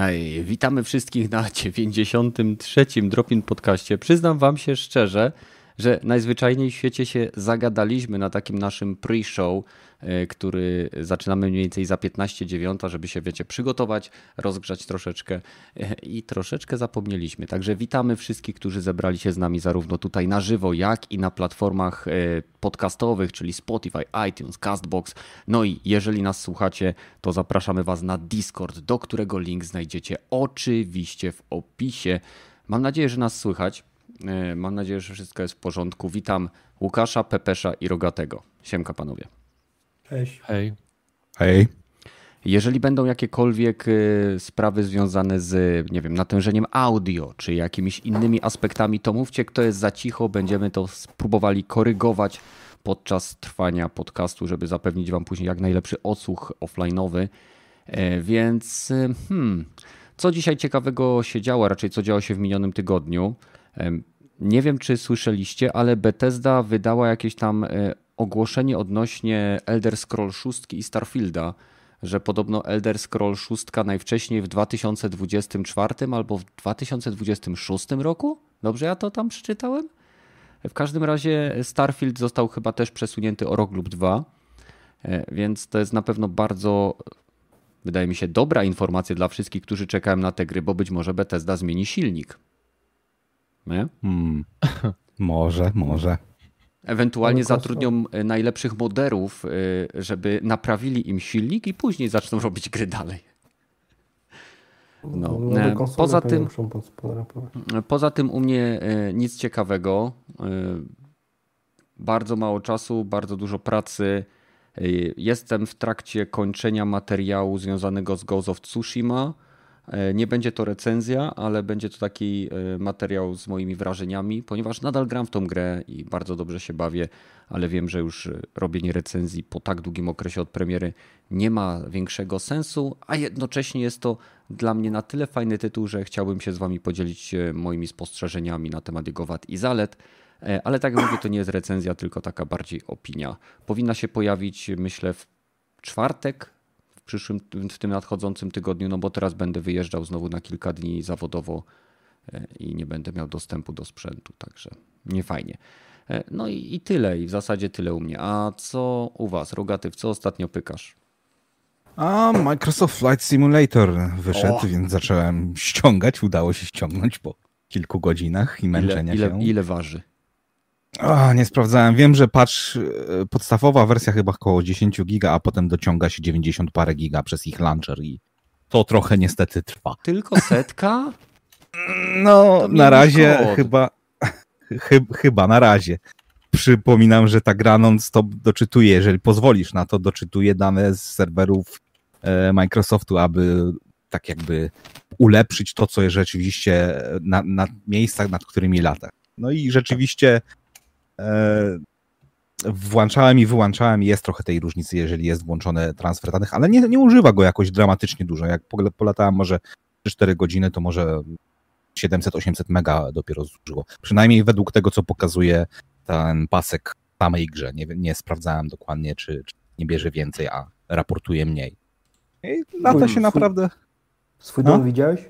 Hej, witamy wszystkich na 93. Dropin Podcaście. Przyznam wam się szczerze, że najzwyczajniej w świecie się zagadaliśmy na takim naszym pre-show, który zaczynamy mniej więcej za 15.09, żeby się, wiecie, przygotować, rozgrzać troszeczkę e, i troszeczkę zapomnieliśmy. Także witamy wszystkich, którzy zebrali się z nami zarówno tutaj na żywo, jak i na platformach e, podcastowych, czyli Spotify, iTunes, Castbox. No i jeżeli nas słuchacie, to zapraszamy Was na Discord, do którego link znajdziecie oczywiście w opisie. Mam nadzieję, że nas słychać. E, mam nadzieję, że wszystko jest w porządku. Witam Łukasza, Pepesza i Rogatego. Siemka panowie. Cześć. Hej. Hej. Jeżeli będą jakiekolwiek e, sprawy związane z, nie wiem, natężeniem audio, czy jakimiś innymi aspektami, to mówcie, kto jest za cicho. Będziemy to spróbowali korygować podczas trwania podcastu, żeby zapewnić wam później jak najlepszy odsłuch offline'owy. E, więc, hmm, co dzisiaj ciekawego się działo, raczej co działo się w minionym tygodniu? Nie wiem, czy słyszeliście, ale Bethesda wydała jakieś tam e, ogłoszenie odnośnie Elder Scroll 6 i Starfielda, że podobno Elder Scroll 6 najwcześniej w 2024 albo w 2026 roku? Dobrze ja to tam przeczytałem? W każdym razie Starfield został chyba też przesunięty o rok lub dwa, e, więc to jest na pewno bardzo, wydaje mi się, dobra informacja dla wszystkich, którzy czekają na te gry, bo być może Bethesda zmieni silnik. Nie? Hmm. Może, może. Ewentualnie zatrudnią e, najlepszych moderów, e, żeby naprawili im silnik i później zaczną robić gry dalej. No. E, poza tym, poza tym u mnie nic ciekawego. Bardzo mało czasu, bardzo dużo pracy. Jestem w trakcie kończenia materiału związanego z Ghost of Tsushima nie będzie to recenzja, ale będzie to taki e, materiał z moimi wrażeniami, ponieważ nadal gram w tą grę i bardzo dobrze się bawię, ale wiem, że już e, robienie recenzji po tak długim okresie od premiery nie ma większego sensu, a jednocześnie jest to dla mnie na tyle fajny tytuł, że chciałbym się z Wami podzielić moimi spostrzeżeniami na temat jego wad i zalet. Ale tak jak mówię, to nie jest recenzja, tylko taka bardziej opinia. Powinna się pojawić, myślę, w czwartek przyszłym, w tym nadchodzącym tygodniu, no bo teraz będę wyjeżdżał znowu na kilka dni zawodowo e, i nie będę miał dostępu do sprzętu, także nie fajnie. E, no i, i tyle, i w zasadzie tyle u mnie. A co u was, Rogaty, w co ostatnio pykasz? A Microsoft Flight Simulator wyszedł, o. więc zacząłem ściągać. Udało się ściągnąć po kilku godzinach i męczenia ile, się. Ile, ile waży? O, nie sprawdzałem. Wiem, że patch, e, podstawowa wersja chyba około 10 giga, a potem dociąga się 90 parę giga przez ich launcher i to trochę niestety trwa. Tylko setka? No, na razie kod. chyba, chyba na razie. Przypominam, że ta gra non-stop doczytuje, jeżeli pozwolisz na to, doczytuje dane z serwerów e, Microsoftu, aby tak jakby ulepszyć to, co jest rzeczywiście na, na miejscach, nad którymi lata. No i rzeczywiście E, włączałem i wyłączałem i jest trochę tej różnicy, jeżeli jest włączony transfer danych, ale nie, nie używa go jakoś dramatycznie dużo. Jak polatałem może 4 godziny, to może 700-800 mega dopiero zużyło. Przynajmniej według tego, co pokazuje ten pasek w samej grze. Nie, nie sprawdzałem dokładnie, czy, czy nie bierze więcej, a raportuje mniej. I lata się naprawdę... Swój dom widziałeś?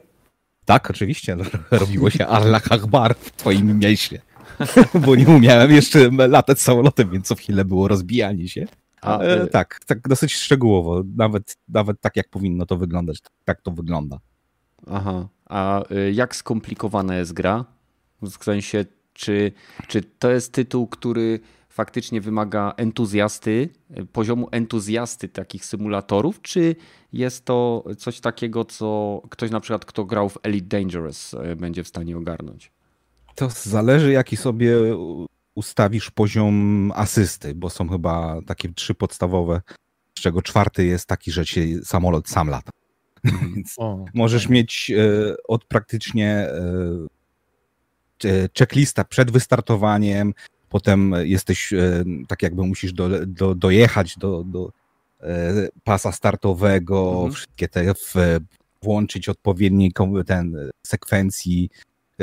Tak, oczywiście. Robiło się Allah Akbar w twoim mieście. bo nie umiałem jeszcze latać samolotem, więc co chwilę było rozbijanie się. A, e, tak, tak dosyć szczegółowo, nawet, nawet tak jak powinno to wyglądać, tak to wygląda. Aha, a y, jak skomplikowana jest gra? W sensie, czy, czy to jest tytuł, który faktycznie wymaga entuzjasty, poziomu entuzjasty takich symulatorów, czy jest to coś takiego, co ktoś na przykład, kto grał w Elite Dangerous, będzie w stanie ogarnąć? To zależy, jaki sobie ustawisz poziom asysty, bo są chyba takie trzy podstawowe, z czego czwarty jest taki, że się samolot sam lata. Mhm. Więc o, możesz mieć e, od praktycznie e, e, checklista przed wystartowaniem, potem jesteś tak jakby musisz do, do, dojechać do, do pasa startowego, mhm. wszystkie te w, włączyć odpowiedniej ten sekwencji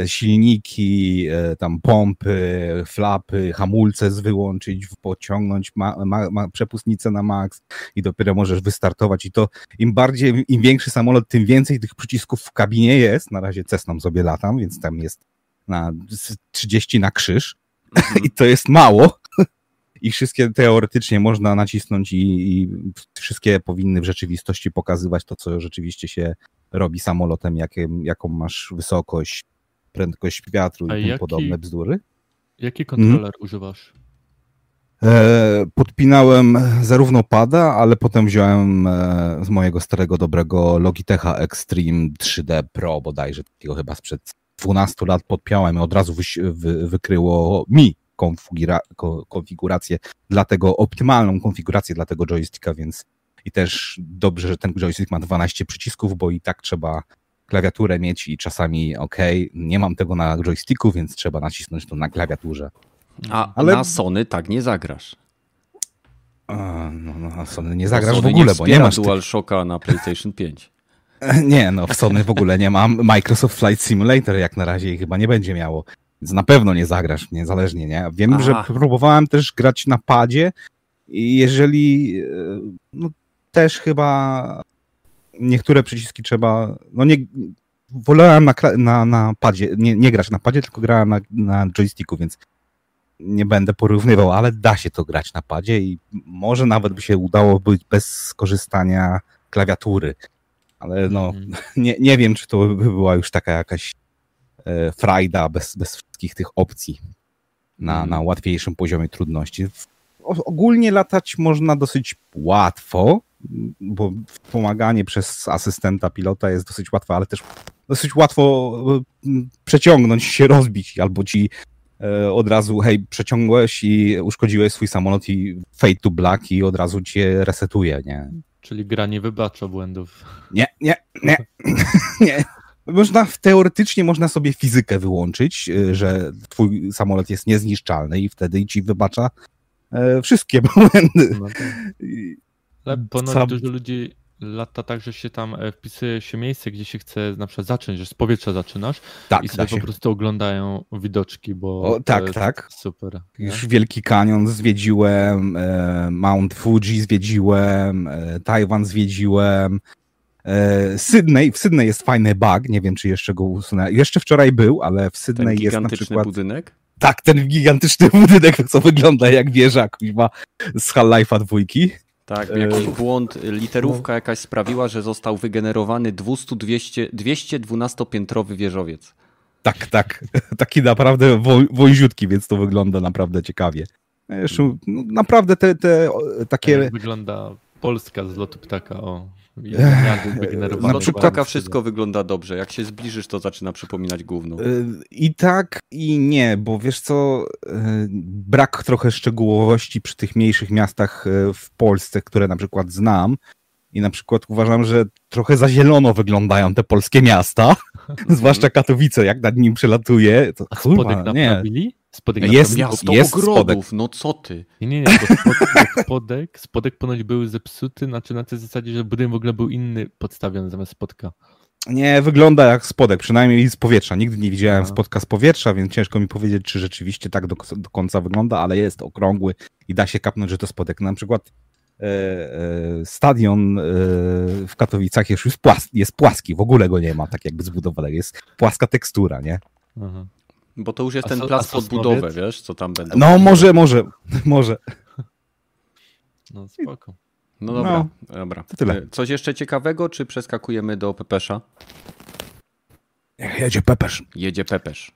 silniki, e, tam pompy, flapy, hamulce z wyłączyć, pociągnąć ma, ma, ma, przepustnicę na maks i dopiero możesz wystartować i to im bardziej, im większy samolot, tym więcej tych przycisków w kabinie jest. Na razie Cessną sobie latam, więc tam jest na 30 na krzyż mhm. i to jest mało. I wszystkie teoretycznie można nacisnąć i, i wszystkie powinny w rzeczywistości pokazywać to, co rzeczywiście się robi samolotem, jakie, jaką masz wysokość, prędkość wiatru i tym podobne bzdury. Jaki kontroler hmm? używasz? E, podpinałem zarówno pada, ale potem wziąłem e, z mojego starego, dobrego Logitecha Extreme 3D Pro bodajże, takiego chyba sprzed 12 lat podpiąłem i od razu wy, wy, wykryło mi konfigura, konfigurację dla tego, optymalną konfigurację dla tego joysticka, więc i też dobrze, że ten joystick ma 12 przycisków, bo i tak trzeba klawiaturę mieć i czasami ok, nie mam tego na joysticku, więc trzeba nacisnąć to na klawiaturze. A Ale... na Sony tak nie zagrasz. A, no, no, na Sony nie zagrasz Sony w ogóle, nie bo nie masz DualShocka na PlayStation 5. Nie, no w Sony w ogóle nie mam. Microsoft Flight Simulator jak na razie chyba nie będzie miało. Więc na pewno nie zagrasz, niezależnie, nie? Wiem, Aha. że próbowałem też grać na padzie i jeżeli e, no, też chyba niektóre przyciski trzeba, no nie, wolałem na, na, na padzie, nie, nie grać na padzie, tylko grałem na, na joysticku, więc nie będę porównywał, ale da się to grać na padzie i może nawet by się udało być bez skorzystania klawiatury. Ale no, mm. nie, nie wiem, czy to by była już taka jakaś e, frajda bez, bez wszystkich tych opcji na, mm. na łatwiejszym poziomie trudności. ogólnie latać można dosyć łatwo, bo pomaganie przez asystenta pilota jest dosyć łatwe, ale też dosyć łatwo e, przeciągnąć się, rozbić, albo ci e, od razu, hej, przeciągłeś i uszkodziłeś swój samolot i fade to black i od razu cię resetuje, nie? Czyli gra nie wybacza błędów. Nie, nie, nie, nie. Można, teoretycznie można sobie fizykę wyłączyć, e, że twój samolot jest niezniszczalny i wtedy ci wybacza wszystkie błędy. No tak. Ale ponoć Sam... dużo ludzi lata tak, że się tam e, wpisuje się miejsce, gdzie się chce na przykład zacząć, że z powietrza zaczynasz tak, i sobie po prostu oglądają widoczki, bo o, tak, tak. super. Już Wielki Kanion zwiedziłem, e, Mount Fuji zwiedziłem, e, Tajwan zwiedziłem, Sydney, w Sydney jest fajny bug, nie wiem czy jeszcze go usunę. Jeszcze wczoraj był, ale w Sydney jest na przykład... budynek? Tak, ten gigantyczny budynek, co wygląda jak wieża kuźma z Half-Life'a dwójki. Tak, jakiś błąd, literówka jakaś sprawiła, że został wygenerowany 200-200, 212-piętrowy wieżowiec. Tak, tak. Taki naprawdę wąziutki, więc to wygląda naprawdę ciekawie. Jeszcze, no, naprawdę te, te takie... Jak wygląda Polska z lotu ptaka, o. Na przykład wszystko wygląda dobrze. Jak się zbliżysz, to zaczyna przypominać główną. Y, I tak, i nie, bo wiesz co, y, brak trochę szczegółowości przy tych mniejszych miastach y, w Polsce, które na przykład znam. I na przykład uważam, że trochę za zielono wyglądają te polskie miasta, zwłaszcza Katowice, jak nad nim przelatuje. To, A spodek naprawili? Spodek jest, miasto jest ogrodów, spodek. no co ty? Nie, nie, nie, spodek, spodek, spodek ponoć był zepsuty, znaczy na tej zasadzie, że budynek w ogóle był inny podstawiony zamiast spodka. Nie, wygląda jak spodek, przynajmniej z powietrza. Nigdy nie widziałem Aha. spodka z powietrza, więc ciężko mi powiedzieć, czy rzeczywiście tak do, do, końca wygląda, ale jest okrągły i da się kapnąć, że to spodek. Na przykład e, e, stadion e, w Katowicach jest już płaski, jest płaski, w ogóle go nie ma tak jakby zbudowany, jest płaska tekstura, nie? Aha. Bo to już jest a ten plac pod budowę, wiesz, co tam będą. No może, może, może. No spoko. No dobra, no, dobra. To tyle. E, coś jeszcze ciekawego, czy przeskakujemy do Pepesza? Jedzie Pepesz. Jedzie Pepesz.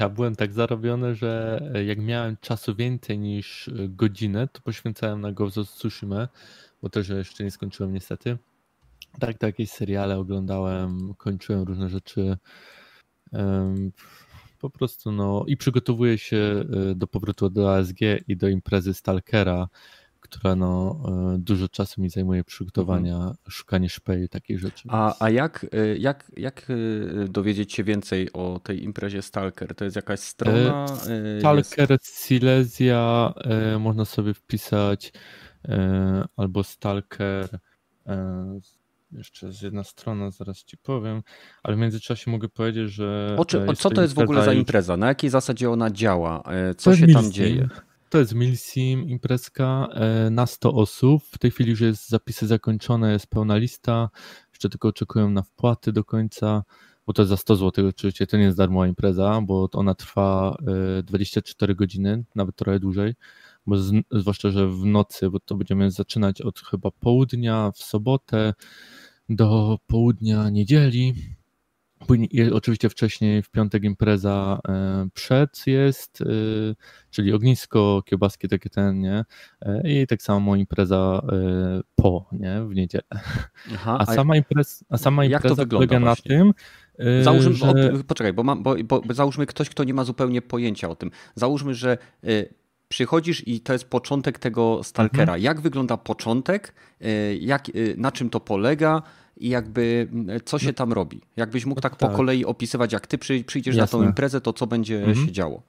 Ja byłem tak zarobiony, że jak miałem czasu więcej niż godzinę, to poświęcałem na Ghost of Tsushima, bo też jeszcze nie skończyłem niestety. Tak, to jakieś seriale oglądałem, kończyłem różne rzeczy po prostu no i przygotowuję się e, do powrotu do ASG i do imprezy Stalkera, która no e, dużo czasu mi zajmuje przygotowania, mhm. szukanie szpej, takich rzeczy. A, a jak, e, jak, jak dowiedzieć się więcej o tej imprezie Stalker? To jest jakaś strona? Stalker jest... Silesia, można sobie wpisać albo Stalker jeszcze jest jedna strona, zaraz ci powiem, ale w międzyczasie mogę powiedzieć, że... O, czy, o co to jest w ogóle za impreza? Na jakiej zasadzie ona działa? Co się tam dzieje? To jest Milsim, imprezka na 100 osób. W tej chwili już jest zapisy zakończone, jest pełna lista. Jeszcze tylko oczekują na wpłaty do końca bo to jest za 100 zł oczywiście, to nie jest darmowa impreza, bo ona trwa 24 e, godziny, nawet trochę dłużej, bo z, zwłaszcza, że w nocy, bo to będziemy zaczynać od chyba południa w sobotę do południa niedzieli, Później, oczywiście wcześniej w piątek impreza e, przed jest, e, czyli ognisko, kiełbaski takie ten, nie? I tak samo impreza po, nie? W niedzielę. Aha, a, sama impreza, a sama impreza polega na tym, załóżmy, że... poczekaj, bo, mam, bo, bo, załóżmy ktoś, kto nie ma zupełnie pojęcia o tym. Załóżmy, że przychodzisz i to jest początek tego stalkera. Mhm. Jak wygląda początek, y, jak, y, na czym to polega i jakby co się no. tam robi? Jakbyś mógł tak, tak. po kolei opisywać, jak ty przyjdziesz Jasne. na tą imprezę, to co będzie mhm. się działo?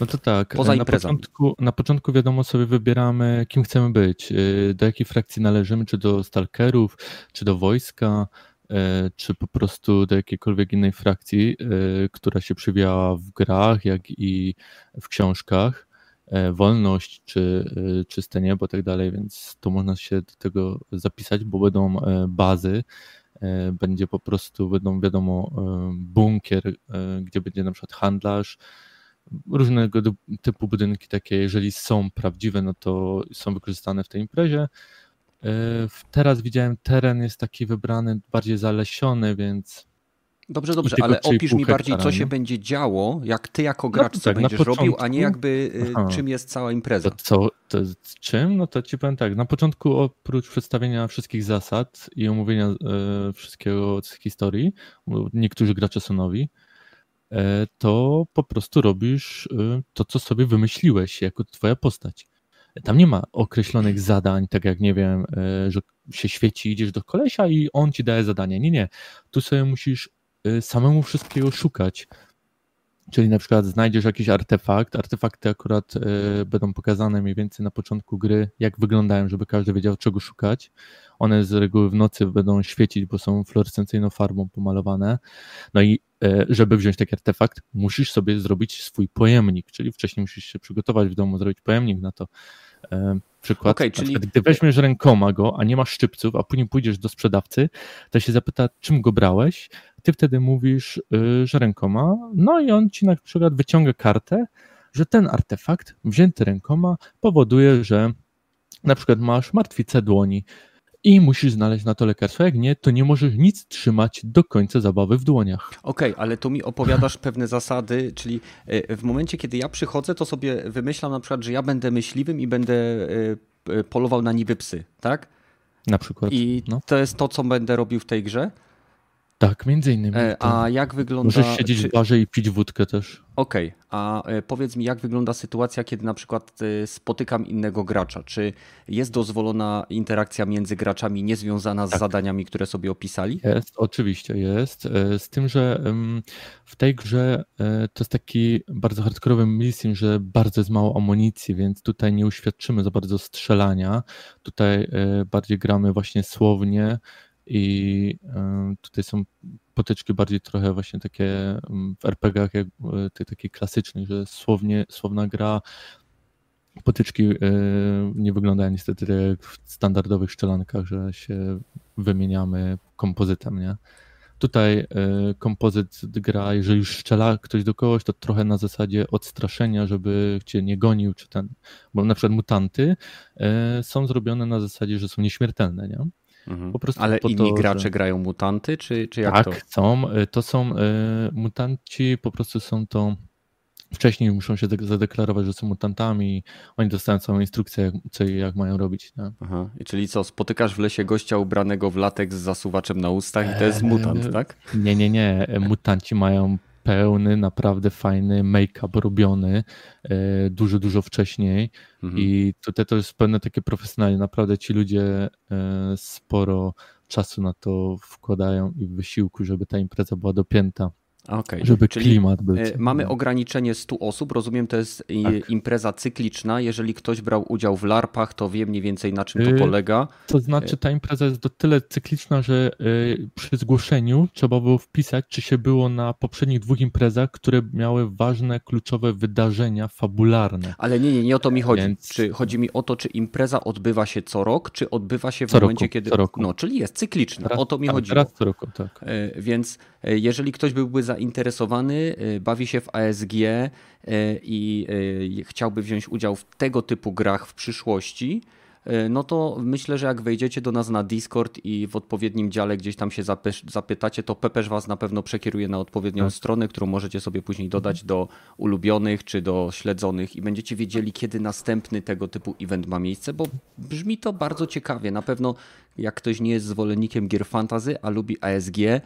No to tak. Poza na początku, na początku wiadomo sobie wybieramy, kim chcemy być, do jakiej frakcji należymy, czy do stalkerów, czy do wojska, E, czy po prostu do jakiejkolwiek innej frakcji, e, która się przewijała w grach, jak i w książkach, e, wolność czy czyste niebo, tak dalej, więc to można się do tego zapisać, bo będą bazy, będzie po prostu, będą wiadomo bunkier, gdzie będzie na przykład handlarz, różnego typu budynki takie, jeżeli są prawdziwe, no to są wykorzystane w tej imprezie, E, teraz widziałem teren jest taki wybrany, bardziej zalesiony, więc. Dobrze, dobrze, ale opisz mi bardziej, co się będzie działo, jak ty jako no gracz no, tak, będziesz początku... robił, a nie jakby y, Aha. czym jest cała impreza. To, co, to czym? No to ci powiem tak, na początku oprócz przedstawienia wszystkich zasad i omówienia e, wszystkiego z historii, bo niektórzy gracze są nowi, e, to po prostu robisz e, to, co sobie wymyśliłeś jako twoja postać. Tam nie ma określonych zadań, tak jak nie wiem, e, że się świeci, idziesz do kolesia i on ci daje zadanie. Nie, nie. Tu sobie musisz samemu wszystkiego szukać. Czyli na przykład znajdziesz jakiś artefakt. Artefakty akurat y, będą pokazane mniej więcej na początku gry, jak wyglądają, żeby każdy wiedział, czego szukać. One z reguły w nocy będą świecić, bo są fluorescencyjną farbą pomalowane. No i y, żeby wziąć taki artefakt, musisz sobie zrobić swój pojemnik, czyli wcześniej musisz się przygotować w domu, zrobić pojemnik na to. Y, przykład, okay, czyli... Przykład, gdy weźmiesz rękoma go, a nie masz szczypców, a później pójdziesz do sprzedawcy, to się zapyta, czym go brałeś, ty wtedy mówisz, y, że rękoma, no i on ci na przykład wyciąga kartę, że ten artefakt wzięty rękoma powoduje, że na przykład masz martwicę dłoni i musisz znaleźć na to lekarstwo. Jak nie, to nie możesz nic trzymać do końca zabawy w dłoniach. Okej, okay, ale tu mi opowiadasz pewne zasady, czyli y, w momencie, kiedy ja przychodzę, to sobie wymyślam na przykład, że ja będę myśliwym i będę y, polował na niby psy, tak? Na przykład. I no. to jest to, co będę robił w tej grze? Tak, między innymi. E, a jak wygląda... Możesz siedzieć czy... w barze i pić wódkę też. Okej, okay. a e, powiedz mi, jak wygląda sytuacja, kiedy na przykład e, spotykam innego gracza? Czy jest dozwolona interakcja między graczami niezwiązana z tak. zadaniami, które sobie opisali? Jest, oczywiście jest. Z tym, że w tej grze to jest taki bardzo hardkorowy mission, że bardzo jest mało amunicji, więc tutaj nie uświadczymy za bardzo strzelania. Tutaj bardziej gramy właśnie słownie, i tutaj są potyczki bardziej trochę właśnie takie w RPGach, jak e, tych takich klasycznych, że słownie, słowna gra, potyczki e, nie wyglądają niestety tak jak w standardowych szczelankach, że się wymieniamy kompozytem, nie? Tutaj e, kompozyt gra, jeżeli już strzela ktoś do kogoś, to trochę na zasadzie odstraszenia, żeby cię nie gonił, czy ten, bo na przykład mutanty są zrobione na zasadzie, że są nieśmiertelne, nie? Mhm. Ale inni to, gracze że... grają mutanty, czy, czy jak tak, to? Tak, są. Y, to są y, mutanci, po prostu są to wcześniej muszą się zadeklarować, że są mutantami. Oni dostają całą instrukcję, jak, co i jak mają robić. Nie? Aha. I czyli co, spotykasz w lesie gościa ubranego w latek z zasuwaczem na ustach i to jest mutant, tak? Nie, nie, nie. Mutanci mają pełny, naprawdę fajny make-up robiony e, dużo, dużo wcześniej mhm. i tutaj to jest pewne takie profesjonalne, naprawdę ci ludzie e, sporo czasu na to wkładają i wysiłku, żeby ta impreza była dopięta. Okay. Żeby Czyli klimat był. E, mamy ograniczenie 100 osób, rozumiem, to jest tak. impreza cykliczna. Jeżeli ktoś brał udział w LARPach, to wie mniej więcej na czym to y, polega. To znaczy ta impreza jest do tyle cykliczna, że y, przy zgłoszeniu trzeba było wpisać, czy się było na poprzednich dwóch imprezach, które miały ważne, kluczowe wydarzenia fabularne. Ale nie, nie, nie o to mi chodzi. Więc... Czy chodzi mi o to, czy impreza odbywa się co rok, czy odbywa się w co momencie, roku, kiedy. Co roku. No, czyli jest cykliczna. o to mi chodzi. Raz co roku, tak. E, więc e, jeżeli ktoś byłby zainteresowany, e, bawi się w ASG i chciałby wziąć udział w tego typu grach w przyszłości, no to myślę, że jak wejdziecie do nas na Discord i w odpowiednim dziale gdzieś tam się zapytacie, to Pepeż was na pewno przekieruje na odpowiednią tak. stronę, którą możecie sobie później dodać do ulubionych czy do śledzonych i będziecie wiedzieli, kiedy następny tego typu event ma miejsce, bo brzmi to bardzo ciekawie. Na pewno jak ktoś nie jest zwolennikiem gier fantazy, a lubi ASG, e,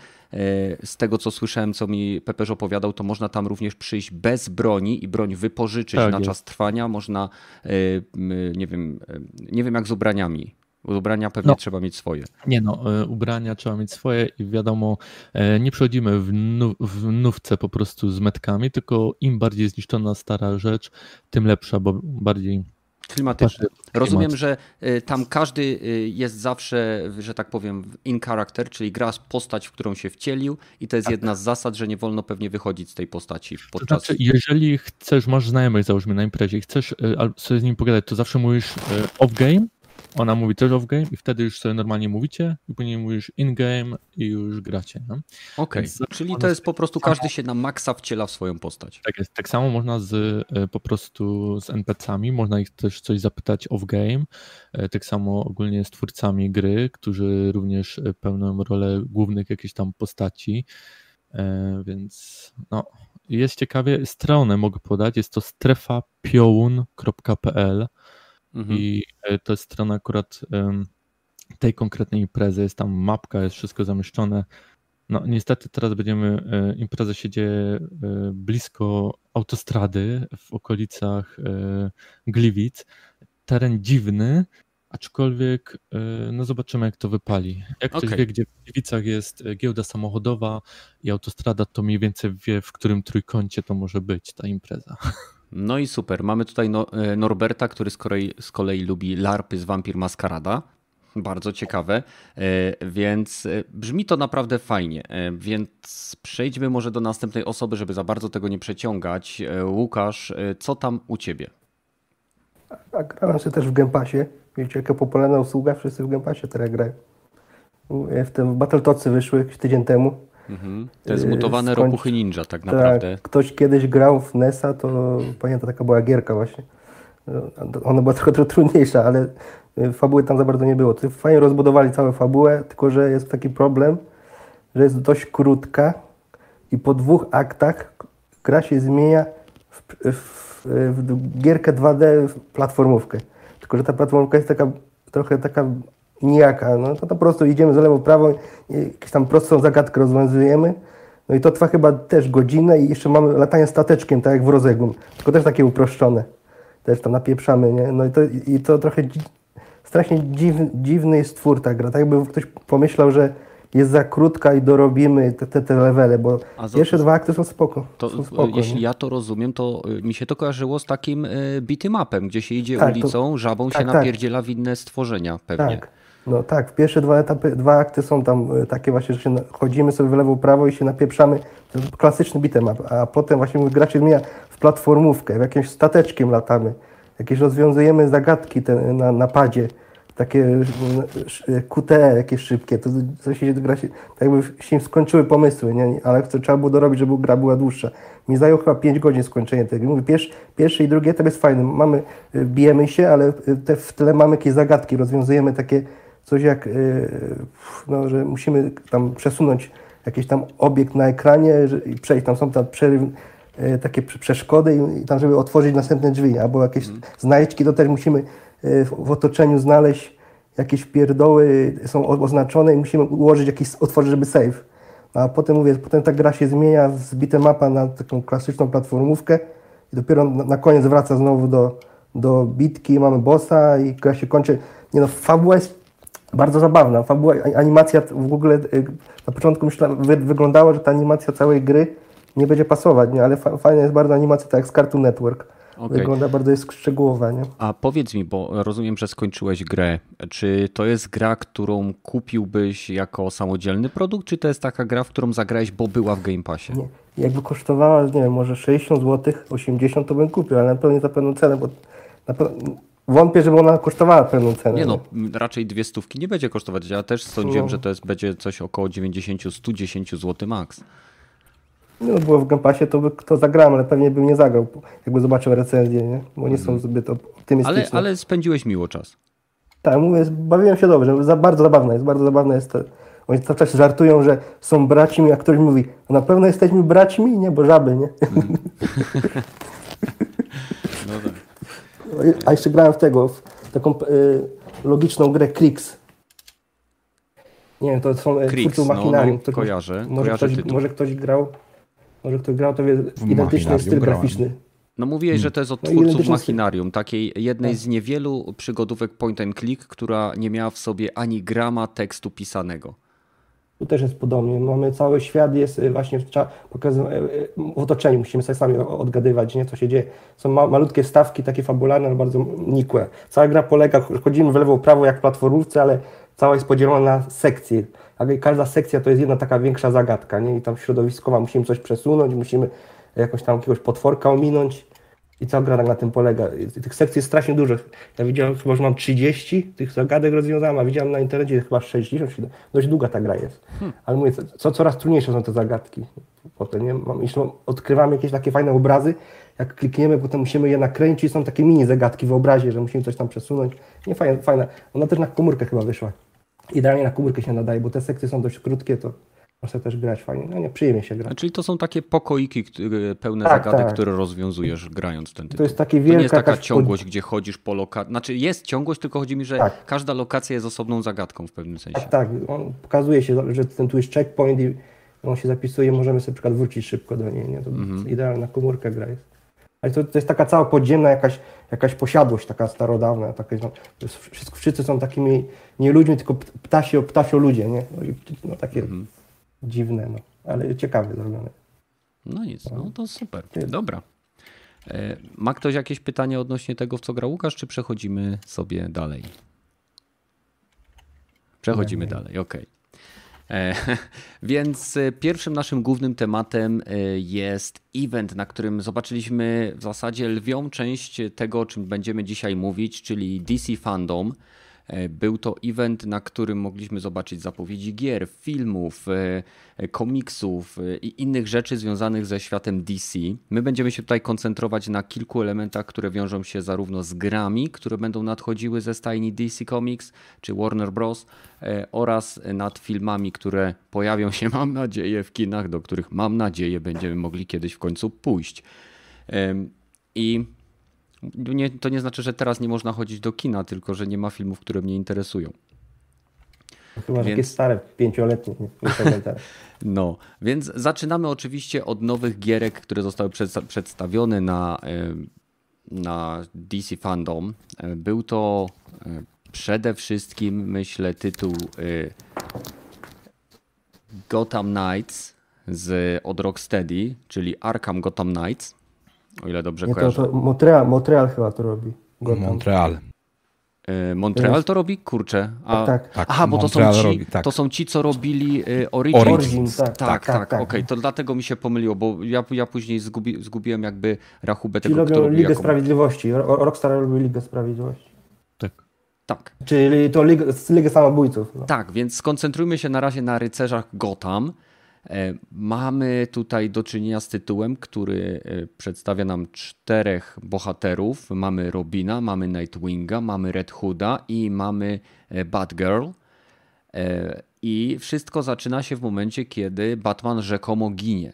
z tego co słyszałem, co mi Pepeż opowiadał, to można tam również przyjść bez broni i broń wypożyczyć tak na jest. czas trwania. Można, e, nie wiem, e, nie wiem jak z ubraniami. Ubrania pewnie no, trzeba mieć swoje. Nie no, ubrania trzeba mieć swoje i wiadomo, nie przechodzimy w, nu, w nówce po prostu z metkami, tylko im bardziej zniszczona stara rzecz, tym lepsza, bo bardziej Klimatyczny. Rozumiem, że y, tam każdy y, jest zawsze, że tak powiem, in character, czyli gra postać, w którą się wcielił i to jest tak. jedna z zasad, że nie wolno pewnie wychodzić z tej postaci podczas... To znaczy, jeżeli chcesz, masz znajomych załóżmy na imprezie i chcesz y, sobie z nim pogadać, to zawsze mówisz off-game, ona mówi też off-game i wtedy już sobie normalnie mówicie i później mówisz in-game i już gracie. No? Okej, okay. czyli to jest po prostu każdy się na maksa wciela w swoją postać. Tak jest. Tak samo można z, e, po prostu z NPC-ami, można ich też coś zapytać off-game. E, tak samo ogólnie z twórcami gry, którzy również e, pełnią rolę głównych jakichś tam postaci. Więc no, jest ciekawie. Stronę mogę podać, jest to strefapiołun.pl Mhm. I e, to jest strona akurat tej konkretnej imprezy, jest tam mapka, jest wszystko zamieszczone. No niestety teraz będziemy, e, impreza się dzieje e, blisko autostrady w okolicach Gliwic. Teren dziwny, aczkolwiek no zobaczymy jak to wypali. Jak ktoś okay. wie, gdzie w Gliwicach jest giełda samochodowa i autostrada, to mniej więcej wie, w którym trójkącie to może być ta impreza. No i super. Mamy tutaj no, e, Norberta, który z kolei, z kolei lubi larpy z Vampir Maskarada. Bardzo ciekawe, e, więc e, brzmi to naprawdę fajnie. Więc przejdźmy może do następnej osoby, żeby za bardzo tego nie przeciągać. Łukasz, co tam u ciebie? A grałem sobie też w Game Passie. Wiecie, jaka popularna usługa? Wszyscy w Game Passie teraz grają. W tym Battletocy wyszły tydzień temu. Mhm. Te zmutowane Skończ... ropuchy ninja tak, tak naprawdę. Tak, ktoś kiedyś grał w NESa, to pamiętam, taka była gierka właśnie. Ona była trochę trudniejsza, ale y, fabuły tam za bardzo nie było. Fajnie rozbudowali całą fabułę, tylko że jest taki problem, że jest dość krótka i po dwóch aktach gra się zmienia w, w, w gierkę 2D w platformówkę. Tylko, że ta platformówka jest taka trochę taka nijaka. No to po prostu idziemy z lewo, prawo, jakąś tam prostą zagadkę rozwiązujemy. No i to trwa chyba też godzinę i jeszcze mamy latanie stateczkiem, tak jak w rozegum, tylko też takie uproszczone. Też tam napieprzamy, nie? No i to, i to trochę strasznie dziwny, dziwny jest twór ta gra. Tak jakby ktoś pomyślał, że jest za krótka i dorobimy te, te, te levele, bo za, pierwsze dwa akty są spoko. To, są spoko jeśli nie? ja to rozumiem, to y, mi się to kojarzyło z takim y, bity mapem, gdzie się idzie tak, ulicą, to, żabą tak, się tak. napierdziela w inne stworzenia pewnie. Tak. No tak, pierwsze dwa etapy, dwa akty są tam e, takie właśnie, że się chodzimy sobie w lewo, prawo i się napieprzamy. To klasyczny beat'em a potem właśnie gra się zmienia w platformówkę, w jakimś stateczkiem latamy, jakieś rozwiązujemy zagadki te, na, na padzie, takie e, QTE jakieś szybkie, to coś się gra się, tak jakby się skończyły pomysły, nie? ale trzeba było dorobić, żeby gra była dłuższa. Mi zajęło chyba 5 godzin skończenie tego. Mówię, pierwszy, pierwszy i drugi etap jest fajny, mamy, e, bijemy się, ale te, w tle mamy jakieś zagadki, rozwiązujemy takie coś jak, y, no, że musimy tam przesunąć jakiś tam obiekt na ekranie i przejść, tam są tam przeryw, y, takie przeszkody i tam, żeby otworzyć następne drzwi, albo jakieś mm. znajdźki, to też musimy y, w otoczeniu znaleźć jakieś pierdoły, są oznaczone i musimy ułożyć jakiś, otworzyć, żeby save. A potem mówię, potem ta gra się zmienia z bitem mapa na taką klasyczną platformówkę i dopiero na, na koniec wraca znowu do, do bitki, mamy bossa i gra się kończy. Nie no, fabuła jest bardzo zabawna. Fabuła, animacja w ogóle y, na początku myślałem, wy, wyglądało, że ta animacja całej gry nie będzie pasować, nie? ale fa fajna jest bardzo animacja, tak jak z Cartoon Network. Okay. Wygląda bardzo jest szczegółowa, nie? A powiedz mi, bo rozumiem, że skończyłeś grę. Czy to jest gra, którą kupiłbyś jako samodzielny produkt, czy to jest taka gra, w którą zagrałeś, bo była w Game Passie? Nie. Jakby kosztowała, nie wiem, może 60 zł, 80 to bym kupił, ale na pewno za pewną cenę, bo na pewno, wątpię, żeby ona kosztowała pewną cenę. Nie no, raczej dwie stówki nie będzie kosztować. Ja też sądziłem, no. że to jest, będzie coś około 90-110 zł max. No, było w Game to by kto zagrał, ale pewnie bym nie zagrał, jakby zobaczył recenzję, nie? bo nie są mhm. zbyt optymistyczne. Ale, ale spędziłeś miło czas. Tak, mówię, bawiłem się dobrze, za, bardzo zabawne jest, bardzo zabawne jest to. Oni cały czas żartują, że są braćmi, a ktoś mówi, no na pewno jesteśmy braćmi, nie, bo żaby, nie? Mhm. no tak. A jeszcze grałem w tego, w taką y, logiczną grę Krix. Nie wiem, to są e, Krix, twórcy Machinarium. No, no, kojarzę, może, kojarzę ktoś, może ktoś grał może ktoś grał, to wie, identyczny styl grałem. graficzny. No mówiłeś, że to jest od no twórców Machinarium, takiej jednej tak. z niewielu przygodówek point and click, która nie miała w sobie ani grama tekstu pisanego. Tu też jest podobnie. Mamy cały świat, jest y, właśnie pokazany y, y, w otoczeniu, musimy sobie sami odgadywać, nie, co się dzieje. Są ma, malutkie stawki, takie fabularne, ale bardzo nikłe. Cała gra polega, chodzimy w lewo, prawo jak w platformówce, ale cała jest podzielona na sekcje każda sekcja to jest jedna taka większa zagadka, nie? I tam środowiskowa musimy coś przesunąć, musimy jakoś tam jakiegoś potworka ominąć i cała gra tak na tym polega. Tych sekcji jest strasznie dużo. Ja widziałem chyba, że mam 30 tych zagadek rozwiązałem, a widziałem na internecie chyba 60, dość długa ta gra jest. Hmm. Ale mówię, co, coraz trudniejsze są te zagadki. Potem, nie? Mam, odkrywamy jakieś takie fajne obrazy, jak klikniemy, potem musimy je nakręcić, są takie mini zagadki w obrazie, że musimy coś tam przesunąć. Nie, fajne, fajne. Ona też na komórkę chyba wyszła idealnie na komórkę się nadaje, bo te sekcje są dość krótkie, to można też grać fajnie. No nie, przyjemnie się gra. Czyli to są takie pokoiki pełne tak, zagadek, tak. które rozwiązujesz grając ten tytuł. To jest takie wielka To nie jest taka ciągłość, pod... gdzie chodzisz po lokacji. Znaczy jest ciągłość, tylko chodzi mi, że tak. każda lokacja jest osobną zagadką w pewnym sensie. Tak, tak. On pokazuje się, że ten tu jest checkpoint i on się zapisuje, możemy sobie na przykład wrócić szybko do niej. Nie? To mhm. idealna komórka gra jest. Ale to, to jest taka cała podziemna jakaś, jakaś posiadłość, taka starodawna. Taka, no, wszyscy, wszyscy są takimi nie ludźmi, tylko ptasio, ptasio ludzie, nie? No, no takie mhm. Dziwne, no. ale ciekawe zrobione. No nic, no to super. Dobra. E, ma ktoś jakieś pytanie odnośnie tego, w co gra Łukasz, czy przechodzimy sobie dalej? Przechodzimy nie, nie. dalej, okej. Okay. E, więc e, pierwszym naszym głównym tematem jest event, na którym zobaczyliśmy w zasadzie lwią część tego, o czym będziemy dzisiaj mówić, czyli DC Fandom. E, był to event, na którym mogliśmy zobaczyć zapowiedzi gier, filmów, e, e, komiksów i innych rzeczy związanych ze światem DC. My będziemy się tutaj koncentrować na kilku elementach, które wiążą się zarówno z grami, które będą nadchodziły ze stajni DC Comics czy Warner Bros. oraz nad filmami, które pojawią się, mam nadzieję, w kinach, do których mam nadzieję będziemy mogli kiedyś w końcu pójść. I nie, to nie znaczy, że teraz nie można chodzić do kina, tylko że nie ma filmów, które mnie interesują. Chyba, że więc... stare, pięcioletnie. no, więc zaczynamy oczywiście od nowych gierek, które zostały przedstawione na, na DC Fandom. E, był to e, przede wszystkim, myślę, tytuł e, Gotham Knights z, od Rocksteady, czyli Arkham Gotham Knights o ile dobrze nie, kojarzę. To, to Montreal, Montreal chyba to robi. Gotham. Montreal. E, Montreal to robi? Kurczę. A, tak, tak. Aha, bo to są, ci, robi, tak. to są ci, co robili y, Origins. Origins. Tak, tak, tak. tak, tak. Okej, okay. to dlatego mi się pomyliło, bo ja, ja później zgubi, zgubiłem jakby rachubę tego, kto robił Ligę jaką... Sprawiedliwości. Rockstar robił Ligę Sprawiedliwości. Tak. Tak. Czyli to Ligę, Ligę Samobójców. No. Tak, więc skoncentrujmy się na razie na rycerzach Gotham. E, mamy tutaj do czynienia z tytułem, który e, przedstawia nam czterech bohaterów. Mamy Robina, mamy Nightwinga, mamy Red Hooda i mamy e, Batgirl. I wszystko zaczyna się w momencie, kiedy Batman rzekomo ginie.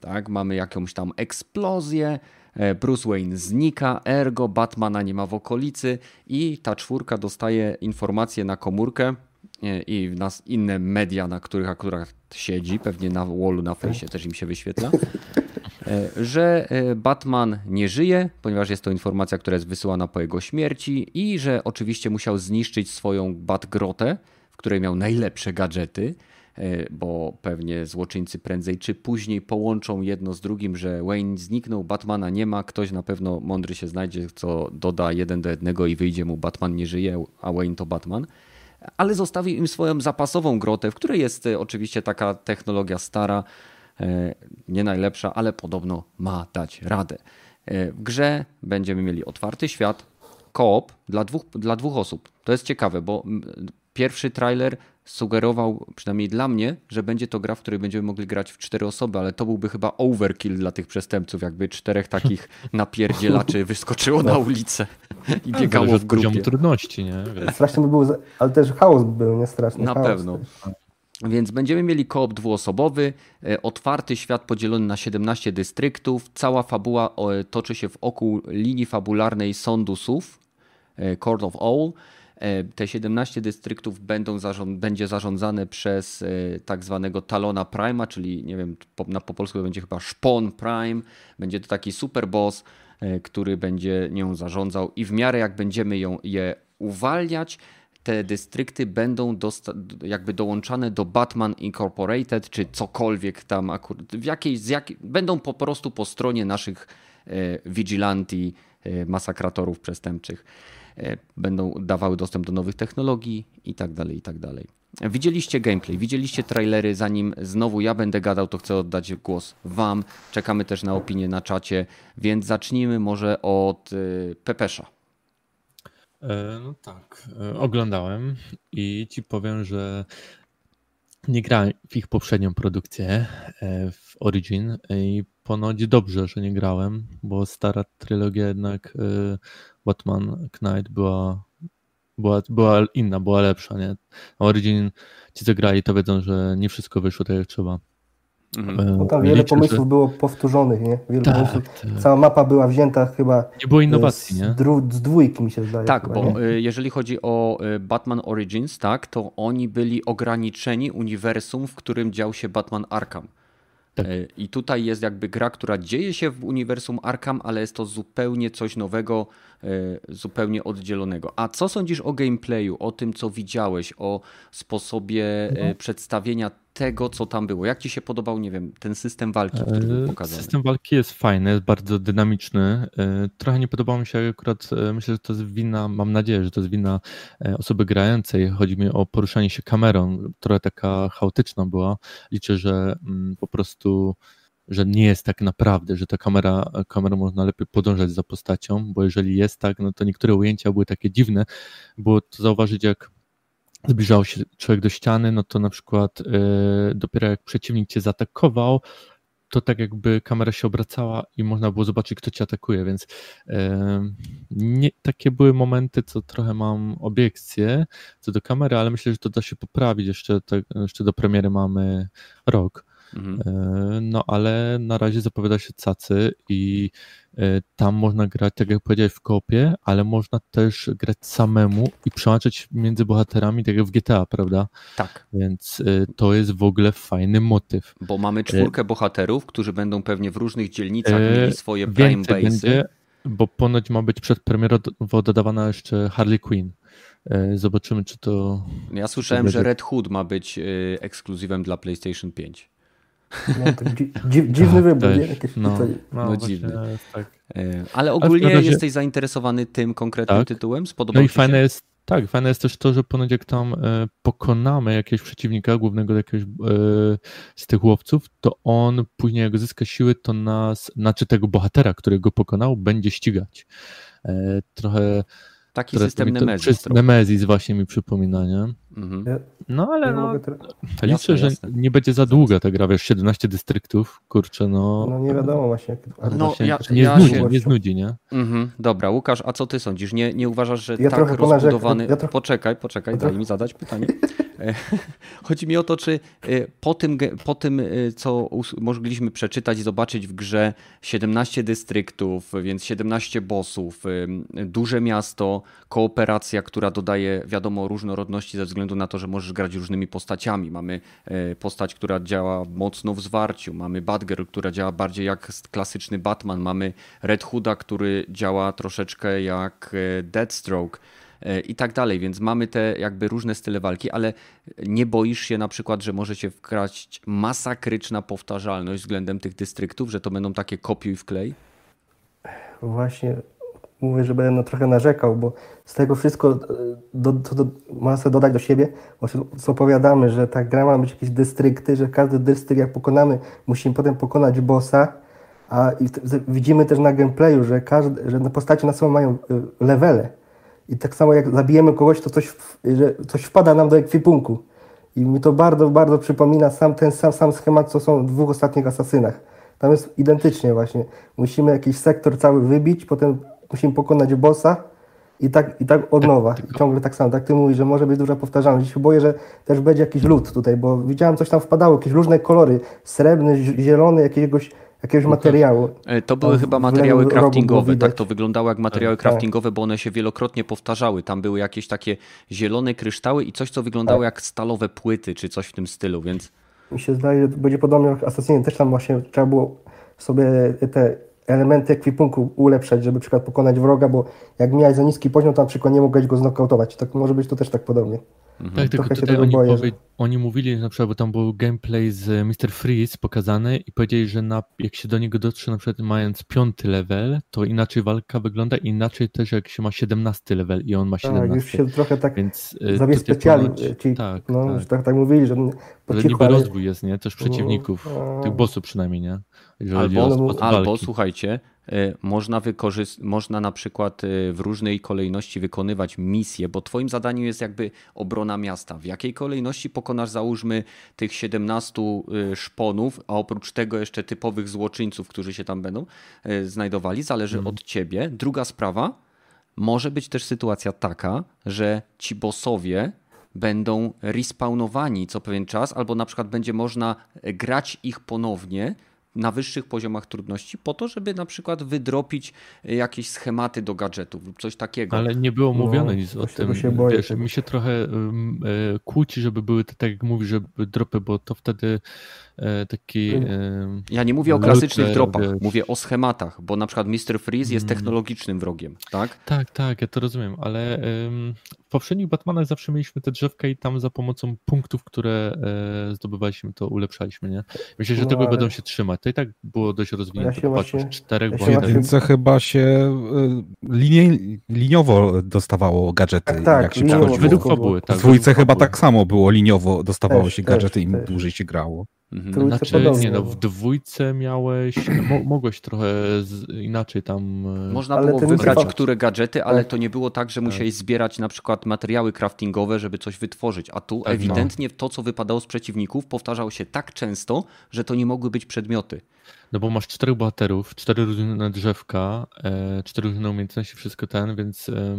Tak, mamy jakąś tam eksplozję, Bruce Wayne znika, ergo Batmana nie ma w okolicy i ta czwórka dostaje informację na komórkę, i w nas inne media, na których akurat siedzi, pewnie na wallu, na fejsie też im się wyświetla, e, że e, Batman nie żyje, ponieważ jest to informacja, która jest wysyłana po jego śmierci i że oczywiście musiał zniszczyć swoją Batgrotę, w której miał najlepsze gadżety, bo pewnie złoczyńcy prędzej czy później połączą jedno z drugim, że Wayne zniknął, Batmana nie ma, ktoś na pewno mądry się znajdzie, co doda jeden do jednego i wyjdzie mu Batman nie żyje, a Wayne to Batman ale zostawił im swoją zapasową grotę, w której jest e, oczywiście taka technologia stara, e, nie najlepsza, ale podobno ma dać radę. E, w grze będziemy mieli otwarty świat, koop dla dwóch, dla dwóch osób. To jest ciekawe, bo pierwszy trailer sugerował, przynajmniej dla mnie, że będzie to gra, w której będziemy mogli grać w cztery osoby, ale to byłby chyba overkill dla tych przestępców, jakby czterech takich napierdzielaczy wyskoczyło na ulicę i biegało w grupie. poziom trudności, nie? Strasznie by był, ale też chaos by był, nie straszny Na chaos pewno. Też. Więc będziemy mieli koop dwuosobowy, e, otwarty świat podzielony na 17 dystryktów. Cała fabuła toczy się wokół linii fabularnej Sondusów, e, Court of All. E, te 17 dystryktów będą zarząd, będzie zarządzane przez e, tak zwanego Talona Prima, czyli nie wiem, po, na, po polsku to będzie chyba Szpon Prime. Będzie to taki super boss, e, który będzie nią zarządzał i w miarę jak będziemy ją, je uwalniać, te dystrykty będą jakby dołączane do Batman Incorporated, czy cokolwiek tam akurat, w jakiej, z jak, będą po prostu po stronie naszych e, vigilanti, e, masakratorów przestępczych. E, będą dawały dostęp do nowych technologii i tak dalej, i tak dalej. Widzieliście gameplay, widzieliście trailery, zanim znowu ja będę gadał, to chcę oddać głos wam. Czekamy też na opinię na czacie, więc zacznijmy może od e, Pepesza. E, no tak, oglądałem i ci powiem, że nie grałem w ich poprzednią produkcję w Origin i ponoć dobrze, że nie grałem, bo stara trylogia jednak Batman Knight była, była, była inna, była lepsza, nie? Origin, ci co grali to wiedzą, że nie wszystko wyszło tak jak trzeba. Mhm. No tam wiele Liczę, pomysłów że... było powtórzonych, nie? Wiele tak, pomysłów. Tak. Cała mapa była wzięta chyba. Nie było innowacji, z, nie? z dwójki mi się zdaje. Tak, chyba, bo nie? Y, jeżeli chodzi o Batman Origins, tak, to oni byli ograniczeni uniwersum, w którym dział się Batman Arkham. Tak. E, I tutaj jest jakby gra, która dzieje się w uniwersum Arkham, ale jest to zupełnie coś nowego, e, zupełnie oddzielonego. A co sądzisz o gameplayu, o tym, co widziałeś, o sposobie no. przedstawienia tego, co tam było? Jak ci się podobał, nie wiem, ten system walki, który był pokazany? System walki jest fajny, jest bardzo dynamiczny. Trochę nie podobało mi się akurat, myślę, że to jest wina, mam nadzieję, że to jest wina osoby grającej. Chodzi mi o poruszanie się kamerą, która taka chaotyczna była. Liczę, że mm, po prostu że nie jest tak naprawdę, że ta kamera, kamerą można lepiej podążać za postacią, bo jeżeli jest tak, no to niektóre ujęcia były takie dziwne. Było to zauważyć, jak zbliżał się człowiek do ściany, no to na przykład yy, dopiero jak przeciwnik cię zaatakował, to tak jakby kamera się obracała i można było zobaczyć, kto cię atakuje, więc yy, nie, takie były momenty, co trochę mam obiekcje co do kamery, ale myślę, że to da się poprawić. Jeszcze, tak, jeszcze do premiery mamy rok. Mhm. E, no ale na razie zapowiada się cacy i e, tam można grać, tak jak powiedziałeś, w kopie, ale można też grać samemu i przełączać między bohaterami, tak jak w GTA, prawda? Tak. Więc e, to jest w ogóle fajny motyw. Bo mamy czwórkę bohaterów, którzy będą pewnie w różnych dzielnicach mieli swoje prime base. Będzie, bo ponoć ma być przed premierą dodawana jeszcze Harley Quinn. Zobaczymy, czy to. Ja słyszałem, że Red Hood ma być ekskluzywem dla PlayStation 5. No, tak dzi dziwny wybór, nie? Jakieś no, no, no dziwny. Tak. E, ale ogólnie razie... jesteś zainteresowany tym konkretnym tak. tytułem? Spodobał no i fajne jest, tak, fajne jest też to, że ponoć jak tam e, pokonamy jakiegoś przeciwnika, głównego jakiegoś e, z tych łowców, to on później jak zyska siły, to nas, znaczy tego bohatera, który go pokonał, będzie ścigać. E, trochę Taki system Nemezis. Nemezis właśnie mi przypomina, nie? Mhm. No ale no, liczę, jasne, że jasne. nie będzie za długa ta gra, wiesz, 17 dystryktów, kurczę, no. No nie wiadomo właśnie. No, właśnie, ja, nie, ja znudzi, się... nie znudzi, nie? Mhm. Dobra, Łukasz, a co ty sądzisz? Nie, nie uważasz, że ja tak rozbudowany... Ja trochę... Poczekaj, poczekaj, daj mi zadać pytanie. E, chodzi mi o to, czy e, po tym, po tym, e, co mogliśmy przeczytać i zobaczyć w grze 17 dystryktów, więc 17 bossów, duże miasto, kooperacja, która dodaje, wiadomo, różnorodności ze względu na to, że możesz grać różnymi postaciami. Mamy postać, która działa mocno w zwarciu, mamy Batgirl, która działa bardziej jak klasyczny Batman, mamy Red Hooda, który działa troszeczkę jak Deathstroke e, i tak dalej, więc mamy te jakby różne style walki, ale nie boisz się na przykład, że może się wkraść masakryczna powtarzalność względem tych dystryktów, że to będą takie kopiuj wklej? Właśnie mówię, że będę no trochę narzekał, bo z tego wszystko e, do, do, do, dodać do siebie, bo co opowiadamy, że ta gra ma być jakieś dystrykty, że każdy dystrykt jak pokonamy, musimy potem pokonać bossa, a widzimy też na gameplayu, że, każdy, że na postaci na sobą mają e, levele. I tak samo jak zabijemy kogoś, to coś, że coś wpada nam do ekwipunku. I mi to bardzo, bardzo przypomina sam ten sam, sam schemat, co są w dwóch ostatnich asasynach. Tam jest identycznie właśnie. Musimy jakiś sektor cały wybić, potem musimy pokonać bossa i tak, i tak od tak, nowa. I ciągle tak samo. Tak ty mówisz, że może być duża powtarzalność. się boję, że też będzie jakiś lód tutaj, bo widziałem coś tam wpadało, jakieś różne kolory. Srebrny, zielony, jakiegoś jakiegoś no materiału. E, to były chyba materiały craftingowe, tak to wyglądało jak materiały tak. craftingowe, bo one się wielokrotnie powtarzały. Tam były jakieś takie zielone kryształy i coś, co wyglądało tak. jak stalowe płyty, czy coś w tym stylu, więc... Mi się zdaje, że będzie podobnie jak Assassinie, też tam właśnie trzeba było sobie te elementy ekwipunku ulepszać, żeby na przykład pokonać wroga, bo jak miałeś za niski poziom, to na przykład nie mogłeś go znokautować. Tak może być to też tak podobnie. Mhm. Tak, tylko tutaj oni, boję, powie, że... oni mówili na przykład, bo tam był gameplay z Mr. Freeze pokazany i powiedzieli, że na, jak się do niego dotrze na przykład mając piąty level, to inaczej walka wygląda, inaczej też jak się ma 17 level i on ma 17. Tak, już się trochę tak Więc, y, zabezpieczali ci, tak, no, tak. tak, tak mówili, że po cichu, niby ale... rozwój jest, nie? Też przeciwników, no, tych bossów przynajmniej, nie? Albo, albo słuchajcie, y, można, wykorzystać, można na przykład y, w różnej kolejności wykonywać misje, bo twoim zadaniem jest jakby obrona miasta. W jakiej kolejności pokonasz załóżmy tych 17 y, szponów, a oprócz tego jeszcze typowych złoczyńców, którzy się tam będą znajdowali, zależy mhm. od ciebie. Druga sprawa, może być też sytuacja taka, że ci bossowie będą respawnowani co pewien czas, albo na przykład będzie można grać ich ponownie na wyższych poziomach trudności po to, żeby na przykład wydropić jakieś schematy do gadżetów lub coś takiego. Ale nie było mówione no, nic o tym. Się boję, Wiesz, mi się trochę um, kłóci, żeby były te, tak jak mówisz, żeby dropy, bo to wtedy e, taki... E, ja nie mówię o klasycznych dropach, wiesz. mówię o schematach, bo na przykład Mr. Freeze jest mm. technologicznym wrogiem, tak? Tak, tak, ja to rozumiem, ale w poprzednich Batmanach zawsze mieliśmy te drzewka i tam za pomocą punktów, które e, zdobywaliśmy, to ulepszaliśmy, nie? Myślę, że no, tego ale... będą się trzymać. To i tak było dość rozwinięte. Ja właśnie, czterech ja Więc chyba się e, linie, liniowo dostawało gadżety, tak, tak, jak się przechodziło. Według fabuły, tak. W dwójce chyba tak samo było, liniowo dostawało też, się gadżety, im dłużej się grało. Mhm. Znaczy, nie no, w dwójce miałeś, mo, mogłeś trochę z, inaczej tam... E, Można ale było wybrać, które gadżety, ale tak. to nie było tak, że musiałeś tak. zbierać na przykład materiały craftingowe, żeby coś wytworzyć, a tu tak, ewidentnie no. to, co wypadało z przeciwników, powtarzało się tak często, że to nie mogły być przedmioty. No bo masz czterech bohaterów, cztery różne drzewka, e, cztery różne umiejętności, wszystko ten, więc e,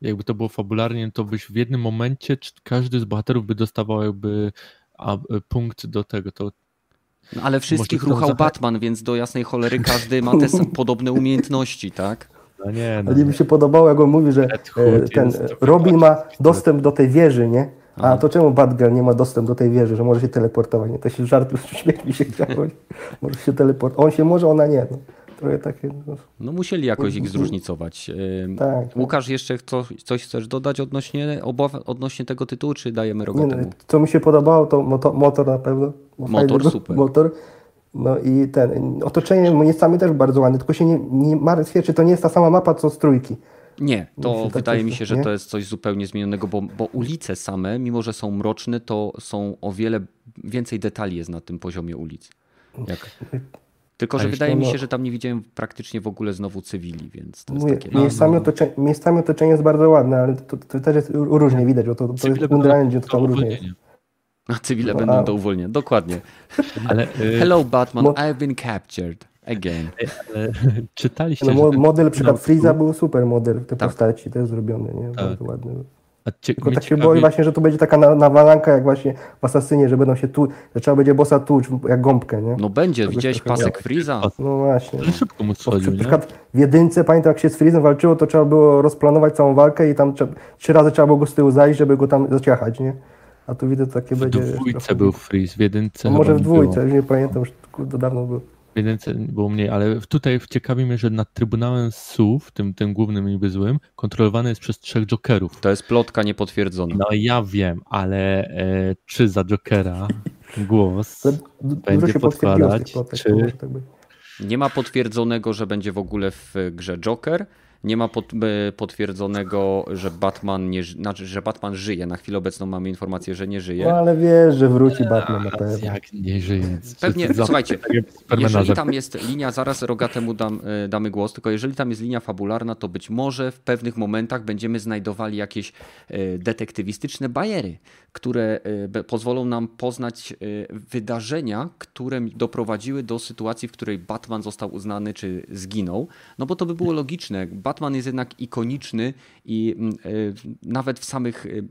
jakby to było fabularnie, to byś w jednym momencie każdy z bohaterów by dostawał jakby a e, punkt do tego to. No, ale wszystkich ruchał Batman, więc do jasnej cholery każdy ma te podobne umiejętności, tak? No nie, no. Ale mi się podobało, jak on mówi, że e, ten Robin ma dostęp do tej wieży, nie? A to czemu Batgirl nie ma dostępu do tej wieży, że może się teleportować? Nie, to się żart, śmiech mi się chciało. Może się teleportować. On się może, ona nie. No trochę takie... No, no musieli jakoś ich zróżnicować. Tak, tak. Łukasz, jeszcze coś, coś chcesz dodać odnośnie, obaw, odnośnie tego tytułu, czy dajemy rogatemu? Nie, co mi się podobało, to motor, motor na pewno. Motor, super. Motor. No i ten, otoczenie monicami też bardzo ładne, tylko się nie, nie martwię, czy to nie jest ta sama mapa, co z trójki. Nie, to tak wydaje mi się, że nie? to jest coś zupełnie zmienionego, bo, bo ulice same, mimo że są mroczne, to są o wiele więcej detali jest na tym poziomie ulic. Jak tylko, że wydaje mi się, że tam nie widziałem praktycznie w ogóle znowu cywili, więc to jest Mówię, takie... Miejscami, no, otoczenie, miejscami otoczenie jest bardzo ładne, ale to, to też jest różnie widać, bo to, to jest Unreal to tam różnie jest. A cywile no, będą a... do uwolnienia, dokładnie. Ale, y... Hello Batman, Mo... I've been captured. Again. Ale, czytaliście. No, model, na przykład Freeza był super model te tak. postaci, też zrobiony, nie? Tak. Bardzo ładny. Tylko tak się ciekawie... boi właśnie, że to będzie taka nawalanka jak właśnie w Asasynie, że będą się tu, że trzeba będzie bossa tuć jak gąbkę, nie? No będzie, to widziałeś pasek Freeza? No właśnie. Ale szybko mu schodził, Na przykład w jedynce, pamiętam jak się z Freezem walczyło, to trzeba było rozplanować całą walkę i tam trzy razy trzeba było go z tyłu zajść, żeby go tam zaciachać, nie? A tu widzę takie w będzie... W dwójce był Freeze, w jedynce no Może w dwójce, nie pamiętam, już dawno było. Więcej było mniej, ale tutaj ciekawi mnie, że nad Trybunałem Słów, tym, tym głównym niby złym, kontrolowany jest przez trzech Jokerów. To jest plotka niepotwierdzona. No ja wiem, ale e, czy za Jokera głos będzie podkładać, czy... Tak nie ma potwierdzonego, że będzie w ogóle w grze Joker. Nie ma pot, e, potwierdzonego, że Batman, nie, znaczy, że Batman żyje. Na chwilę obecną mamy informację, że nie żyje. No ale wiesz, że wróci Batman na pewno. Jak nie żyje? Pewnie, słuchajcie, jeżeli tam jest linia, zaraz Rogatemu dam, e, damy głos, tylko jeżeli tam jest linia fabularna, to być może w pewnych momentach będziemy znajdowali jakieś e, detektywistyczne bajery, które pozwolą nam poznać wydarzenia, które doprowadziły do sytuacji, w której Batman został uznany czy zginął. No bo to by było logiczne. Batman jest jednak ikoniczny i mm, y, nawet w samych y,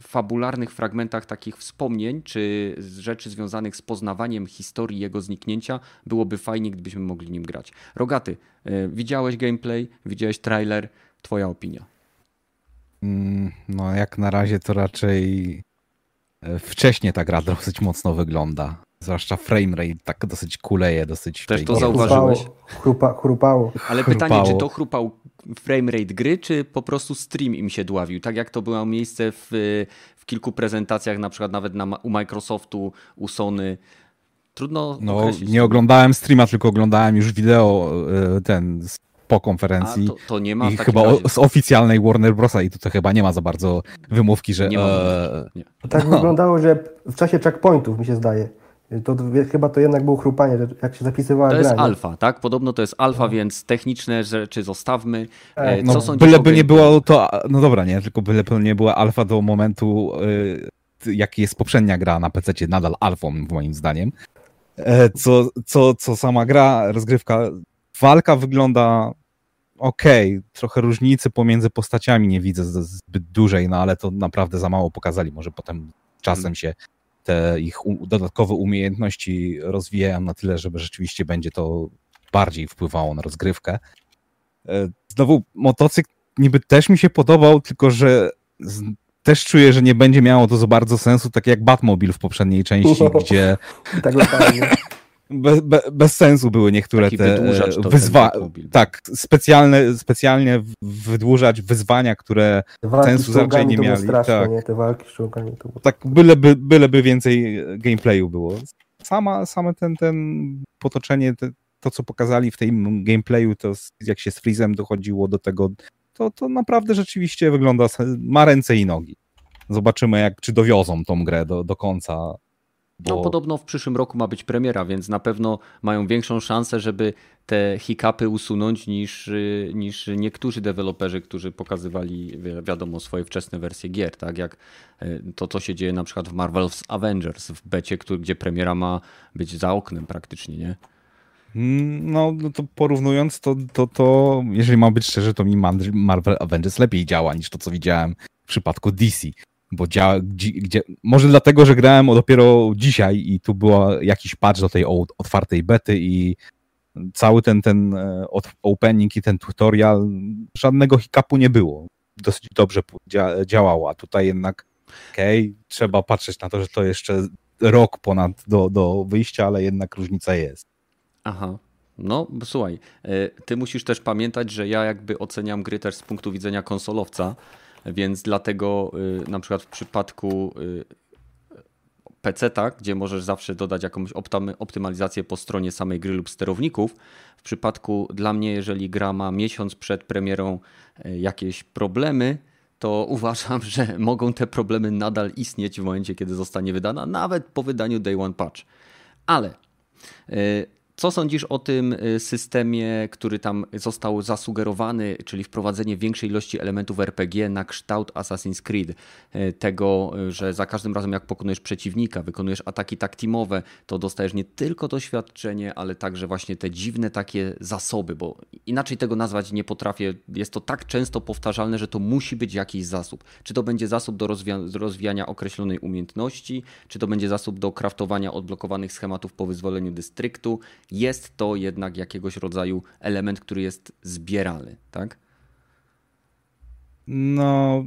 fabularnych fragmentach takich wspomnień, czy rzeczy związanych z poznawaniem historii jego zniknięcia, byłoby fajnie, gdybyśmy mogli nim grać. Rogaty, y, widziałeś gameplay, widziałeś trailer, twoja opinia? Mm, no, jak na razie to raczej wcześnie ta gra dosyć mocno wygląda. Zwłaszcza framerate tak dosyć kuleje, dosyć... Też to zauważyłeś? Chrupa, chrupało. Ale chrupało. pytanie, czy to chrupał framerate gry, czy po prostu stream im się dławił? Tak jak to było miejsce w, w kilku prezentacjach, na przykład nawet na, u Microsoftu, u Sony. Trudno No, określić. nie oglądałem streama, tylko oglądałem już wideo e, ten po konferencji. A, to, to, nie ma I chyba o, z oficjalnej Warner Brosa i tutaj chyba nie ma za bardzo wymówki, że... Nie ma e... nie. Tak no. wyglądało, że w czasie checkpointów mi się zdaje to chyba to jednak było chrupanie, jak się zapisywała To jest gra, alfa, tak? Podobno to jest alfa, no. więc techniczne rzeczy zostawmy. E, Co no, byleby nie było to, no dobra, nie, tylko byleby nie była alfa do momentu, yy, jaki jest poprzednia gra na PC, nadal alfą moim zdaniem. E, co, co, co sama gra, rozgrywka, walka wygląda ok, trochę różnicy pomiędzy postaciami nie widzę zbyt dużej, no ale to naprawdę za mało pokazali, może potem czasem hmm. się te ich dodatkowe umiejętności rozwijają na tyle, żeby rzeczywiście będzie to bardziej wpływało na rozgrywkę. E, znowu motocykl niby też mi się podobał, tylko że też czuję, że nie będzie miało to za bardzo sensu, tak jak Batmobil w poprzedniej części, gdzie tak bez, be, bez sensu były niektóre Taki te wyzwania. Tak, specjalne, specjalnie wydłużać wyzwania, które sensu raczej nie. Straszne, tak. nie? Te walki z czołgami to było... Tak, byleby, byleby więcej gameplayu było. Sama, same ten, ten potoczenie, te, to co pokazali w tym gameplayu, to jak się z Freezem dochodziło do tego, to, to naprawdę rzeczywiście wygląda, ma ręce i nogi. Zobaczymy, jak, czy dowiozą tą grę do, do końca bo... No podobno w przyszłym roku ma być premiera, więc na pewno mają większą szansę, żeby te hiccupy usunąć niż, y, niż niektórzy deweloperzy, którzy pokazywali wiadomo swoje wczesne wersje gier, tak jak y, to co się dzieje na przykład w Marvel's Avengers w becie, gdzie premiera ma być za oknem praktycznie, nie? Mm, no, no to porównując, to, to, to jeżeli mam być szczery, to mi Marvel Avengers lepiej działa niż to, co widziałem w przypadku DC bo działa, gdzie, może dlatego, że grałem dopiero dzisiaj i tu był jakiś patch do tej otwartej bety i cały ten, ten e, opening i ten tutorial, żadnego hiccupu nie było. Dosyć dobrze działało, a tutaj jednak okej, okay, trzeba patrzeć na to, że to jeszcze rok ponad do, do wyjścia, ale jednak różnica jest. Aha. No, słuchaj, e, ty musisz też pamiętać, że ja jakby oceniam gry też z punktu widzenia konsolowca, więc dlatego y, na przykład w przypadku y, PC, gdzie możesz zawsze dodać jakąś optymalizację po stronie samej gry lub sterowników. W przypadku dla mnie, jeżeli gra ma miesiąc przed premierą y, jakieś problemy, to uważam, że mogą te problemy nadal istnieć w momencie, kiedy zostanie wydana, nawet po wydaniu Day One Patch. Ale co sądzisz o tym y, systemie, który tam został zasugerowany, czyli wprowadzenie większej ilości elementów RPG na kształt Assassin's Creed? Y, tego, y, że za każdym razem jak pokonujesz przeciwnika, wykonujesz ataki tak teamowe, to dostajesz nie tylko doświadczenie, ale także właśnie te dziwne takie zasoby, bo inaczej tego nazwać nie potrafię. Jest to tak często powtarzalne, że to musi być jakiś zasób. Czy to będzie zasób do rozwijania określonej umiejętności, czy to będzie zasób do kraftowania odblokowanych schematów po wyzwoleniu dystryktu, jest to jednak jakiegoś rodzaju element, który jest zbierany, tak? No,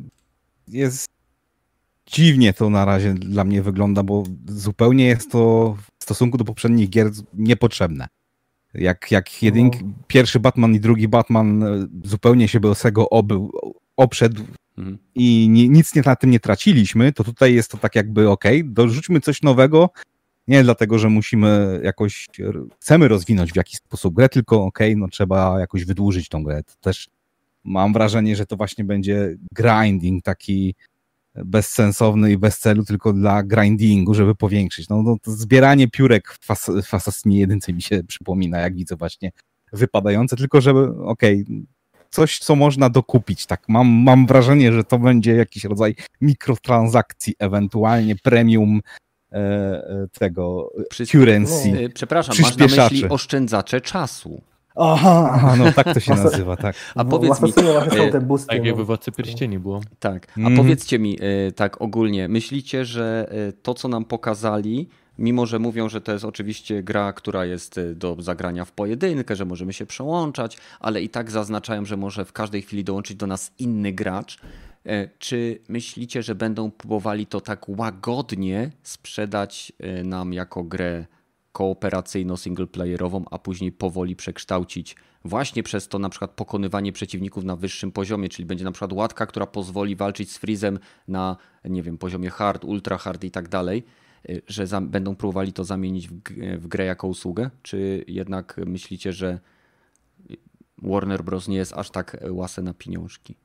jest dziwnie to na razie dla mnie wygląda, bo zupełnie jest to w stosunku do poprzednich gier niepotrzebne. Jak, jak jeden, no. pierwszy Batman i drugi Batman e, zupełnie się bez tego obył, oprzedł mhm. i ni, nic nie, na tym nie traciliśmy, to tutaj jest to tak jakby ok, dorzućmy coś nowego, nie dlatego, że musimy jakoś, chcemy rozwinąć w jakiś sposób grę, tylko ok, no trzeba jakoś wydłużyć tą grę. To też mam wrażenie, że to właśnie będzie grinding taki bezsensowny i bez celu, tylko dla grindingu, żeby powiększyć. No, no zbieranie piórek w, fas w jedynce mi się przypomina, jak widzę właśnie wypadające, tylko żeby, okej, okay, coś, co można dokupić, tak, mam, mam wrażenie, że to będzie jakiś rodzaj mikrotransakcji, ewentualnie premium tego Przy... currency. No, przepraszam, masz na myśli oszczędzacze czasu. Aha, Aha, no tak to się nazywa, tak. A powiedz mi, te tak jakby Władcy Pierścieni było. Tak, a mm. powiedzcie mi e, tak ogólnie, myślicie, że e, to co nam pokazali, mimo że mówią, że to jest oczywiście gra, która jest e, do zagrania w pojedynkę, że możemy się przełączać, ale i tak zaznaczają, że może w każdej chwili dołączyć do nas inny gracz, czy myślicie, że będą próbowali to tak łagodnie sprzedać nam jako grę kooperacyjno-singleplayerową, a później powoli przekształcić właśnie przez to na przykład pokonywanie przeciwników na wyższym poziomie, czyli będzie na przykład łatka, która pozwoli walczyć z Freezem na, nie wiem, poziomie hard, ultra hard i tak dalej, y, że za, będą próbowali to zamienić w, w grę jako usługę? Czy jednak myślicie, że Warner Bros. nie jest aż tak łase na pieniążki?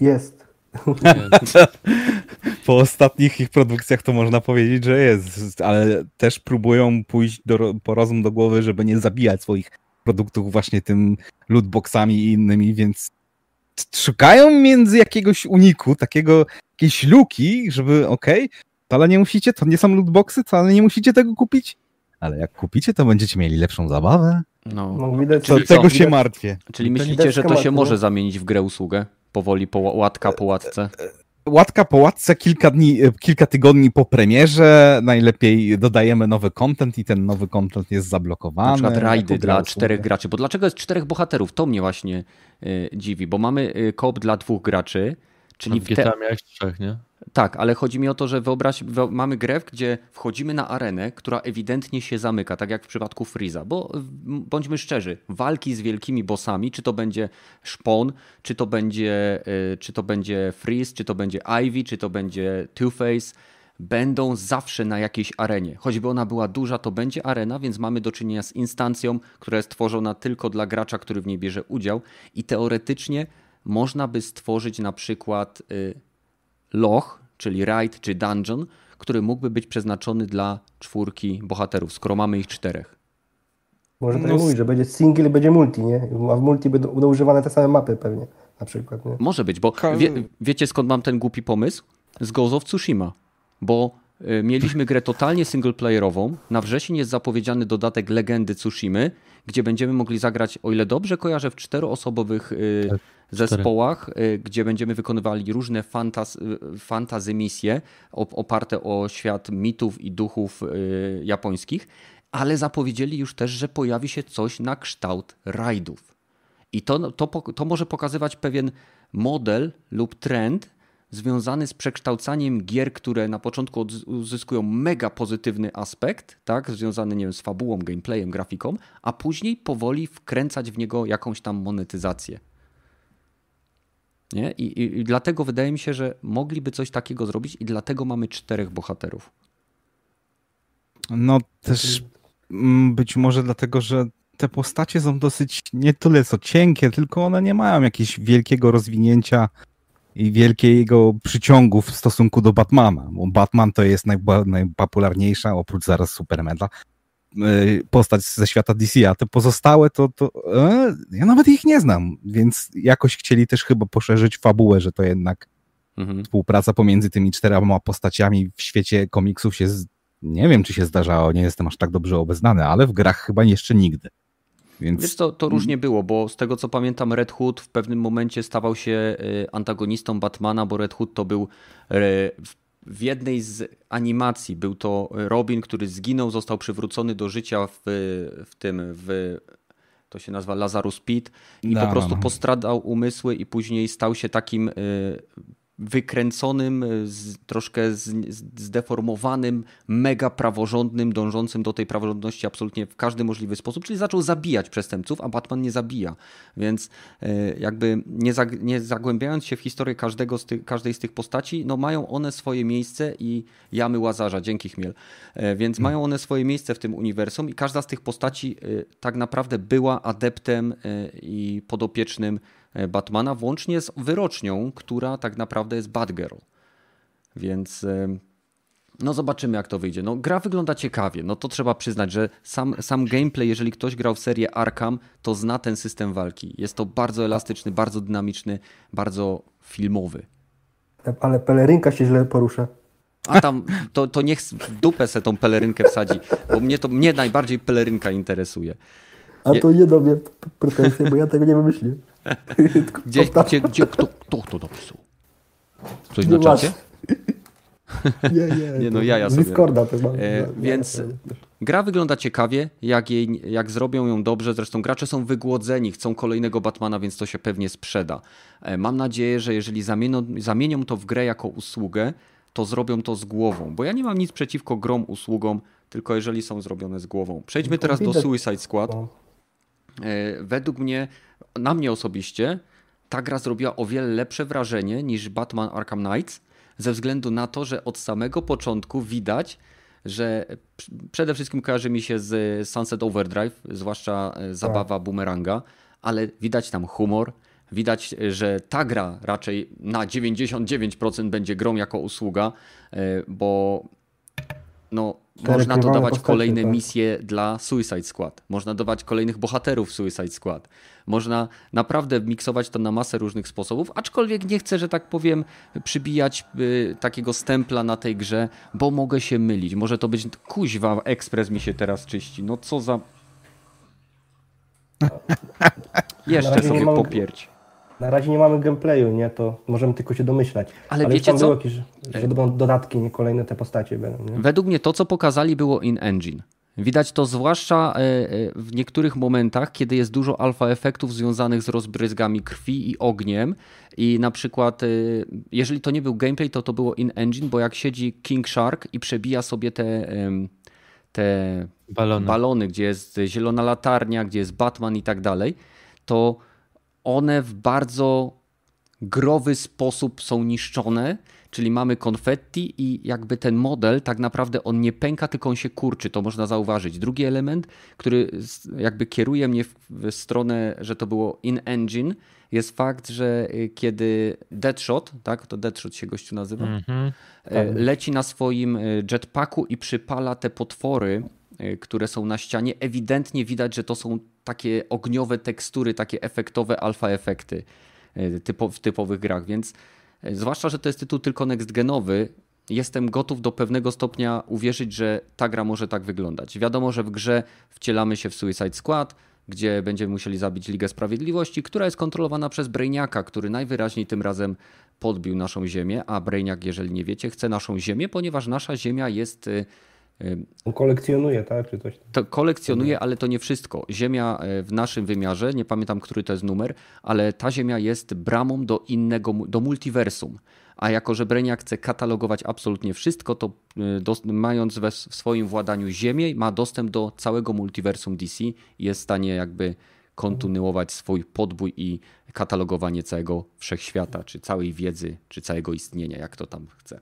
Jest. po ostatnich ich produkcjach to można powiedzieć, że jest, ale też próbują pójść do, po rozum do głowy, żeby nie zabijać swoich produktów właśnie tym lootboxami i innymi, więc szukają między jakiegoś uniku, takiego, jakiejś luki, żeby okej, okay, ale nie musicie, to nie są lootboxy, to ale nie musicie tego kupić, ale jak kupicie, to będziecie mieli lepszą zabawę. No, no widać, to, tego się martwię. Czyli myślicie, że to się może zamienić w grę usługę? Powoli, po, łatka po łatce? E, e, łatka po łatce kilka dni, e, kilka tygodni po premierze, najlepiej dodajemy nowy content i ten nowy content jest zablokowany. Na przykład rajdy dla czterech graczy, bo dlaczego jest czterech bohaterów? To mnie właśnie dziwi, bo mamy koop dla dwóch graczy, czyli w GTA miałeś trzech, nie? Tak, ale chodzi mi o to, że wyobraź, mamy grę, gdzie wchodzimy na arenę, która ewidentnie się zamyka, tak jak w przypadku Freeza, bo bądźmy szczerzy, walki z wielkimi bossami, czy to będzie Szpon, czy to będzie, y, czy to będzie Freeze, czy to będzie Ivy, czy to będzie Two-Face, będą zawsze na jakiejś arenie. Choćby ona była duża, to będzie arena, więc mamy do czynienia z instancją, która jest tworzona tylko dla gracza, który w niej bierze udział i teoretycznie można by stworzyć na przykład y, loch, czyli raid czy dungeon, który mógłby być przeznaczony dla czwórki bohaterów, skoro mamy ich czterech. Może tak no, mówić, że będzie single i będzie multi, nie? A w multi będą, będą używane te same mapy pewnie, na przykład. Nie? Może być, bo wie, wiecie skąd mam ten głupi pomysł? Z Ghost of Tsushima, bo mieliśmy grę totalnie singleplayerową, na wrzesień jest zapowiedziany dodatek Legendy Tsushimy, gdzie będziemy mogli zagrać, o ile dobrze kojarzę, w czteroosobowych y, tak zespołach, y, gdzie będziemy wykonywali różne fantaz, y, fantazy misje oparte o świat mitów i duchów y, japońskich, ale zapowiedzieli już też, że pojawi się coś na kształt rajdów. I to, to, to może pokazywać pewien model lub trend związany z przekształcaniem gier, które na początku uzyskują mega pozytywny aspekt, tak, związany nie wiem, z fabułą, gameplayem, grafiką, a później powoli wkręcać w niego jakąś tam monetyzację. Nie? I, i, I, dlatego wydaje mi się, że mogliby coś takiego zrobić i dlatego mamy czterech bohaterów. No też mm, być może dlatego, że te postacie są dosyć nie tyle co cienkie, tylko one nie mają jakiegoś wielkiego rozwinięcia i wielkiego przyciągu w stosunku do Batmana, bo Batman to jest najpopularniejsza, oprócz zaraz Supermana, Y, postać ze świata DC, a te pozostałe to, to e, ja nawet ich nie znam, więc jakoś chcieli też chyba poszerzyć fabułę, że to jednak mhm. współpraca pomiędzy tymi czterema postaciami w świecie komiksów się, z... nie wiem czy się zdarzało, nie jestem aż tak dobrze obeznany, ale w grach chyba jeszcze nigdy. Więc... Wiesz, to, to różnie było, bo z tego co pamiętam, Red Hood w pewnym momencie stawał się y, antagonistą Batmana, bo Red Hood to był y, w jednej z animacji był to Robin, który zginął, został przywrócony do życia w, w tym, w, to się nazywa Lazarus Pit i no, po prostu no, no. postradał umysły i później stał się takim y, wykręconym, z, troszkę z, zdeformowanym, mega praworządnym, dążącym do tej praworządności absolutnie w każdy możliwy sposób, czyli zaczął zabijać przestępców, a Batman nie zabija. Więc e, jakby nie, zag, nie zagłębiając się w historię każdego z tych, każdej z tych postaci, no mają one swoje miejsce i jamy Łazarza, dzięki Chmiel. E, więc hmm. mają one swoje miejsce w tym uniwersum i każda z tych postaci e, tak naprawdę była adeptem i podopiecznym E, Batmana, włącznie z wyrocznią, która tak naprawdę jest Batgirl. Więc e, no zobaczymy jak to wyjdzie. No gra wygląda ciekawie, no to trzeba przyznać, że sam, sam gameplay, jeżeli ktoś grał w serię Arkham, to zna ten system walki. Jest to bardzo elastyczny, bardzo dynamiczny, bardzo filmowy. Ale pelerynka się źle porusza. A tam to, to niech w dupę se tą pelerynkę wsadzi, bo mnie to mnie najbardziej pelerynka interesuje. A to nie do mnie pretensje, bo ja tego nie wymyśliłem. Gdzie, gdzie, gdzie kto, kto to napisał? Coś na czacie? Nie, nie. nie no ja, ja sobie. Discorda też mam. E, więc gra wygląda ciekawie, jak, jej, jak zrobią ją dobrze. Zresztą gracze są wygłodzeni, chcą kolejnego Batmana, więc to się pewnie sprzeda. E, mam nadzieję, że jeżeli zamienią, zamienią to w grę jako usługę, to zrobią to z głową. Bo ja nie mam nic przeciwko grom usługom, tylko jeżeli są zrobione z głową. Przejdźmy no, teraz do Suicide Squad. E, według mnie na mnie osobiście ta gra zrobiła o wiele lepsze wrażenie niż Batman Arkham Knights, ze względu na to, że od samego początku widać, że przede wszystkim kojarzy mi się z Sunset Overdrive, zwłaszcza e, zabawa tak. boomeranga, ale widać tam humor, widać, że ta gra raczej na 99% będzie grą jako usługa, e, bo no, można dodawać postacie, kolejne tak. misje dla Suicide Squad. Można dodawać kolejnych bohaterów Suicide Squad. Można naprawdę miksować to na masę różnych sposobów, aczkolwiek nie chcę, że tak powiem, przybijać y, takiego stempla na tej grze, bo mogę się mylić. Może to być kuźwa, ekspres mi się teraz czyści. No co za... Jeszcze sobie popierć. Na razie nie mamy gameplayu, nie? To możemy tylko się domyślać. Ale, Ale wiecie co? Jakieś, że będą dodatki, nie kolejne te postacie będą. Nie? Według mnie to, co pokazali, było in-engine. Widać to zwłaszcza e, e, w niektórych momentach, kiedy jest dużo alfa efektów związanych z rozbryzgami krwi i ogniem. I na przykład, e, jeżeli to nie był gameplay, to to było in-engine, bo jak siedzi King Shark i przebija sobie te, te balony. balony, gdzie jest zielona latarnia, gdzie jest Batman i tak dalej, to one w bardzo growy sposób są niszczone, czyli mamy konfetti i jakby ten model tak naprawdę on nie pęka, tylko on się kurczy, to można zauważyć. Drugi element, który jakby kieruje mnie w stronę, że to było in-engine, jest fakt, że y, kiedy Deadshot, tak, to Deadshot się gościu nazywa, mm -hmm. leci na swoim y, jetpacku i przypala te potwory, które są na ścianie, ewidentnie widać, że to są takie ogniowe tekstury, takie efektowe alfa efekty w typowych grach, więc Zwłaszcza, że to jest tytuł tylko next genowy, jestem gotów do pewnego stopnia uwierzyć, że ta gra może tak wyglądać. Wiadomo, że w grze wcielamy się w Suicide Squad, gdzie będziemy musieli zabić Ligę Sprawiedliwości, która jest kontrolowana przez Brainiaka, który najwyraźniej tym razem podbił naszą ziemię, a Brainiak, jeżeli nie wiecie, chce naszą ziemię, ponieważ nasza ziemia jest on kolekcjonuje, tak? Czy coś To kolekcjonuje, ale to nie wszystko. Ziemia e, w naszym wymiarze, nie pamiętam, który to jest numer, ale ta Ziemia jest bramą do innego, do multiversum. A jako, że Breniak chce katalogować absolutnie wszystko, to e, do, mając we, w swoim władaniu Ziemię, ma dostęp do całego multiversum DC i jest w stanie jakby kontynuować swój podbój i katalogowanie całego wszechświata, czy całej wiedzy, czy całego istnienia, jak to tam chce.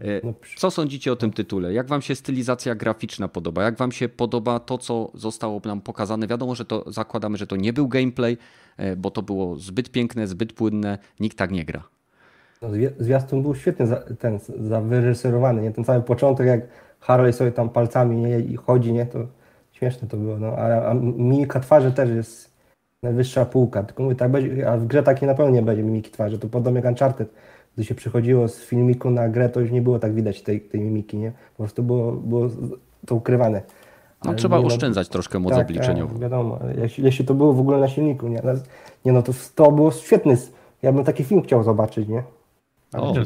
E, no, co sądzicie o tym tytule? Jak wam się stylizacja graficzna podoba? Jak wam się podoba to, co zostało nam pokazane? Wiadomo, że to zakładamy, że to nie był gameplay, e, bo to było zbyt piękne, zbyt płynne. Nikt tak nie gra. No, zwiastun był świetnie za, ten, zawyreżyserowany, nie? Ten cały początek, jak Harley sobie tam palcami nie, i chodzi, nie? To śmieszne to było, no. A, a mimika twarzy też jest najwyższa półka. Tylko mówię, tak będzie, a w grze takiej na pewno nie będzie mimiki twarzy. To podobnie jak Uncharted gdy się przychodziło z filmiku na grę, to już nie było tak widać tej, tej mimiki, nie? Po prostu było, było to ukrywane. No, trzeba oszczędzać troszkę moc tak, obliczeniową. Tak, wiadomo, jeśli, jeśli to było w ogóle na silniku, nie? Nie no, to, to było świetny, ja bym taki film chciał zobaczyć, nie? O, to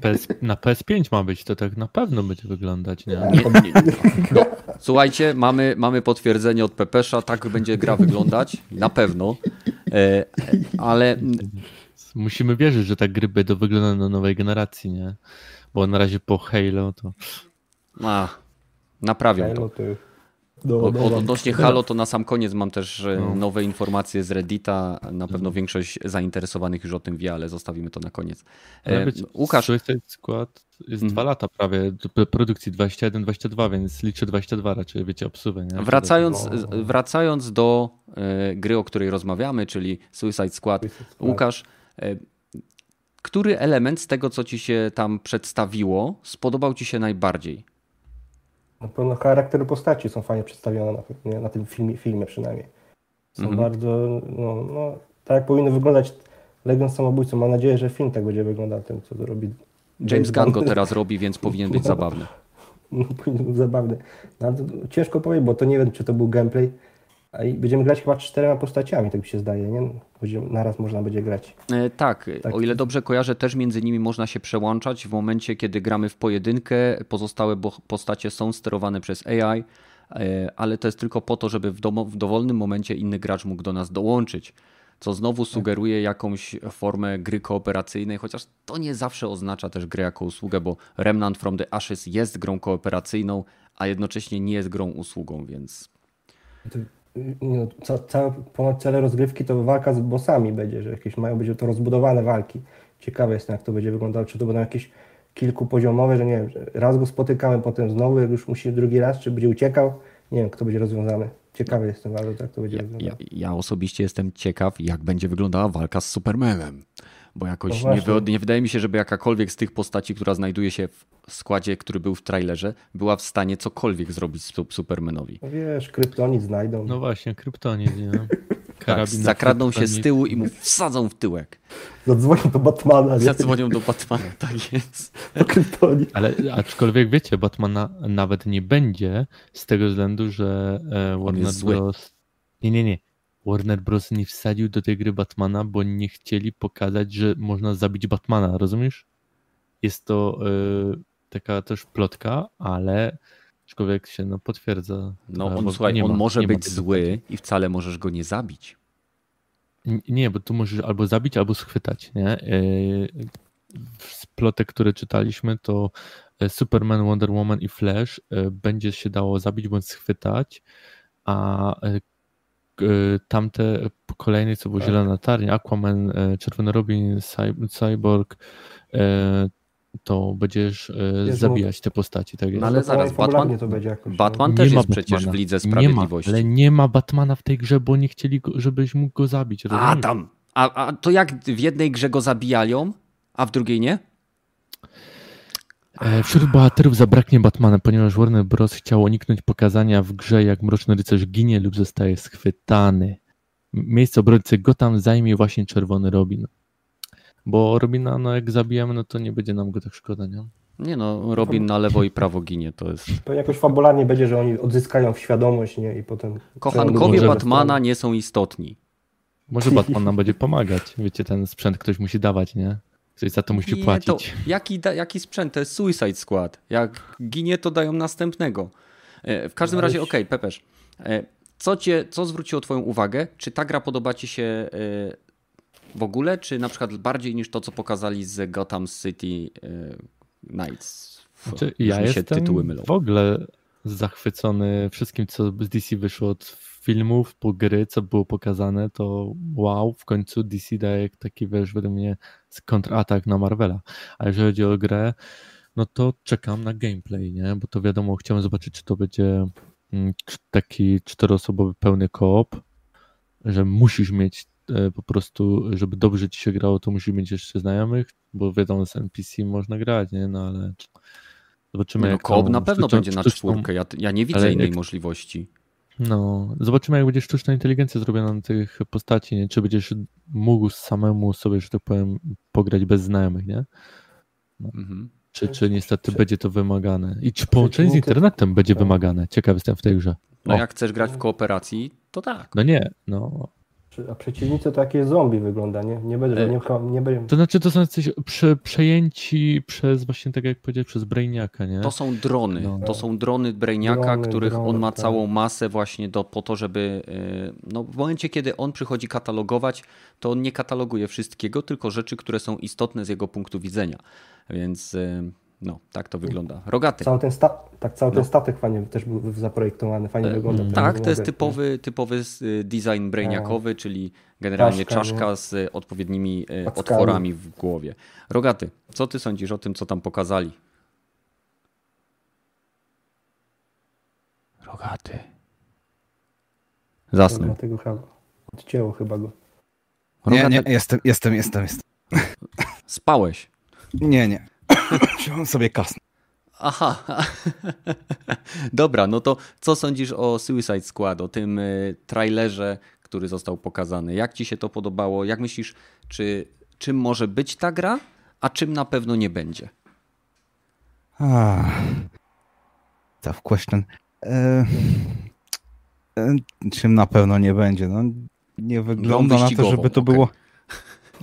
PS, na PS5 ma być, to tak na pewno będzie wyglądać, nie? nie, nie, nie. No, słuchajcie, mamy, mamy potwierdzenie od Pepesza, tak będzie gra wyglądać, na pewno, e, ale musimy wierzyć, że tak gry będą wyglądały na nowej generacji, nie? Bo na razie po Halo to... A, naprawią Halo to. No, no, odnośnie Halo to na sam koniec mam też e, No. nowe informacje z Reddita. Na pewno większość zainteresowanych już o tym wie, ale zostawimy to na koniec. E, Łukasz, Suicide Squad jest Mhm. dwa lata prawie do produkcji 21-22, więc liczę 22 raczej, wiecie, obsuwę, nie? wracając, No, wracając do e, gry, o której rozmawiamy, czyli Suicide Squad. Łukasz, e, który element z tego, co ci się tam przedstawiło, spodobał ci się najbardziej? Na pewno charaktery postaci są fajnie przedstawione na, na tym filmie, filmie przynajmniej. Są Mhm. bardzo, no, no, tak powinno wyglądać Legend Samobójcą. Mam nadzieję, że film tak będzie wyglądał, ten co robi James Gunn go teraz robi, więc powinien być zabawny. No, powinien być zabawny. No, ciężko powiedzieć, bo to nie wiem, czy to był gameplay. A i będziemy grać chyba czterema postaciami, tak mi się zdaje, nie? Naraz można będzie grać. E, Tak, Tak. o ile dobrze kojarzę, też między nimi można się przełączać w momencie, kiedy gramy w pojedynkę. Pozostałe postacie są sterowane przez AI, e, ale to jest tylko po to, żeby w, w dowolnym momencie inny gracz mógł do nas dołączyć. Co znowu sugeruje jakąś formę gry kooperacyjnej, chociaż to nie zawsze oznacza też grę jako usługę, bo Remnant from the Ashes jest grą kooperacyjną, a jednocześnie nie jest grą usługą, więc no, ca, całe, ponad cele rozgrywki to walka z bossami będzie, że jakieś mają być to rozbudowane walki. Ciekawe jest, jak to będzie wyglądało, czy to będą jakieś kilkupoziomowe, że nie wiem, że raz go spotykamy, potem znowu, jak już musi drugi raz, czy będzie uciekał. Nie wiem, kto będzie rozwiązany. Ciekawy jestem bardzo, jak to będzie Ja, wyglądało. ja, ja osobiście jestem ciekaw, jak będzie wyglądała walka z Supermanem. Bo No jakoś nie, właśnie. wy, nie wydaje mi się, żeby jakakolwiek z tych postaci, która znajduje się w składzie, który był w trailerze, była w stanie cokolwiek zrobić Su- Supermanowi. No wiesz, kryptonit znajdą. No właśnie, kryptonit, nie? Tak, zakradną się z tyłu i mu wsadzą w tyłek. Zadzwonią do Batmana, nie? Zadzwonią do Batmana, tak jest. Kryptonit. Ale aczkolwiek wiecie, Batmana nawet nie będzie z tego względu, że e, Warner. Bros. Nie, nie, nie. Warner Bros. nie wsadził do tej gry Batmana, bo nie chcieli pokazać, że można zabić Batmana, rozumiesz? Jest to e, taka też plotka, ale aczkolwiek się no, potwierdza. No on, bo słuchaj, nie on ma- może być zły i wcale możesz go nie zabić. Nie, bo tu możesz albo zabić, albo schwytać, nie? Yy, Z plotek, które czytaliśmy, to e, Superman, Wonder Woman i Flash e, będzie się dało zabić bądź schwytać, a e, e, tamte kolejne, co było Tak. Zielona Latarnia, Aquaman, e, Czerwony Robin, Cy- Cyborg, e, to będziesz e, Jest zabijać te postaci, tak jest. No ale No, zaraz, Batman- to będzie jakoś. Batman Nie też ma jest przecież w Lidze Nie ma, Sprawiedliwości. ale nie ma Batmana w tej grze, bo nie chcieli, go, żebyś mógł go zabić. A rozumiesz? tam. A, a to jak w jednej grze go zabijają, a w drugiej nie? E, Wśród bohaterów zabraknie Batmana, ponieważ Warner Bros. chciał uniknąć pokazania w grze, jak Mroczny Rycerz ginie lub zostaje schwytany. Miejsce obrońcy Gotham zajmie właśnie Czerwony Robin. Bo Robina, no jak zabijemy, no to nie będzie nam go tak szkoda, nie? Nie no, Robin na lewo i prawo ginie, to jest... To jakoś fabularnie będzie, że oni odzyskają świadomość, nie? I potem... Kochankowie Może- Batmana nie są istotni. Może Batman nam będzie pomagać. Wiecie, ten sprzęt ktoś musi dawać, nie? Ktoś za to musi płacić. To, jaki, da, jaki sprzęt? To jest Suicide Squad. Jak ginie, to dają następnego. E, W każdym No, razie, okej, Pepeż. E, Co, cię, co zwróciło Twoją uwagę? Czy ta gra podoba Ci się e, w ogóle, czy na przykład bardziej niż to, co pokazali z Gotham City Knights? F- Znaczy, ja jestem tytuły mylą. w ogóle zachwycony wszystkim, co z DC wyszło od filmów po gry, co było pokazane, to wow, w końcu DC daje taki, wiesz, według mnie kontratak na Marvela. A jeżeli chodzi o grę, no to czekam na gameplay, nie? Bo to wiadomo, chciałem zobaczyć, czy to będzie mm, taki czteroosobowy pełny koop, że musisz mieć e, po prostu, żeby dobrze ci się grało, to musisz mieć jeszcze znajomych, bo wiadomo, z NPC można grać, nie? No ale zobaczymy, no, jak Koop na pewno będzie na czwórkę. Ja, ja nie widzę innej jak- możliwości. No, zobaczymy, jak będzie sztuczna inteligencja zrobiona na tych postaci, nie? Czy będziesz mógł samemu sobie, że tak powiem, pograć bez znajomych, nie? Mhm. Czy, czy niestety Czy- będzie to wymagane? I czy połączenie z internetem będzie tak. wymagane? Ciekaw jestem w tej grze. No O. jak chcesz grać w kooperacji, to tak. No nie, no. A przeciwnicy to jakieś zombie wygląda, nie? Nie będzie, nie, nie będzie. To znaczy to są coś prze, przejęci przez właśnie tak jak powiedziałeś, przez Brainiaka, nie? To są drony. No. To są drony Brainiaka, drony, których drony, on ma tak. całą masę właśnie do, po to, żeby no w momencie, kiedy on przychodzi katalogować, to on nie kataloguje wszystkiego, tylko rzeczy, które są istotne z jego punktu widzenia. Więc no, tak to wygląda. Rogaty. Cały ten, sta tak, cały ten no. statek fajnie też był zaprojektowany, fajnie e, wygląda. Tak, to jest typowy, typowy y, design brainiakowy, czyli generalnie czaszka, czaszka z odpowiednimi y, Packami. otworami w głowie. Rogaty, co ty sądzisz o tym, co tam pokazali? Rogaty. Zasnął. Dlatego chyba odcięło chyba go. Rogaty... Nie, nie, jestem, jestem, jestem, jestem. Spałeś? Nie, nie. Wziąłem sobie kasnę. Aha. Dobra, no to co sądzisz o Suicide Squad, o tym y, trailerze, który został pokazany? Jak ci się to podobało? Jak myślisz, czy, czym może być ta gra, a czym na pewno nie będzie? Ah, tough question. E, e, czym na pewno nie będzie? No, nie wygląda na to, żeby to okay.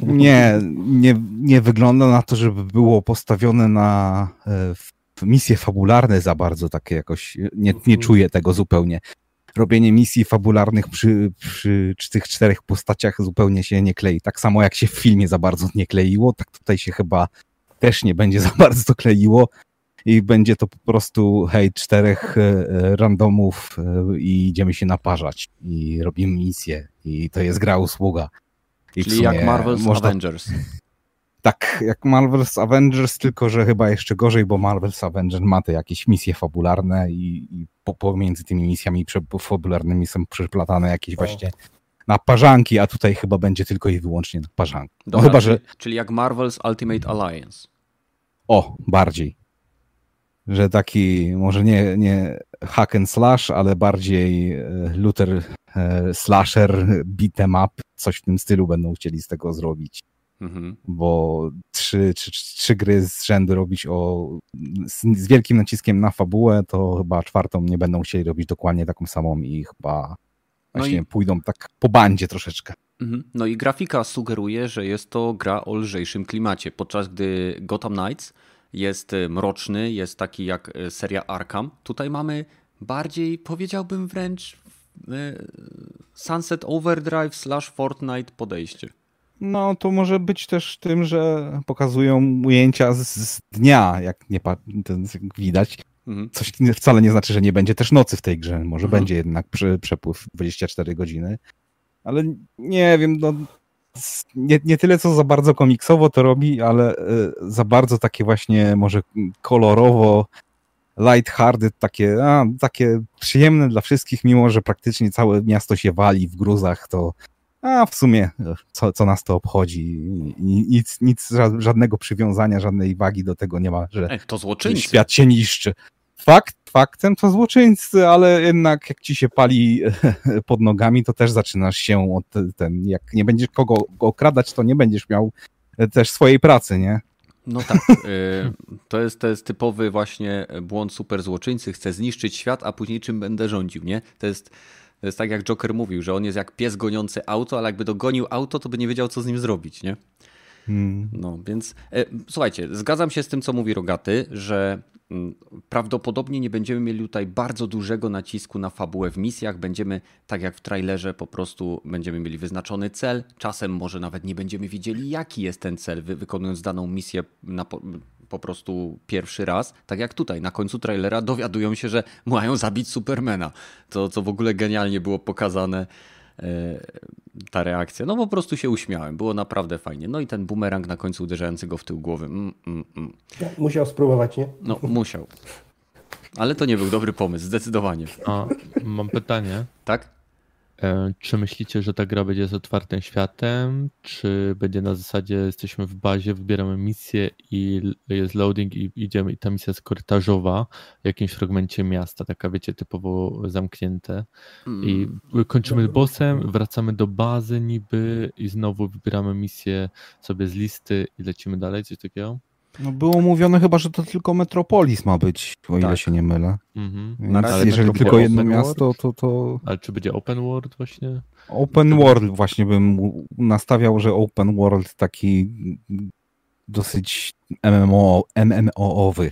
Nie, nie, nie wygląda na to, żeby było postawione na e, misje fabularne za bardzo, takie jakoś, nie, nie mhm. czuję tego zupełnie. Robienie misji fabularnych przy, przy tych czterech postaciach zupełnie się nie klei. Tak samo jak się w filmie za bardzo nie kleiło, tak tutaj się chyba też nie będzie za bardzo to kleiło i będzie to po prostu hej, czterech e, randomów e, i idziemy się naparzać i robimy misję i to jest gra usługa. I Czyli jak Marvel's można... Avengers. Tak, jak Marvel's Avengers, tylko że chyba jeszcze gorzej, bo Marvel's Avengers ma te jakieś misje fabularne i, i po, pomiędzy tymi misjami fabularnymi są przeplatane jakieś o. właśnie naparzanki, a tutaj chyba będzie tylko i wyłącznie naparzanki. No Dobra, chyba, że... Czyli jak Marvel's Ultimate Alliance. O, bardziej. Że taki, może nie, nie hack and slash, ale bardziej e, Luther e, slasher, beat'em up, coś w tym stylu będą chcieli z tego zrobić. Mhm. Bo trzy, trzy, trzy gry z rzędu robić o, z, z, wielkim naciskiem na fabułę, to chyba czwartą nie będą chcieli robić dokładnie taką samą i chyba no właśnie i... pójdą tak po bandzie troszeczkę. Mhm. No i grafika sugeruje, że jest to gra o lżejszym klimacie, podczas gdy Gotham Knights jest e, mroczny, jest taki jak e, seria Arkham. Tutaj mamy bardziej, powiedziałbym wręcz e, Sunset Overdrive slash Fortnite podejście. No, to może być też tym, że pokazują ujęcia z, z dnia, jak nie jak widać. Mhm. Coś wcale nie znaczy, że nie będzie też nocy w tej grze. Może mhm. będzie jednak przy, przepływ 24 godziny. Ale nie wiem, no, nie, nie tyle co za bardzo komiksowo to robi, ale za bardzo takie właśnie może kolorowo light-hearted, takie, a, takie przyjemne dla wszystkich, mimo że praktycznie całe miasto się wali w gruzach, to a w sumie co, co nas to obchodzi? Nic, nic, żadnego przywiązania, żadnej wagi do tego nie ma, że Ej, to złoczyńcy. świat się niszczy. Fakt, faktem to złoczyńcy, ale jednak jak ci się pali pod nogami, to też zaczynasz się od ten, jak nie będziesz kogo okradać, to nie będziesz miał też swojej pracy, nie? No tak. Y, to jest, to jest typowy właśnie błąd super złoczyńcy. Chce zniszczyć świat, a później czym będę rządził, nie? To jest, to jest tak jak Joker mówił, że on jest jak pies goniący auto, ale jakby dogonił auto, to by nie wiedział, co z nim zrobić, nie? Hmm. No, więc e, słuchajcie, zgadzam się z tym, co mówi Rogaty, że Mm, prawdopodobnie nie będziemy mieli tutaj bardzo dużego nacisku na fabułę w misjach. Będziemy, tak jak w trailerze, po prostu będziemy mieli wyznaczony cel. Czasem może nawet nie będziemy widzieli, jaki jest ten cel, wykonując daną misję na po, po prostu pierwszy raz. Tak jak tutaj, na końcu trailera dowiadują się, że mają zabić Supermana. To, co w ogóle genialnie było pokazane ta reakcja. No po prostu się uśmiałem. Było naprawdę fajnie. No i ten bumerang na końcu uderzający go w tył głowy. Mm, mm, mm. Musiał spróbować, nie? No, musiał. Ale to nie był dobry pomysł, zdecydowanie. A, mam pytanie. Tak? E, czy myślicie, że ta gra będzie z otwartym światem? Czy będzie na zasadzie jesteśmy w bazie, wybieramy misję i jest loading i idziemy i ta misja jest korytarzowa w jakimś fragmencie miasta, taka wiecie, typowo zamknięte. I mm. kończymy bossem, wracamy do bazy niby i znowu wybieramy misję sobie z listy i lecimy dalej, coś takiego? No było mówione chyba, że to tylko Metropolis ma być, o ile tak. się nie mylę. Mhm. Więc jeżeli tylko jedno miasto, to, to... Ale czy będzie open world właśnie? Open world właśnie bym nastawiał, że open world taki dosyć MMO, MMO-owy,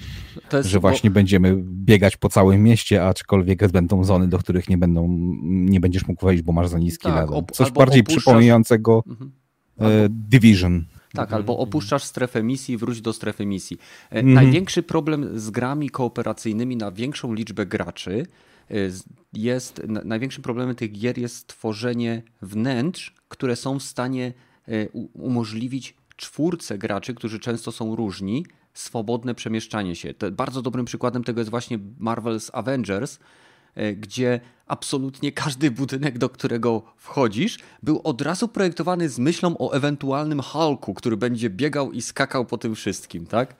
jest, że właśnie bo... będziemy biegać po całym mieście, aczkolwiek będą zony, do których nie będą, nie będziesz mógł wejść, bo masz za niski tak, level. Coś bardziej opuszczasz... przypominającego mhm. E, Division. Tak, albo opuszczasz strefę misji wróć do strefy misji. Mm. Największy problem z grami kooperacyjnymi na większą liczbę graczy e, jest, największym problemem tych gier jest stworzenie wnętrz, które są w stanie umożliwić czwórce graczy, którzy często są różni, swobodne przemieszczanie się. Bardzo dobrym przykładem tego jest właśnie Marvel's Avengers, e, gdzie absolutnie każdy budynek, do którego wchodzisz, był od razu projektowany z myślą o ewentualnym Hulku, który będzie biegał i skakał po tym wszystkim, tak?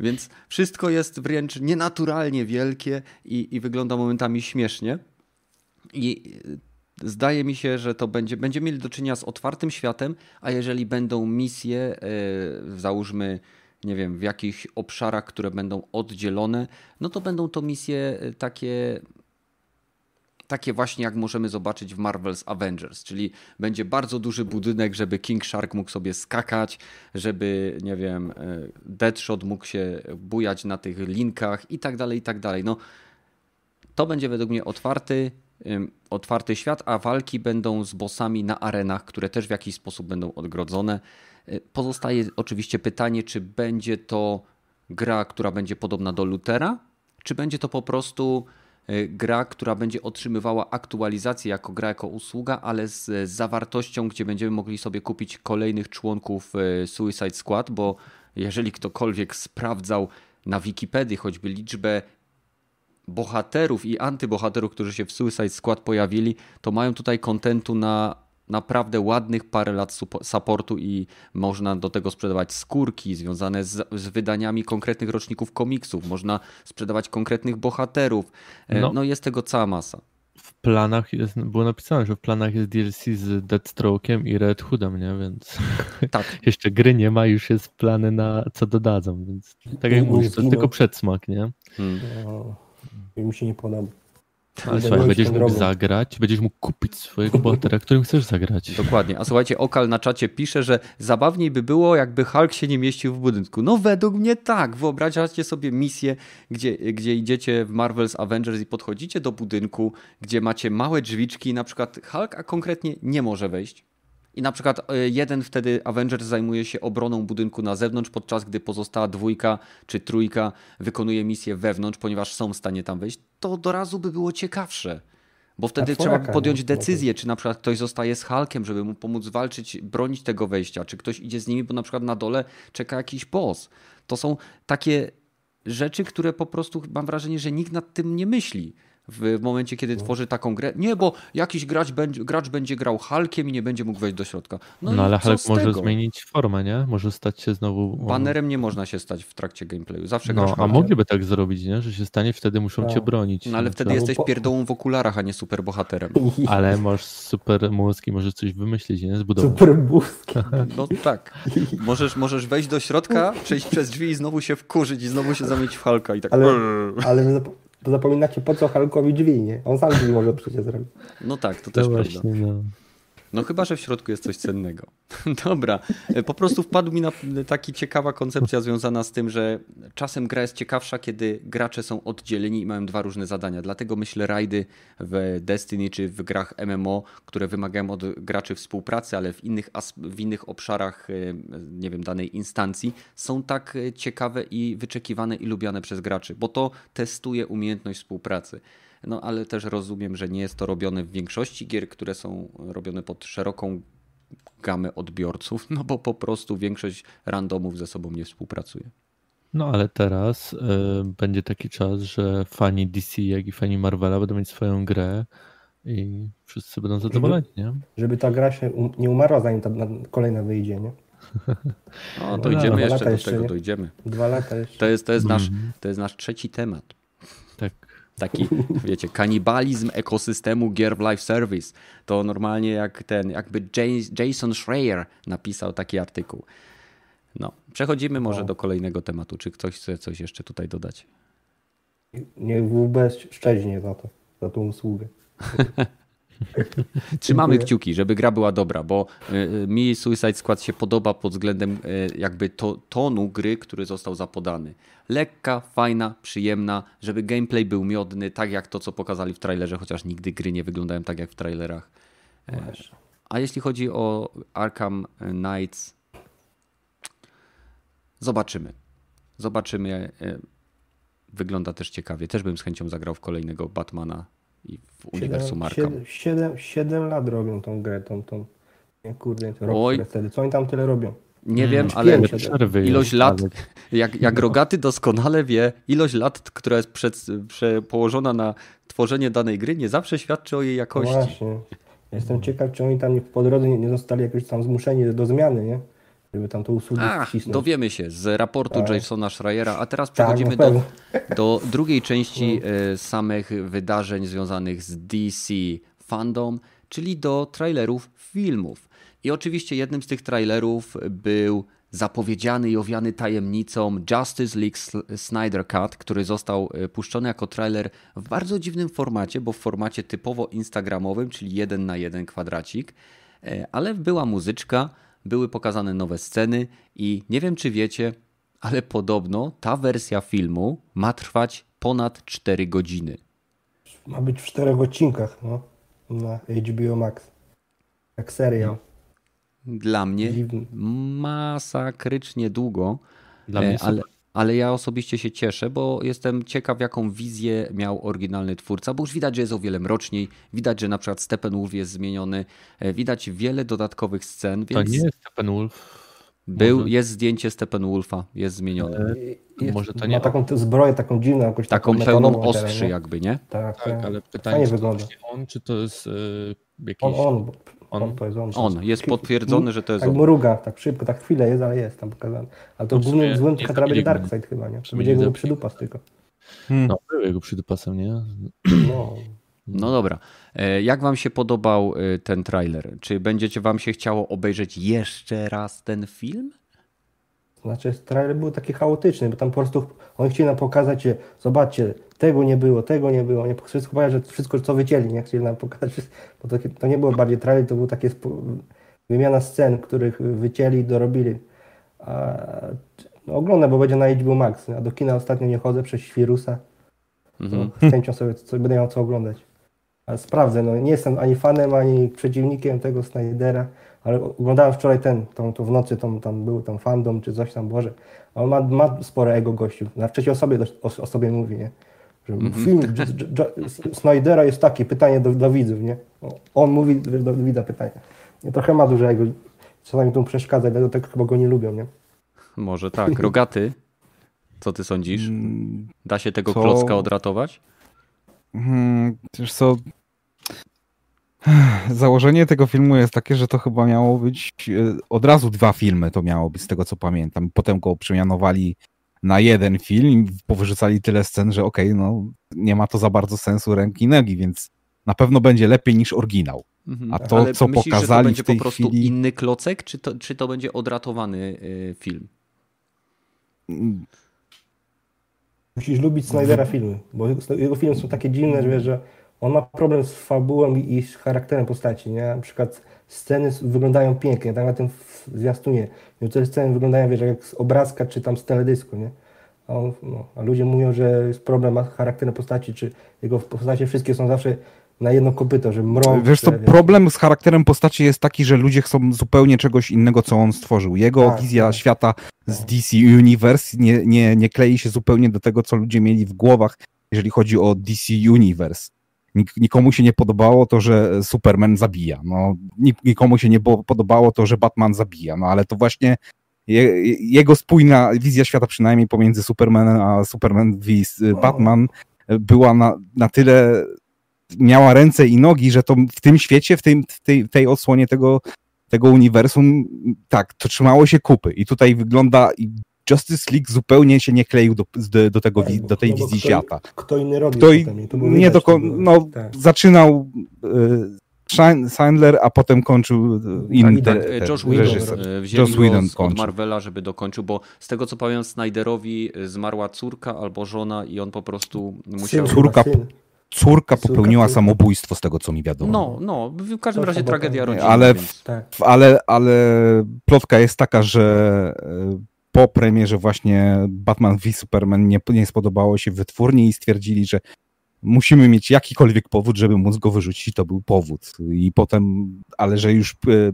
Więc wszystko jest wręcz nienaturalnie wielkie i, i wygląda momentami śmiesznie. I Zdaje mi się, że to będzie, będziemy mieli do czynienia z otwartym światem, a jeżeli będą misje, yy, załóżmy, nie wiem, w jakichś obszarach, które będą oddzielone, no to będą to misje e, takie takie właśnie jak możemy zobaczyć w Marvel's Avengers, czyli będzie bardzo duży budynek, żeby King Shark mógł sobie skakać, żeby, nie wiem, e, Deadshot mógł się bujać na tych linkach i tak dalej, i tak dalej. No, to będzie według mnie otwarty, otwarty świat, a walki będą z bossami na arenach, które też w jakiś sposób będą odgrodzone. Y, pozostaje oczywiście pytanie, czy będzie to gra, która będzie podobna do Lutera, czy będzie to po prostu gra, która będzie otrzymywała aktualizację jako gra, jako usługa, ale z zawartością, gdzie będziemy mogli sobie kupić kolejnych członków y, Suicide Squad, bo jeżeli ktokolwiek sprawdzał na Wikipedii choćby liczbę bohaterów i antybohaterów, którzy się w Suicide Squad pojawili, to mają tutaj kontentu na naprawdę ładnych parę lat supportu i można do tego sprzedawać skórki związane z, z wydaniami konkretnych roczników komiksów, można sprzedawać konkretnych bohaterów. E, no, no jest tego cała masa. W planach jest, było napisane, że w planach jest DLC z Deathstroke'em i Red Hoodem, nie? Więc tak. jeszcze gry nie ma, już jest plany na co dodadzą, więc tak jak mówisz, to tylko przedsmak, nie? Hmm. No mi się nie podoba. Ale słuchaj, będziesz mógł zagrać, będziesz mógł kupić swojego bohatera, którym chcesz zagrać. Dokładnie. A słuchajcie, Okal na czacie pisze, że zabawniej by było, jakby Hulk się nie mieścił w budynku. No według mnie tak. Wyobraźcie sobie misję, gdzie, gdzie idziecie w Marvel's Avengers i podchodzicie do budynku, gdzie macie małe drzwiczki, na przykład Hulk, a konkretnie nie może wejść. I na przykład e, jeden wtedy Avengers zajmuje się obroną budynku na zewnątrz, podczas gdy pozostała dwójka czy trójka wykonuje misję wewnątrz, ponieważ są w stanie tam wejść. To od razu by było ciekawsze. Bo wtedy trzeba by podjąć decyzję, czy na przykład ktoś zostaje z Hulkiem, żeby mu pomóc walczyć, bronić tego wejścia, czy ktoś idzie z nimi, bo na przykład na dole czeka jakiś boss. To są takie rzeczy, które po prostu mam wrażenie, że nikt nad tym nie myśli w momencie, kiedy tworzy taką grę. Nie, bo jakiś gracz będzie, gracz będzie grał Hulkiem i nie będzie mógł wejść do środka. No, no ale Hulk może tego? zmienić formę, nie? Może stać się znowu... Banerem nie można się stać w trakcie gameplayu. Zawsze no, A mogliby tak zrobić, nie? Że się stanie, wtedy muszą no. cię bronić. No ale wtedy jesteś pierdołą w okularach, a nie super bohaterem. Ale masz super mózg i możesz coś wymyślić, nie? Zbudować. Super mózg. No tak. Możesz, możesz wejść do środka, przejść przez drzwi i znowu się wkurzyć i znowu się zamienić w Hulka i tak... Ale, ale to zapominacie, po co Hulkowi drzwi, nie? On sam drzwi może przecież zrobić. No tak, to też no właśnie, prawda. No. No chyba, że w środku jest coś cennego. Dobra, po prostu wpadł mi na taki ciekawa koncepcja związana z tym, że czasem gra jest ciekawsza, kiedy gracze są oddzieleni i mają dwa różne zadania. Dlatego myślę rajdy w Destiny czy w grach MMO, które wymagają od graczy współpracy, ale w innych, w innych obszarach, e, nie wiem, danej instancji, są tak ciekawe i wyczekiwane i lubiane przez graczy, bo to testuje umiejętność współpracy. No ale też rozumiem, że nie jest to robione w większości gier, które są robione pod szeroką gamę odbiorców, no bo po prostu większość randomów ze sobą nie współpracuje. No ale teraz y, będzie taki czas, że fani DC, jak i fani Marvela będą mieć swoją grę i wszyscy będą zadowoleni, żeby, nie? Żeby ta gra się um, nie umarła zanim ta kolejna wyjdzie, nie? No, dojdziemy no, jeszcze do jeszcze, tego, nie? dojdziemy. Dwa lata jeszcze. To jest, to jest, nasz, mhm. to jest nasz trzeci temat. Tak. Taki, wiecie, kanibalizm ekosystemu gier w live service. To normalnie jak ten, jakby Jason Schreier napisał taki artykuł. No, przechodzimy może no. do kolejnego tematu. Czy ktoś chce coś jeszcze tutaj dodać? Niech WB szczęśnie za to, za tą usługę. Trzymamy kciuki, żeby gra była dobra, bo y, y, mi Suicide Squad się podoba pod względem y, jakby to, tonu gry, który został zapodany. Lekka, fajna, przyjemna, żeby gameplay był miodny, tak jak to, co pokazali w trailerze, chociaż nigdy gry nie wyglądają tak jak w trailerach. A jeśli chodzi o Arkham Knights, zobaczymy. Zobaczymy. Wygląda też ciekawie. Też bym z chęcią zagrał w kolejnego Batmana i w uniwersum Arkham. 7, 7, lat robią tą grę, tą, tą nie, kurde, rok wtedy. Co oni tam tyle robią? Nie wiem, ale ilość lat, jak, jak Rogaty doskonale wie, ilość lat, która jest przed, prze, położona na tworzenie danej gry, nie zawsze świadczy o jej jakości. No właśnie. Jestem ciekaw, czy oni tam po drodze nie, nie zostali jakoś tam zmuszeni do zmiany, nie? Żeby tam to usługi Ach, wcisnąć. Dowiemy się z raportu tak. Jasona Schreiera, a teraz tak, przechodzimy tak, do, do drugiej części no. e, samych wydarzeń związanych z DC Fandom, czyli do trailerów filmów. I oczywiście jednym z tych trailerów był zapowiedziany i owiany tajemnicą Justice League Snyder Cut, który został e, puszczony jako trailer w bardzo dziwnym formacie, bo w formacie typowo instagramowym, czyli jeden na jeden kwadracik, e, ale była muzyczka, były pokazane nowe sceny i nie wiem czy wiecie, ale podobno ta wersja filmu ma trwać ponad 4 godziny. Ma być w czterech odcinkach no, na HBO Max. Jak serial. Dla mnie Dziwny. masakrycznie długo. Dla mnie e, ale, ale ja osobiście się cieszę, bo jestem ciekaw, jaką wizję miał oryginalny twórca, bo już widać, że jest o wiele mroczniej, widać, że na przykład Steppenwolf jest zmieniony, e, widać wiele dodatkowych scen. Więc... To nie jest Steppenwolf. Był, Może... Jest zdjęcie Steppenwolfa, jest zmienione. Jest, Może to nie. Ma taką zbroję, taką dziwną, jakoś taką, taką pełną ostrzy, jakby, nie? Tak, tak, tak. ale pytanie, czy wygląda. on, czy to jest yy, jakiś. On, on, on, on to jest on. On, jest potwierdzony, że to jest tak on. mruga, tak szybko, tak chwilę jest, ale jest tam pokazany. Ale to no głównym złym to będzie Darkseid chyba, nie? To będzie jego przydupas tylko. Hmm. No, był jego przydupasem, nie? No. No dobra. E, jak wam się podobał e, ten trailer? Czy będziecie wam się chciało obejrzeć jeszcze raz ten film? Znaczy, trailer był taki chaotyczny, bo tam po prostu oni chcieli nam pokazać, że zobaczcie, tego nie było, tego nie było, nie wszystko powiedział, że wszystko co wycięli, nie chcieli nam pokazać, bo to, to nie było bardziej trailer, to był takie wymiana scen, których wycięli, dorobili. A, no, oglądam, bo będzie na HBO Max, a do kina ostatnio nie chodzę przez świrusa. Mhm. Z chęcią sobie co, będę miał co oglądać. Ale sprawdzę, no nie jestem ani fanem, ani przeciwnikiem tego Snydera, ale oglądałem wczoraj ten, tą, tą w nocy, tą, tam był tam fandom czy coś tam, Boże. A on ma, ma spore ego gościu. Na trzeciej osobie o, o sobie mówi, nie? Że mm -hmm. Film Snydera jest taki, pytanie do, dla widzów, nie? On mówi do widza pytanie. Nie, trochę ma dużo ego. Czasami tu przeszkadza, dlatego tak chyba go nie lubią, nie? Może tak. Rogaty, co ty sądzisz? Mm, da się tego co? klocka odratować? Hmm, wiesz co, Założenie tego filmu jest takie, że to chyba miało być e, od razu dwa filmy, to miało być z tego co pamiętam. Potem go przemianowali na jeden film i powyrzucali tyle scen, że okej, okay, no nie ma to za bardzo sensu ręki i nogi, więc na pewno będzie lepiej niż oryginał. Mhm. A to, Ale co myślisz, pokazali że to będzie w tej po prostu chwili... inny klocek, czy to, czy to będzie odratowany y, film? Musisz lubić Snydera filmy, bo jego filmy są takie dziwne, że wiesz, że on ma problem z fabułą i, z charakterem postaci, nie? Na przykład sceny wyglądają pięknie, tak na tym zwiastunie. Niektóre sceny wyglądają, wiesz, jak z obrazka czy tam z teledysku, nie? A, on, no, a ludzie mówią, że jest problem z charakterem postaci, czy jego postacie wszystkie są zawsze na jedno kopyto, że mrą. Wiesz co, problem z charakterem postaci jest taki, że ludzie chcą zupełnie czegoś innego, co on stworzył. Jego tak, wizja tak. świata z no. DC Universe nie, nie, nie klei się zupełnie do tego, co ludzie mieli w głowach, jeżeli chodzi o DC Universe. Nik nikomu się nie podobało to, że Superman zabija. No, nikomu się nie podobało to, że Batman zabija. No ale to właśnie je, jego spójna wizja świata, przynajmniej pomiędzy Supermanem a Superman v Batman, była na, na tyle miała ręce i nogi, że to w tym świecie, w, tym, w tej, tej odsłonie tego, tego uniwersum, tak, to trzymało się kupy. I tutaj wygląda Justice League zupełnie się nie kleił do, do, do tego, tak, do tej wizji kto, świata. Kto inny robił kto potem, nie do, no, tak. zaczynał y, Sandler, a potem kończył inny tak, tak, Josh Whedon Josh Whedon od Marvela, żeby dokończył, bo z tego co powiem Snyderowi zmarła córka albo żona i on po prostu musiał... Córka, córka popełniła samobójstwo z tego co mi wiadomo. No, no, w każdym razie tragedia rodzinna. Ale, tak. ale, ale plotka jest taka, że e, po premierze właśnie Batman v Superman nie, nie spodobało się wytwórni i stwierdzili, że musimy mieć jakikolwiek powód, żeby móc go wyrzucić to był powód. I potem, ale że już e,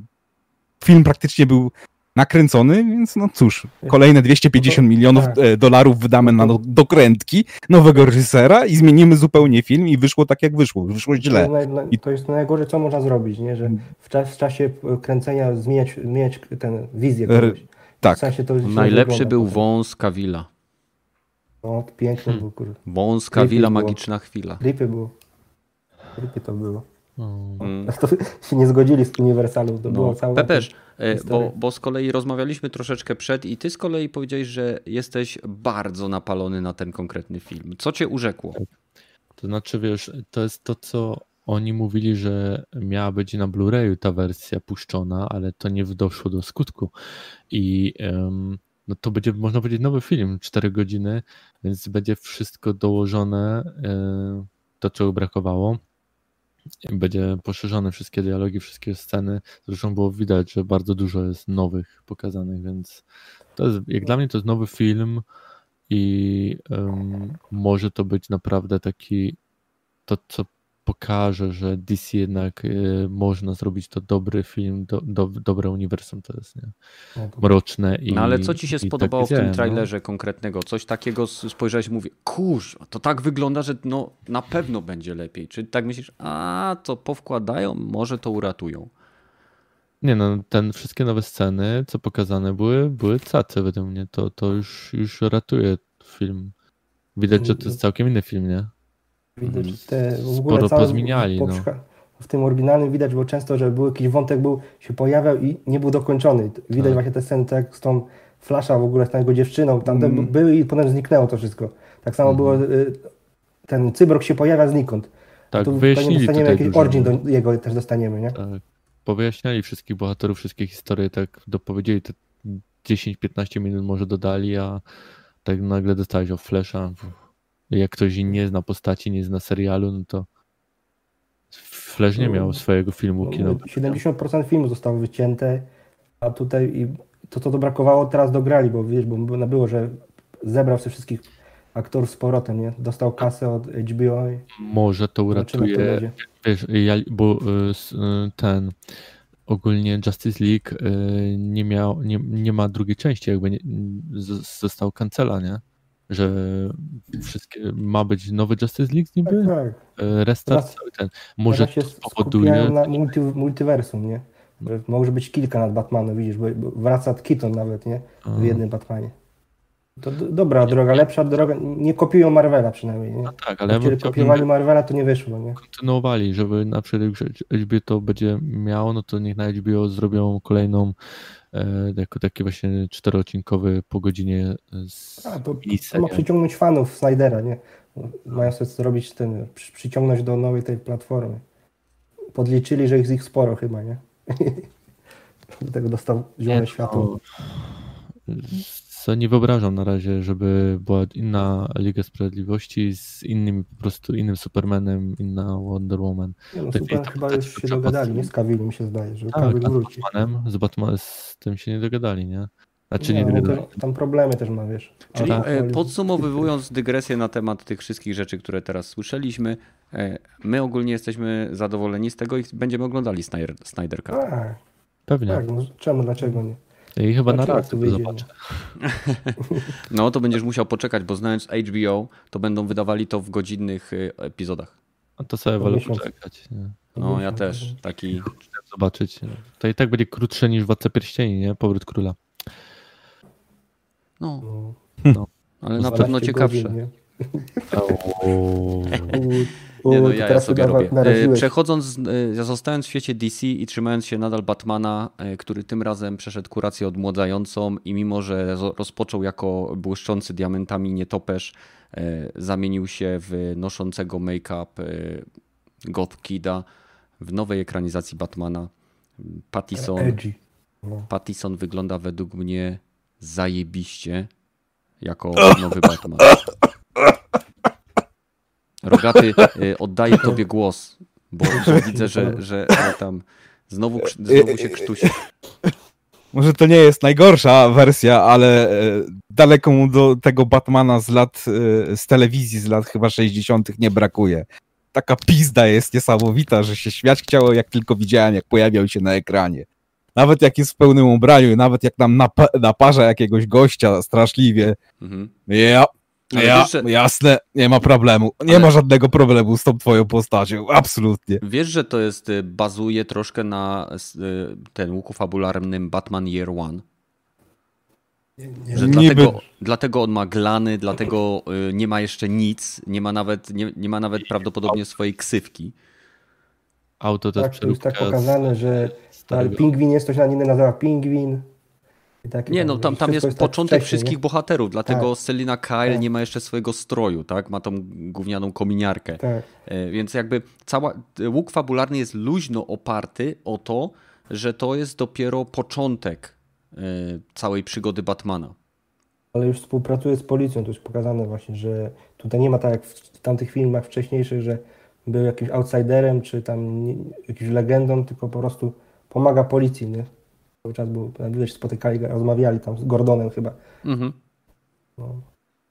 film praktycznie był nakręcony, więc no cóż, kolejne 250 milionów tak. E, dolarów wydamy na dokrętki nowego reżysera i zmienimy zupełnie film i wyszło tak jak wyszło, wyszło źle. I... to jest najgorsze, co można zrobić, nie? że w, czas, w czasie kręcenia zmieniać, zmieniać tę wizję kogoś. Tak. W sensie to Najlepszy był wąs Kawila. No, piękny hmm. był, kurde. Wąs Kawila, magiczna chwila. Creepy było. Creepy to było. Hmm. To się nie zgodzili z Uniwersalem. To no. było całe Pepeż, e, bo, bo z kolei rozmawialiśmy troszeczkę przed i ty z kolei powiedziałeś, że jesteś bardzo napalony na ten konkretny film. Co cię urzekło? To znaczy, wiesz, to jest to, co oni mówili, że miała być na Blu-rayu ta wersja puszczona, ale to nie doszło do skutku. I um, no to będzie, można powiedzieć, nowy film, 4 godziny, więc będzie wszystko dołożone, um, to czego brakowało. Będzie poszerzone wszystkie dialogi, wszystkie sceny. Zresztą było widać, że bardzo dużo jest nowych pokazanych, więc to jest, jak dla mnie to jest nowy film i um, może to być naprawdę taki to, co pokaże, że DC jednak y, można zrobić to dobry film, do, do, dobre uniwersum to jest, nie? No Mroczne i. No ale co ci się spodobało tak w tym no. trailerze no? konkretnego? Coś takiego spojrzałeś i mówię, kurz, to tak wygląda, że no na pewno będzie lepiej. Czy tak myślisz, a to powkładają, może to uratują? Nie no, ten wszystkie nowe sceny, co pokazane były, były cace według mnie. To, to już, już ratuje film. Widać, że to jest całkiem inny film, nie? Widać mhm. te w ogóle Sporo pozmieniali. No. W tym oryginalnym widać było często, że był jakiś wątek był, się pojawiał i nie był dokończony. Widać tak. właśnie te sceny tak z tą flasza w ogóle z tą jego dziewczyną, tam mm. były i potem zniknęło to wszystko. Tak samo mm. było, y, ten cyborg się pojawia znikąd. Tak, tu wyjaśnili dostaniemy jakiś origin do jego też dostaniemy, nie? Tak. Powyjaśniali wszystkich bohaterów, wszystkie historie, tak dopowiedzieli te 10-15 minut może dodali, a tak nagle dostałeś o Flasha jak ktoś nie zna postaci, nie zna serialu, no to Flash nie miał swojego filmu no, kinowego. 70% filmu zostało wycięte, a tutaj i to, co to brakowało, teraz dograli, bo wiesz, bo było, że zebrał się wszystkich aktorów z powrotem, nie? Dostał kasę od HBO. Może to uratuje, wiesz, ja, bo y, y, ten ogólnie Justice League y, nie miał, nie, nie ma drugiej części, jakby nie, został kancela, nie? Że wszystkie, ma być nowy Justice League niby? Tak, tak. E, restart cały ten. Może to spowoduje... na multi, multiversum, nie? Może być kilka nad Batmanem, widzisz, bo wraca Keaton nawet, nie? W jednym Batmanie. To dobra droga, lepsza droga. Nie kopiują Marvela przynajmniej. Nie? No tak, ale Jeżeli kopiowali Marvela, to nie wyszło. Nie? Kontynuowali, żeby na przykład HBO to będzie miało, no to niech na HBO zrobią kolejną jako taki właśnie czteroodcinkowy po godzinie z A, to, to ma przyciągnąć fanów Snydera, nie? Mają sobie zrobić ten, przyciągnąć do nowej tej platformy. Podliczyli, że jest ich sporo chyba, nie? Dlatego dostał zielone światło. Co nie wyobrażam na razie, żeby była inna Liga Sprawiedliwości z innym po prostu innym Supermanem, inna Wonder Woman. Nie no, Super chyba już się dogadali, nie z mi się zdaje, że tak, wróci. Z Batmanem, z Batmanem, z tym się nie dogadali, nie? Znaczy nie, nie no, dogadali. tam problemy też ma, wiesz. Czyli tak. podsumowując dygresję na temat tych wszystkich rzeczy, które teraz słyszeliśmy, e, my ogólnie jesteśmy zadowoleni z tego i będziemy oglądali Snyder, Snyder Cut. Tak, Pewnie. Tak, no, czemu, dlaczego nie? I chyba na raz to zobaczę. No to będziesz musiał poczekać, bo znając HBO, to będą wydawali to w godzinnych y, epizodach. No to sobie wolę poczekać. Nie? No ja też. Taki... Zobaczyć. To i tak będzie krótsze niż Władca Pierścieni, nie? Powrót Króla. No. no. Ale na pewno ciekawsze. Godzin, Nie no, ja, ja sobie robię. E, przechodząc, e, zostając w świecie DC i trzymając się nadal Batmana, e, który tym razem przeszedł kurację odmładzającą i mimo, że rozpoczął jako błyszczący diamentami nietoperz, zamienił się w noszącego make-up Goth Kida, w nowej ekranizacji Batmana Pattison, no. Pattison wygląda według mnie zajebiście jako nowy Batman. Rogaty, y, oddaję tobie głos, bo widzę, że, że, tam znowu, znowu się krztusi. Może to nie jest najgorsza wersja, ale e, daleko mu do tego Batmana z lat, e, z telewizji z lat chyba 60. nie brakuje. Taka pizda jest niesamowita, że się śmiać chciało, jak tylko widziałem, jak pojawiał się na ekranie. Nawet jak jest w pełnym ubraniu, nawet jak nam nap naparza jakiegoś gościa straszliwie. Mhm. Ja, ja, wiesz, że... jasne, nie ma problemu. Nie Ale... ma żadnego problemu z tą twoją postacią, absolutnie. Wiesz, że to jest, y, bazuje troszkę na y, ten łuku fabularnym Batman Year One? Że dlatego, dlatego on ma glany, dlatego y, nie ma jeszcze nic, nie ma nawet, nie, nie ma nawet prawdopodobnie swojej ksywki. Auto to tak, to jest tak pokazane, że ale pingwin jest, to się na nie nazywa pingwin. Nie, no tam, tam jest tak początek wszystkich nie? bohaterów, dlatego tak. Selina Kyle tak. nie ma jeszcze swojego stroju, tak? Ma tą gównianą kominiarkę. Tak. E, więc jakby cała, łuk fabularny jest luźno oparty o to, że to jest dopiero początek e, całej przygody Batmana. Ale już współpracuje z policją, to jest pokazane właśnie, że tutaj nie ma tak jak w tamtych filmach wcześniejszych, że był jakimś outsiderem, czy tam jakimś legendą, tylko po prostu pomaga policji, nie? Cały czas był, dłużej się spotykali, rozmawiali tam z Gordonem chyba. Mhm. No.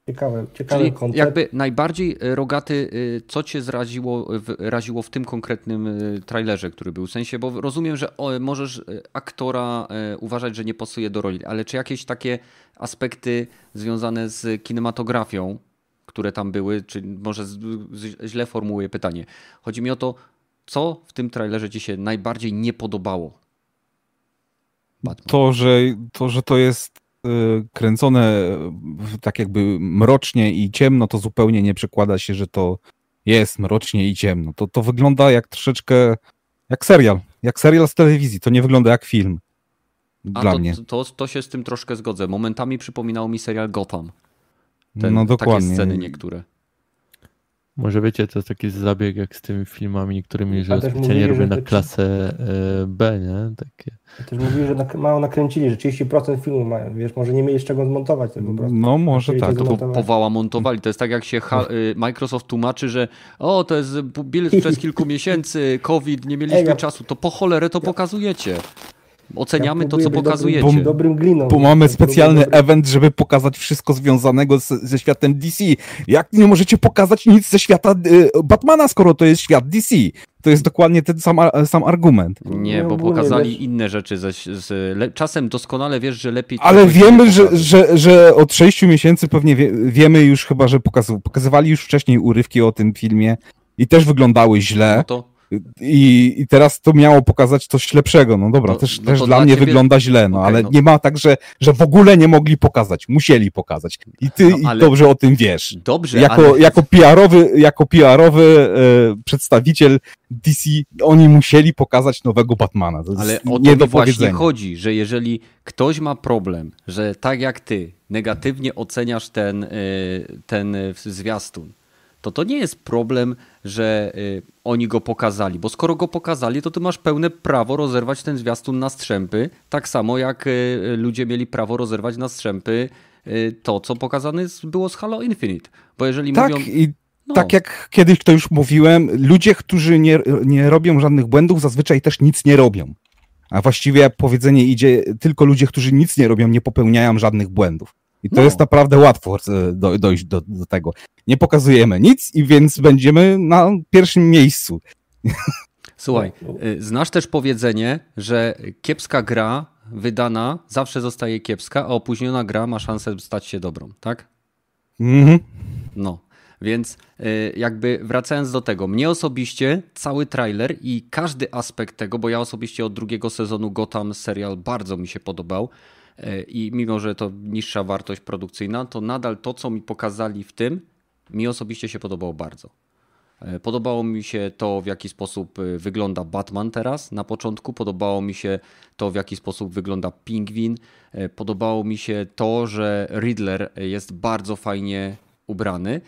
Ciekawe, Czyli koncept. jakby najbardziej e, rogaty, e, co cię zraziło, raziło w tym konkretnym e, trailerze, który był? W sensie, bo rozumiem, że możesz aktora uważać, że nie pasuje do roli, ale czy jakieś takie aspekty związane z kinematografią, które tam były, czy może źle formułuję pytanie. Chodzi mi o to, co w tym trailerze ci się najbardziej nie podobało? Batman. To, że to, że to jest y, kręcone tak jakby mrocznie i ciemno, to zupełnie nie przekłada się, że to jest mrocznie i ciemno. To, to wygląda jak troszeczkę jak serial. Jak serial z telewizji. To nie wygląda jak film. Dla to, mnie. To, to się z tym troszkę zgodzę. Momentami przypominało mi serial Gotham. Ten, no dokładnie. Takie sceny niektóre. Może wiecie, to jest taki zabieg jak z tymi filmami którymi że specjalnie robią na klasę e, B, nie? Takie. Też mówili, że mało nakręcili, że 30% filmu mają, wiesz, może nie mieli z czego zmontować tego po prostu. No może tak. To powała montowali, to jest tak jak się y, Microsoft tłumaczy, że o, to jest build przez kilku miesięcy, COVID, nie mieliśmy Ej, czasu, to po cholerę to pokazujecie. Oceniamy to, co pokazujecie. Dobrym, dobrym gliną. Bo mamy specjalny event, żeby pokazać wszystko związanego z, ze światem DC. Jak nie możecie pokazać nic ze świata y, Batmana, skoro to jest świat DC? To jest dokładnie ten sam, sam argument. Nie, bo pokazali inne rzeczy. Z, z, le, czasem doskonale wiesz, że lepiej. Ale wiemy, że, że, że od sześciu miesięcy pewnie wie, wiemy już chyba, że pokazywali już wcześniej urywki o tym filmie i też wyglądały źle. No to i, I teraz to miało pokazać coś lepszego. No dobra, no, też, no też dla, dla mnie ciebie... wygląda źle, no okay, ale no. nie ma tak, że, że w ogóle nie mogli pokazać. Musieli pokazać. I ty no, ale... i dobrze o tym wiesz. Dobrze, jako, ale... jako PR-owy, jako PR-owy e, przedstawiciel DC, oni musieli pokazać nowego Batmana. To ale o to właśnie chodzi, że jeżeli ktoś ma problem, że tak jak ty negatywnie oceniasz ten, e, ten zwiastun, to to nie jest problem, że y, oni go pokazali, bo skoro go pokazali, to ty masz pełne prawo rozerwać ten zwiastun na strzępy, tak samo jak y, ludzie mieli prawo rozerwać na strzępy y, to, co pokazane było z Halo Infinite. Bo jeżeli tak, mówią... I... No. Tak jak kiedyś to już mówiłem, ludzie, którzy nie, nie robią żadnych błędów, zazwyczaj też nic nie robią. A właściwie powiedzenie idzie, tylko ludzie, którzy nic nie robią, nie popełniają żadnych błędów. I to no. jest naprawdę łatwo e, do, dojść do, do, tego. Nie pokazujemy nic i więc będziemy na pierwszym miejscu. Słuchaj, y, znasz też powiedzenie, że kiepska gra wydana zawsze zostaje kiepska, a opóźniona gra ma szansę stać się dobrą, tak? Mhm. No, więc y, jakby wracając do tego, mnie osobiście cały trailer i każdy aspekt tego, bo ja osobiście od drugiego sezonu Gotham serial bardzo mi się podobał, E, i mimo, że to niższa wartość produkcyjna, to nadal to, co mi pokazali w tym, mi osobiście się podobało bardzo. E, podobało mi się to, w jaki sposób e, wygląda Batman teraz na początku. Podobało mi się to, w jaki sposób wygląda Pingwin. Podobało mi się to, że Riddler jest bardzo fajnie ubrany.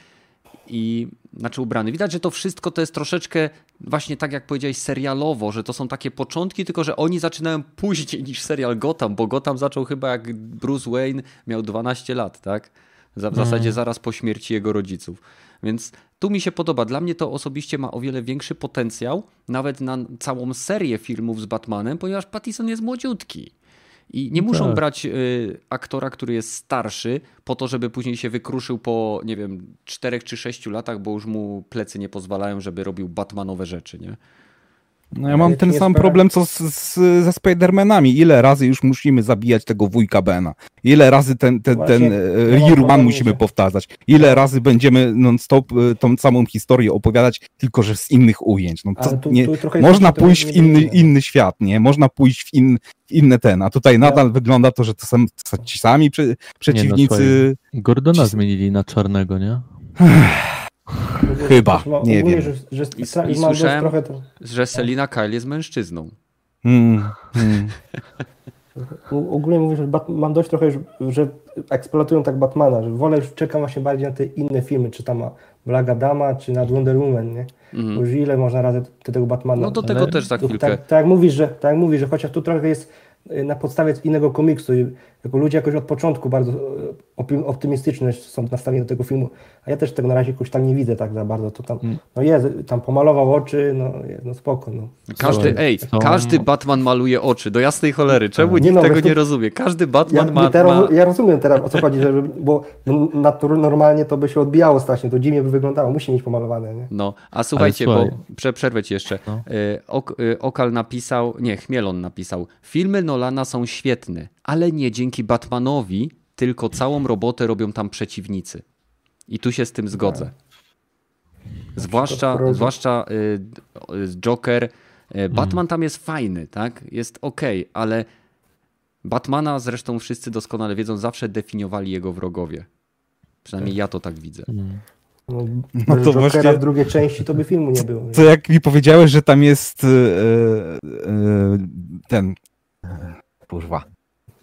I znaczy ubrany. Widać, że to wszystko to jest troszeczkę właśnie tak jak powiedziałeś serialowo, że to są takie początki, tylko że oni zaczynają później niż serial Gotham, bo Gotham zaczął chyba jak Bruce Wayne miał 12 lat, tak? W zasadzie mm. zaraz po śmierci jego rodziców. Więc tu mi się podoba. Dla mnie to osobiście ma o wiele większy potencjał, nawet na całą serię filmów z Batmanem, ponieważ Pattison jest młodziutki. I nie muszą tak. brać y, aktora, który jest starszy, po to, żeby później się wykruszył po, nie wiem, czterech czy sześciu latach, bo już mu plecy nie pozwalają, żeby robił Batmanowe rzeczy, nie? No ja mam ten sam problem co z, z, ze Spider-Manami. Ile razy już musimy zabijać tego wujka Bena? Ile razy ten, ten, ten Rerun musimy powtarzać? Ile razy będziemy non-stop y, tą samą historię opowiadać, tylko że z innych ujęć? No, to, tu, nie, tu można pójść w inny, inny świat, nie? Można pójść w, in, w inne ten, a tutaj nadal ja. wygląda to, że to są, to są ci sami przy, przeciwnicy. Nie, no, Gordona ci... zmienili na czarnego, nie? Chyba, nie wiem. Że, że I, i słyszałem, to... że Selina Kyle jest mężczyzną. Mm, mm. Ogólnie mówię, że mam dość trochę, że eksploatują tak Batmana, że wolę już czekam właśnie bardziej na te inne filmy, czy tam Black Adama, czy na Wonder Woman, nie? Mm. Już ile można razy tego Batmana... No do tego Ale... też za chwilkę. Tak, tak, jak mówisz, że, tak jak mówisz, że chociaż tu trochę jest y, na podstawie innego komiksu jako ludzie jakoś od początku bardzo y, optymistyczne są nastawieni do tego filmu, a ja też tego na razie jakoś tam nie widzę tak za bardzo. To tam, mm. no jest, tam pomalował oczy, no, no spoko. No. Każdy, ej, każdy Batman maluje oczy, do jasnej cholery. Czemu nie nikt no, tego nie rozumie? Każdy Batman ja, ma, teraz, ma... Ja rozumiem teraz, o co chodzi, że, bo normalnie to by się odbijało strasznie, to dziwnie by wyglądało, musi mieć pomalowane. Nie? No, a słuchajcie, bo prze, przerwę ci jeszcze. No. E, ok, e, Okal napisał, nie, Chmielon napisał, filmy Nolana są świetne, ale nie dzięki Batmanowi, tylko całą robotę robią tam przeciwnicy. I tu się z tym zgodzę. Zwłaszcza, zwłaszcza y, Joker. Y, Batman tam jest fajny, tak? Jest ok, ale Batmana zresztą wszyscy doskonale wiedzą, zawsze definiowali jego wrogowie. Przynajmniej ja to tak widzę. Mm. No, no to właśnie w drugiej części to by filmu nie było. To jak mi powiedziałeś, że tam jest yy, yy, ten kurwa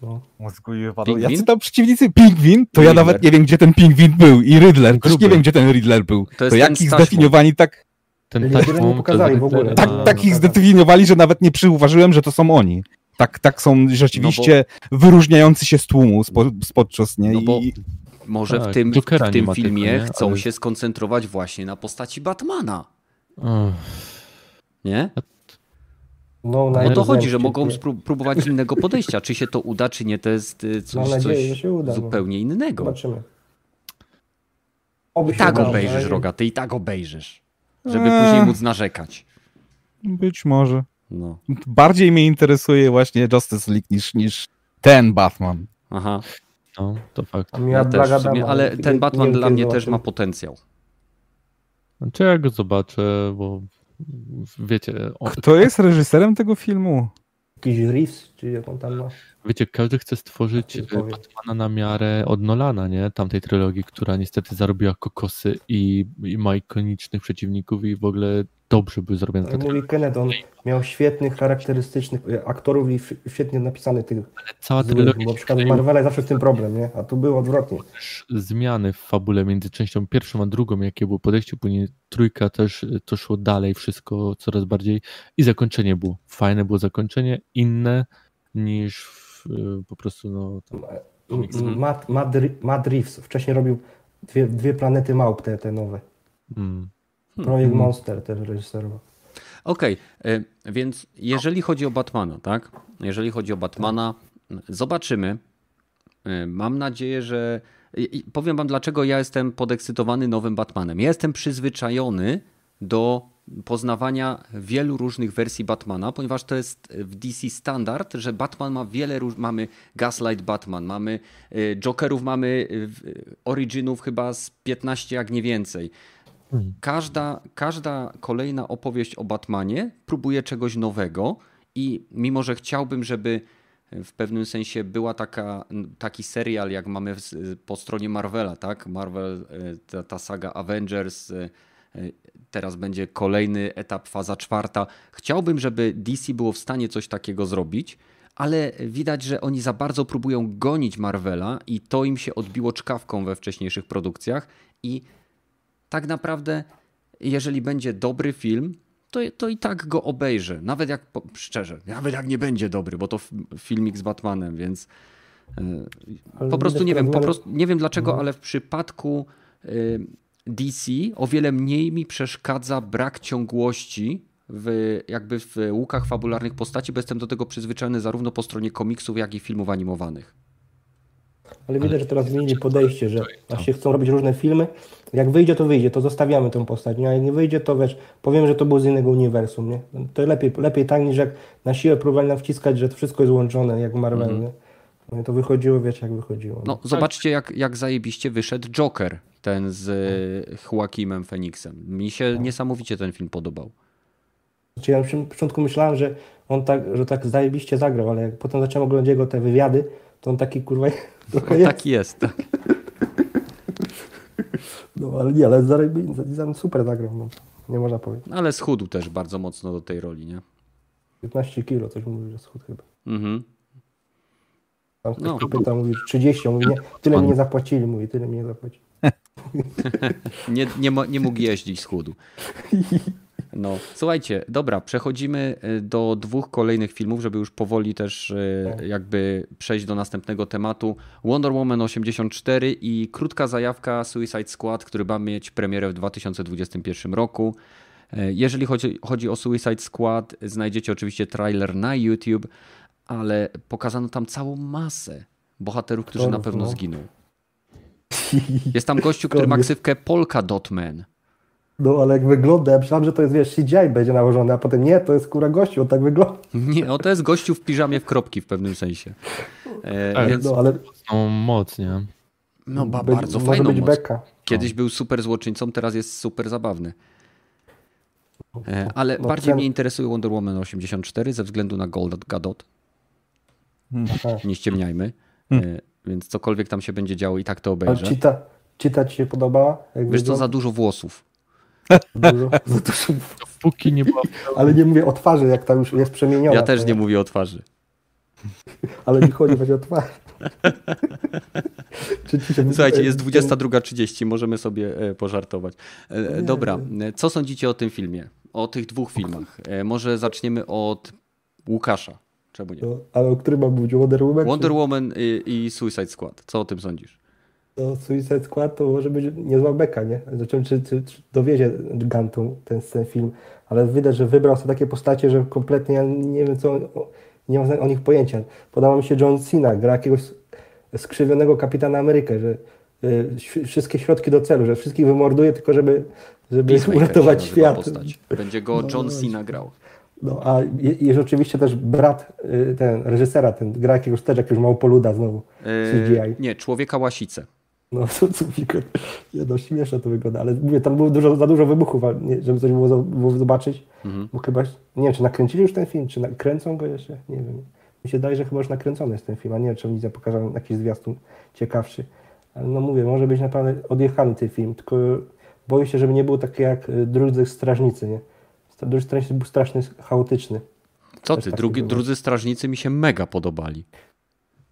no. Mózgu Jacy tam przeciwnicy? Pingwin? To Riddler. ja nawet nie wiem, gdzie ten pingwin był. I Riddler. Też nie wiem, gdzie ten Riddler był. To, to jak ich zdefiniowali tak... Ten taśmą, pokazali w ogóle. Tak, tak ich zdefiniowali, że nawet nie przyuważyłem, że to są oni. Tak, tak są rzeczywiście no bo... wyróżniający się z tłumu spo, podczas, nie? No bo... I... Może tak, w tym, w tym filmie tego, chcą ale... się skoncentrować właśnie na postaci Batmana. Nie? No, no to chodzi, że mogą próbować innego podejścia. Czy się to uda, czy nie, to jest y, coś, nadzieję, coś uda, no. zupełnie no. innego. Zobaczymy. Oby I tak obejrzysz, Rogaty, i tak obejrzysz. Żeby eee. później móc narzekać. Być może. No. Bardziej mnie interesuje właśnie Justice League niż, niż ten Batman. Aha. No, to fakt. Ja też sumie, ale ten Batman dla mnie też ma potencjał. Czy ja go zobaczę, bo wiecie... Kto jest reżyserem tego filmu? Jakiś Reeves, czy jak on tam ma? Wiecie, każdy chce stworzyć e, Batmana na miarę od Nolana, nie? Tamtej trylogii, która niestety zarobiła kokosy i, i ma ikonicznych przeciwników i w ogóle dobrze był zrobiony. Tak mówi Kenneth, on miał świetnych, charakterystycznych e, aktorów i świetnie napisany tych cała złych, bo na przykład Marvela zawsze w tym problem, nie? A tu było odwrotnie. Zmiany w fabule między częścią pierwszą a drugą, jakie było podejście, później trójka też e, to szło dalej, wszystko coraz bardziej i zakończenie było. Fajne było zakończenie, inne niż w, e, po prostu no... Matt, Matt, Matt Reeves wcześniej robił dwie, dwie planety małp, te, te nowe. Hmm. Projekt hmm. Monster też reżyserował. Okej, okay, więc jeżeli chodzi o Batmana, tak? Jeżeli chodzi o Batmana, zobaczymy. Y, mam nadzieję, że. Powiem wam, dlaczego ja jestem podekscytowany nowym Batmanem. Ja jestem przyzwyczajony do poznawania wielu różnych wersji Batmana, ponieważ to jest w DC standard, że Batman ma wiele mamy Gaslight Batman, mamy y, Jokerów, mamy y, Originów chyba z 15 jak nie więcej. Każda, każda kolejna opowieść o Batmanie próbuje czegoś nowego i mimo, że chciałbym, żeby w pewnym sensie była taka, taki serial, jak mamy po stronie Marvela, tak? Marvel, e, ta, ta saga Avengers, e, e, teraz będzie kolejny etap, faza czwarta. Chciałbym, żeby DC było w stanie coś takiego zrobić, ale widać, że oni za bardzo próbują gonić Marvela i to im się odbiło czkawką we wcześniejszych produkcjach i tak naprawdę, jeżeli będzie dobry film, to, to i tak go obejrzę. Nawet jak, szczerze, nawet jak nie będzie dobry, bo to filmik z Batmanem, więc e, po prostu nie wiem, po prostu nie wiem dlaczego, no. ale w przypadku e, DC o wiele mniej mi przeszkadza brak ciągłości w, jakby w łukach fabularnych postaci, bo jestem do tego przyzwyczajony zarówno po stronie komiksów, jak i filmów animowanych. Ale widać, że teraz zmienili podejście, że właśnie chcą robić różne filmy. Jak wyjdzie, to wyjdzie, to zostawiamy tę postać. Nie? A jak nie wyjdzie, to wiesz, powiem, że to było z innego uniwersum. Nie? To lepiej, lepiej tak niż jak na siłę próbowali nam wciskać, że to wszystko jest łączone, jak Marvel. Mm -hmm. No to wychodziło, wiecie, jak wychodziło. No, zobaczcie, jak, jak zajebiście wyszedł Joker, ten z. Joaquimem Phoenixem. Mi się tak. niesamowicie ten film podobał. Znaczy, ja na początku myślałem, że on tak, że tak zajebiście zagrał, ale jak potem zacząłem oglądać jego te wywiady, to on taki kurwa no, jest. Taki jest, tak. No ale nie, ale Zaran super zagrał, no. nie można powiedzieć. Ale schudł też bardzo mocno do tej roli, nie? 15 kilo, coś mówi, że schudł chyba. Mhm. Tam ktoś no. pyta, mówi 30, mówi nie, tyle On... mi nie zapłacili, mówi, tyle mi nie zapłacili. nie, nie, nie mógł jeździć, schudł. No, słuchajcie, dobra, przechodzimy y, do dwóch kolejnych filmów, żeby już powoli też y, jakby przejść do następnego tematu. Wonder Woman 84 i krótka zajawka Suicide Squad, który ma mieć premierę w 2021 roku. Y, jeżeli chodzi, chodzi o Suicide Squad, znajdziecie oczywiście trailer na YouTube, ale pokazano tam całą masę bohaterów, którzy na pewno no. zginą. Jest tam gościu, który ma ksywkę Polka Dotman. No ale jak wygląda, ja myślałem, że to jest, wiesz, CGI będzie nałożone, a potem nie, to jest kura gościu, on tak wygląda. Nie, no to jest gościu w piżamie w kropki w pewnym sensie. E, tak, więc... No ale... Mocną moc, nie? No ba, bardzo Be fajną być moc. Beka. Kiedyś no. był super złoczyńcą, teraz jest super zabawny. E, ale no, bardziej ten... mnie interesuje Wonder Woman 84 ze względu na Gold Gadot. Hmm. Nie ściemniajmy. Hmm. E, więc cokolwiek tam się będzie działo i tak to obejrzę. Ale Cita ci się podobała? Wiesz, to za dużo włosów. Dużo, Póki nie było. Ale nie mówię o twarzy, jak tam już jest przemieniona. Ja też nie mówię o twarzy. Ale mi chodzi właśnie o twarz. Słuchajcie, jest 22.30, możemy sobie e, pożartować. E, dobra, co sądzicie o tym filmie? O tych dwóch filmach? E, może zaczniemy od Łukasza. Czemu nie? No, ale o którym mam mówić? Wonder Woman? Wonder Woman i, i Suicide Squad. Co o tym sądzisz? To Suicide Squad to może być niezła beka, nie? Zobaczymy, czy, czy, czy dowiezie Gantu ten, ten film, ale widać, że wybrał sobie takie postacie, że kompletnie ja nie wiem, co, nie mam o nich pojęcia. Podoba mi się John Cena, gra jakiegoś skrzywionego kapitana Amerykę, że y, wszystkie środki do celu, że wszystkich wymorduje tylko, żeby, żeby uratować świat. Postać. Będzie go no, John no, Cena grał. No, a jest oczywiście też brat y, ten reżysera, ten gra jakiegoś też jakiegoś małpoluda znowu, CGI. Yy, nie, Człowieka Łasice. No, to, nie, no śmieszne to wygląda, ale mówię, tam było dużo, za dużo wybuchów, żeby coś było, było zobaczyć, mhm. bo chyba, nie wiem, czy nakręcili już ten film, czy nakręcą go jeszcze, nie wiem. Mi się daje, że chyba już nakręcony jest ten film, a nie wiem, czy oni pokażą jakiś zwiastun ciekawszy. Ale no mówię, może być naprawdę odjechany ten film, tylko boję się, żeby nie był taki jak y, Drudzy Strażnicy, nie? Drudzy Strażnicy był strasznie chaotyczny. Co ty, drugi, drudzy strażnicy mi się mega podobali.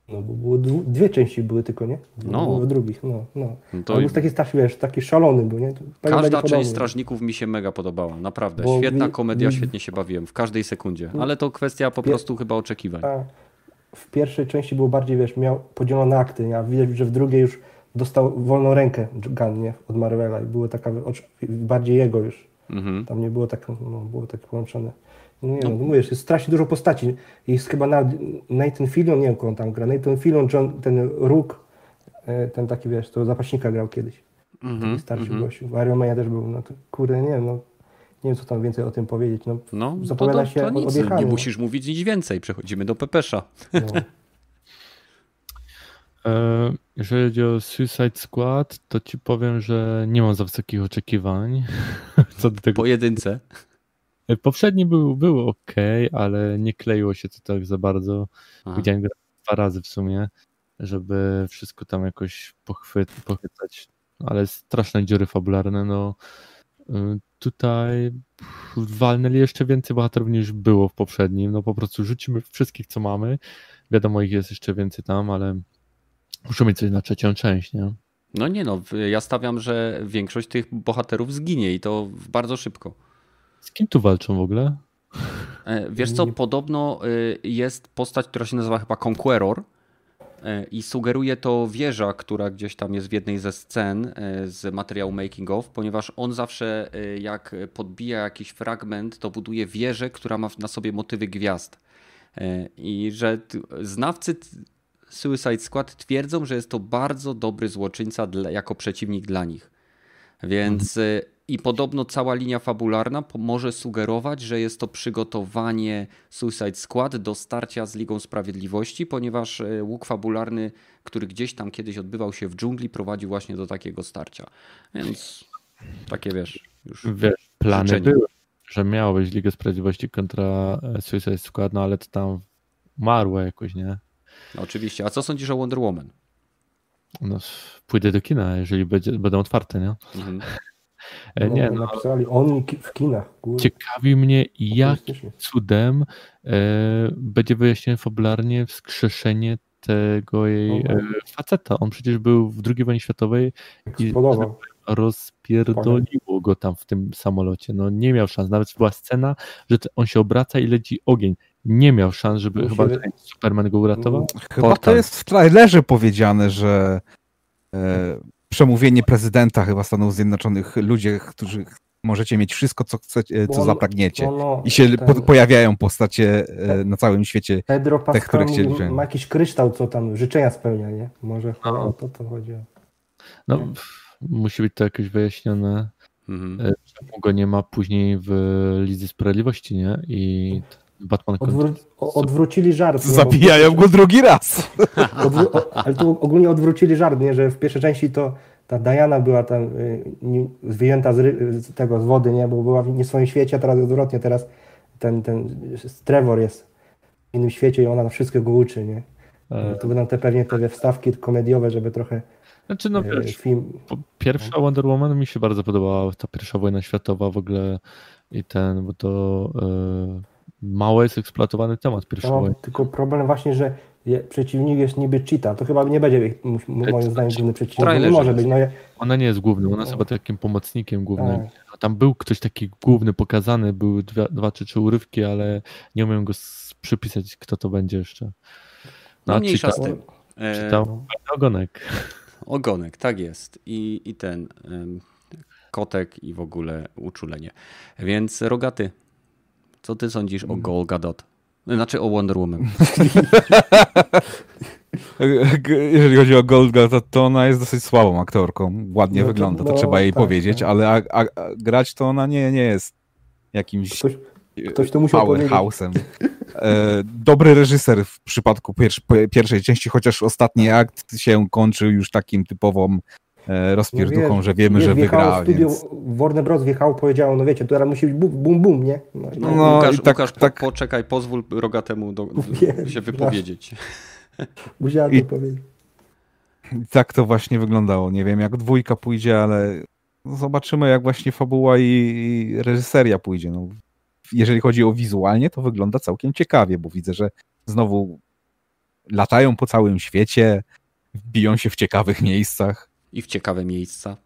No bo było dwie części były tylko, nie? No. Było w drugich, no. no. no to... był taki, taki, wiesz, taki szalony był, nie? Każda część Strażników mi się mega podobała, naprawdę. Bo Świetna mi, komedia, świetnie się bawiłem, w każdej sekundzie. Ale to kwestia po prostu chyba oczekiwań. A w pierwszej części było bardziej, wiesz, miał podzielone akty, nie? a widać, że w drugiej już dostał wolną rękę Gunn, nie? Od Marvela i było taka bardziej jego już. Mhm. Tam nie było tak, no, było tak połączone. No nie no. wiem, mówisz, jest strasznie dużo postaci. Jest chyba na, Nathan Fillion, nie wiem, kogo on tam gra. Nathan Fillion, John, ten Rook, e, ten taki, wiesz, to zapaśnika grał kiedyś. Mm -hmm, starszy mm -hmm. gościu. Iron też był, no to kurde, nie wiem, no. Nie wiem, co tam więcej o tym powiedzieć. No, no zapowiada to, to, to się nic, Nie musisz mówić nic więcej, przechodzimy do Pepesza. No. E, jeżeli chodzi o Suicide Squad, to ci powiem, że nie mam za wysokich oczekiwań. Co do tego. Pojedynce. Poprzedni był, był ok, ale nie kleiło się to tak za bardzo. Aha. Widziałem go dwa razy w sumie, żeby wszystko tam jakoś pochwyt, pochwytać. Ale straszne dziury fabularne. No, y, tutaj walnęli jeszcze więcej bohaterów niż było w poprzednim. No po prostu rzucimy wszystkich, co mamy. Wiadomo, ich jest jeszcze więcej tam, ale muszą mieć coś na trzecią część, nie? No nie no, ja stawiam, że większość tych bohaterów zginie i to bardzo szybko. Z kim tu walczą w ogóle? E, wiesz co, podobno y, jest postać, która się nazywa chyba Conqueror e, i sugeruje to wieża, która gdzieś tam jest w jednej ze scen e, z materiału making of, ponieważ on zawsze jak podbija jakiś fragment, to buduje wieżę, która ma na sobie motywy gwiazd. I że znawcy Suicide Squad twierdzą, że jest to bardzo dobry złoczyńca jako przeciwnik dla nich. Więc mhm. I podobno cała linia fabularna może sugerować, że jest to przygotowanie Suicide Squad do starcia z Ligą Sprawiedliwości, ponieważ y, łuk fabularny, który gdzieś tam kiedyś odbywał się w dżungli, prowadził właśnie do takiego starcia. Więc takie wiesz, już. Wiesz, plany były, że miało być Liga Sprawiedliwości kontra e, Suicide Squad, no ale to tam umarło jakoś, nie? No, oczywiście. A co sądzisz o Wonder Woman? No, pójdę do kina, jeżeli będzie, będą otwarte, nie? Mhm. E, nie, no, napisali oni w kinach. Kurde. Ciekawi mnie, jak cudem e, będzie wyjaśnione fabularnie wskrzeszenie tego jej e, faceta. On przecież był w II wojnie światowej i rozpierdoliło go tam w tym samolocie. No nie miał szans. Nawet była scena, że on się obraca i leci ogień nie miał szans, żeby Musimy... chyba Superman go uratował? Chyba Portal. to jest w trailerze powiedziane, że e, przemówienie prezydenta chyba Stanów Zjednoczonych, ludzie, którzy możecie mieć wszystko, co chcecie, co zapragniecie. No, no, I się ten... po, pojawiają postacie e, na całym świecie. Pedro Pascal te, które chcieli ma jakiś kryształ, co tam życzenia spełnia, nie? Może no. o to, to chodzi. No, musi być to jakoś wyjaśnione. Mhm. E, czemu go nie ma później w Lidze Sprawiedliwości, nie? I Batman Odwró odwrócili żart. Zabijają go drugi raz. ale tu ogólnie odwrócili żart, nie? że w pierwszej części to ta Diana była tam y, wyjęta z, z, tego, z wody, nie? bo była w nie swoim świecie, a teraz odwrotnie, teraz ten, ten Trevor jest w innym świecie i ona na wszystko go uczy, nie? E... To będą te pewnie te wstawki komediowe, żeby trochę znaczy, no, wiesz, film... Pierwsza Wonder Woman mi się bardzo podobała, ta pierwsza wojna światowa w ogóle i ten, bo to... Yy mało jest eksploatowany temat pierwszy no, Tylko problem właśnie, że je, przeciwnik jest niby cheetah. To chyba nie będzie moim zdaniem główny przeciwnik. Nie może być. No, Ona nie jest głównym, ona jest no. chyba takim pomocnikiem głównym. A. Tam był ktoś taki główny pokazany, były dwa, dwa czy trzy urywki, ale nie umiem go przypisać, kto to będzie jeszcze. No, no mniejsza z tym. Czytał no. ogonek. Ogonek, tak jest. I, i ten kotek i w ogóle uczulenie. Więc rogaty, co ty sądzisz o Gal Gadot? Znaczy o Wonder Woman. Jeżeli chodzi o Gold Gadot, to ona jest dosyć słabą aktorką. Ładnie no to, wygląda, to no, trzeba jej tak, powiedzieć, tak. ale a, a, a, grać to ona nie, nie jest jakimś ktoś, ktoś to powerhouse'em. E, dobry reżyser w przypadku pierwszej części, chociaż ostatni akt się kończy już takim typową rozpierduchą, no że wiemy, że wygra. Studio więc... Warner Bros. wjechało, powiedziało, no wiecie, teraz musi być bum, bum, nie? No, no, no Łukasz, tak, Łukasz tak... poczekaj, pozwól Rogatemu do, do, się wypowiedzieć. Musiałem I... powiedzieć. I tak to właśnie wyglądało. Nie wiem, jak dwójka pójdzie, ale zobaczymy, jak właśnie fabuła i, i reżyseria pójdzie. No, jeżeli chodzi o wizualnie, to wygląda całkiem ciekawie, bo widzę, że znowu latają po całym świecie, biją się w ciekawych miejscach i w ciekawe miejsca.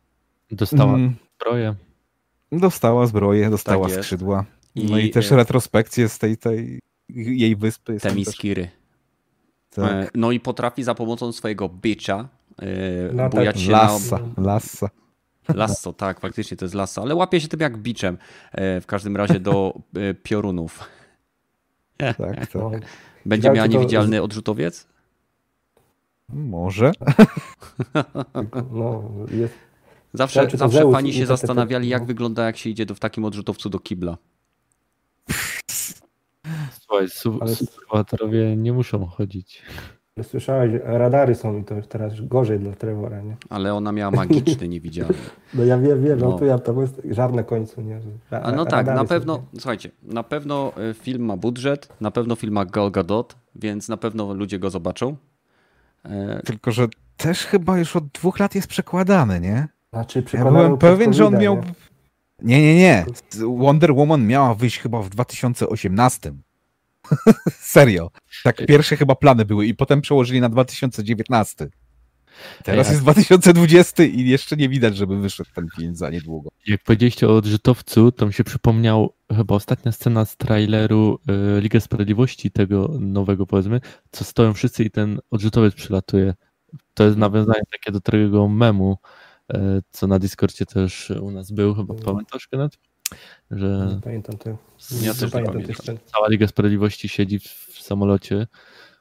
Dostała mm. zbroję. Dostała zbroję, dostała tak skrzydła. I, no i też e, retrospekcję z tej, tej jej wyspy. Temiskiry. Tak. E, no i potrafi za pomocą swojego bitcha yy, bujać się Lassa, na... Lassa. Lasso, tak, faktycznie to jest lasso, ale łapie się tym jak biczem. w każdym razie do piorunów. Tak, tak. Będzie miała niewidzialny odrzutowiec? Może. No, jest... Zawsze, zawsze fani się zastanawiali, jak wygląda, jak się idzie do, w takim odrzutowcu do kibla. Słuchaj, subskrybatorowie nie muszą chodzić. Słyszałeś, radary są i to już teraz gorzej dla Trevora, nie? Ale ona miała magiczny, niewidzialny. No ja wiem, wiem, no, no to ja to jest żar na końcu, nie? Ra A no tak, na pewno, są... słuchajcie, na pewno e, film ma budżet, na pewno film ma Gal Gadot, więc na pewno ludzie go zobaczą. E, Tylko, że też chyba już od dwóch lat jest przekładany, nie? Znaczy, ja byłem pewien, że on miał... Nie? nie, nie, nie. Wonder Woman miała wyjść chyba w 2018. Serio. Tak pierwsze chyba plany były i potem przełożyli na 2019. Teraz jest 2020 i jeszcze nie widać, żeby wyszedł ten film za niedługo. Jak powiedzieliście o odrzutowcu, to mi się przypomniał chyba ostatnia scena z traileru y, Liga Sprawiedliwości tego nowego powiedzmy, co stoją wszyscy i ten odrzutowiec przylatuje. To jest nawiązanie takie do tego memu, y, co na Discordzie też u nas był, chyba pamiętasz Kenneth? Że Nie pamiętam tego. Ja też nie pamiętam cała Liga Sprawiedliwości siedzi w, w samolocie,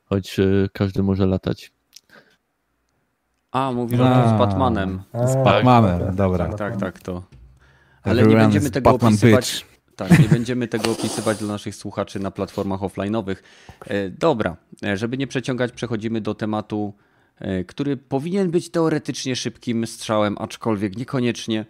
choć y, każdy może latać. A, mówisz o tym z. Batmanem. A, Z Batmanem, dobra. Tak, tak, tak, to. Ale nie będziemy tego Batman opisywać. bitch. Tak, nie będziemy tego opisywać dla naszych słuchaczy na platformach offline'owych. E, Dobra, e, żeby nie przeciągać, przechodzimy do tematu, e, który powinien być teoretycznie szybkim strzałem, aczkolwiek niekoniecznie.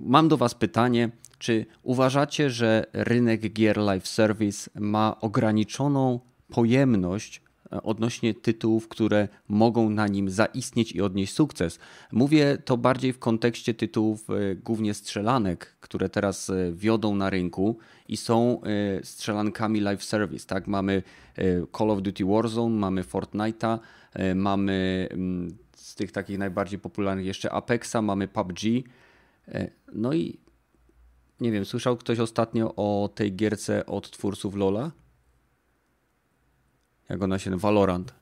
Mam do Was pytanie, czy uważacie, że rynek gier live service ma ograniczoną pojemność odnośnie tytułów, które mogą na nim zaistnieć i odnieść sukces. Mówię to bardziej w kontekście tytułów e, głównie strzelanek, które teraz e, wiodą na rynku i są e, strzelankami live service. Tak? Mamy Call of Duty Warzone, mamy Fortnite'a, mamy mm, z tych takich najbardziej popularnych jeszcze Apexa, mamy PUBG. No i nie wiem, słyszał ktoś ostatnio o tej gierce od twórców Lola? Jak ona się Valorant.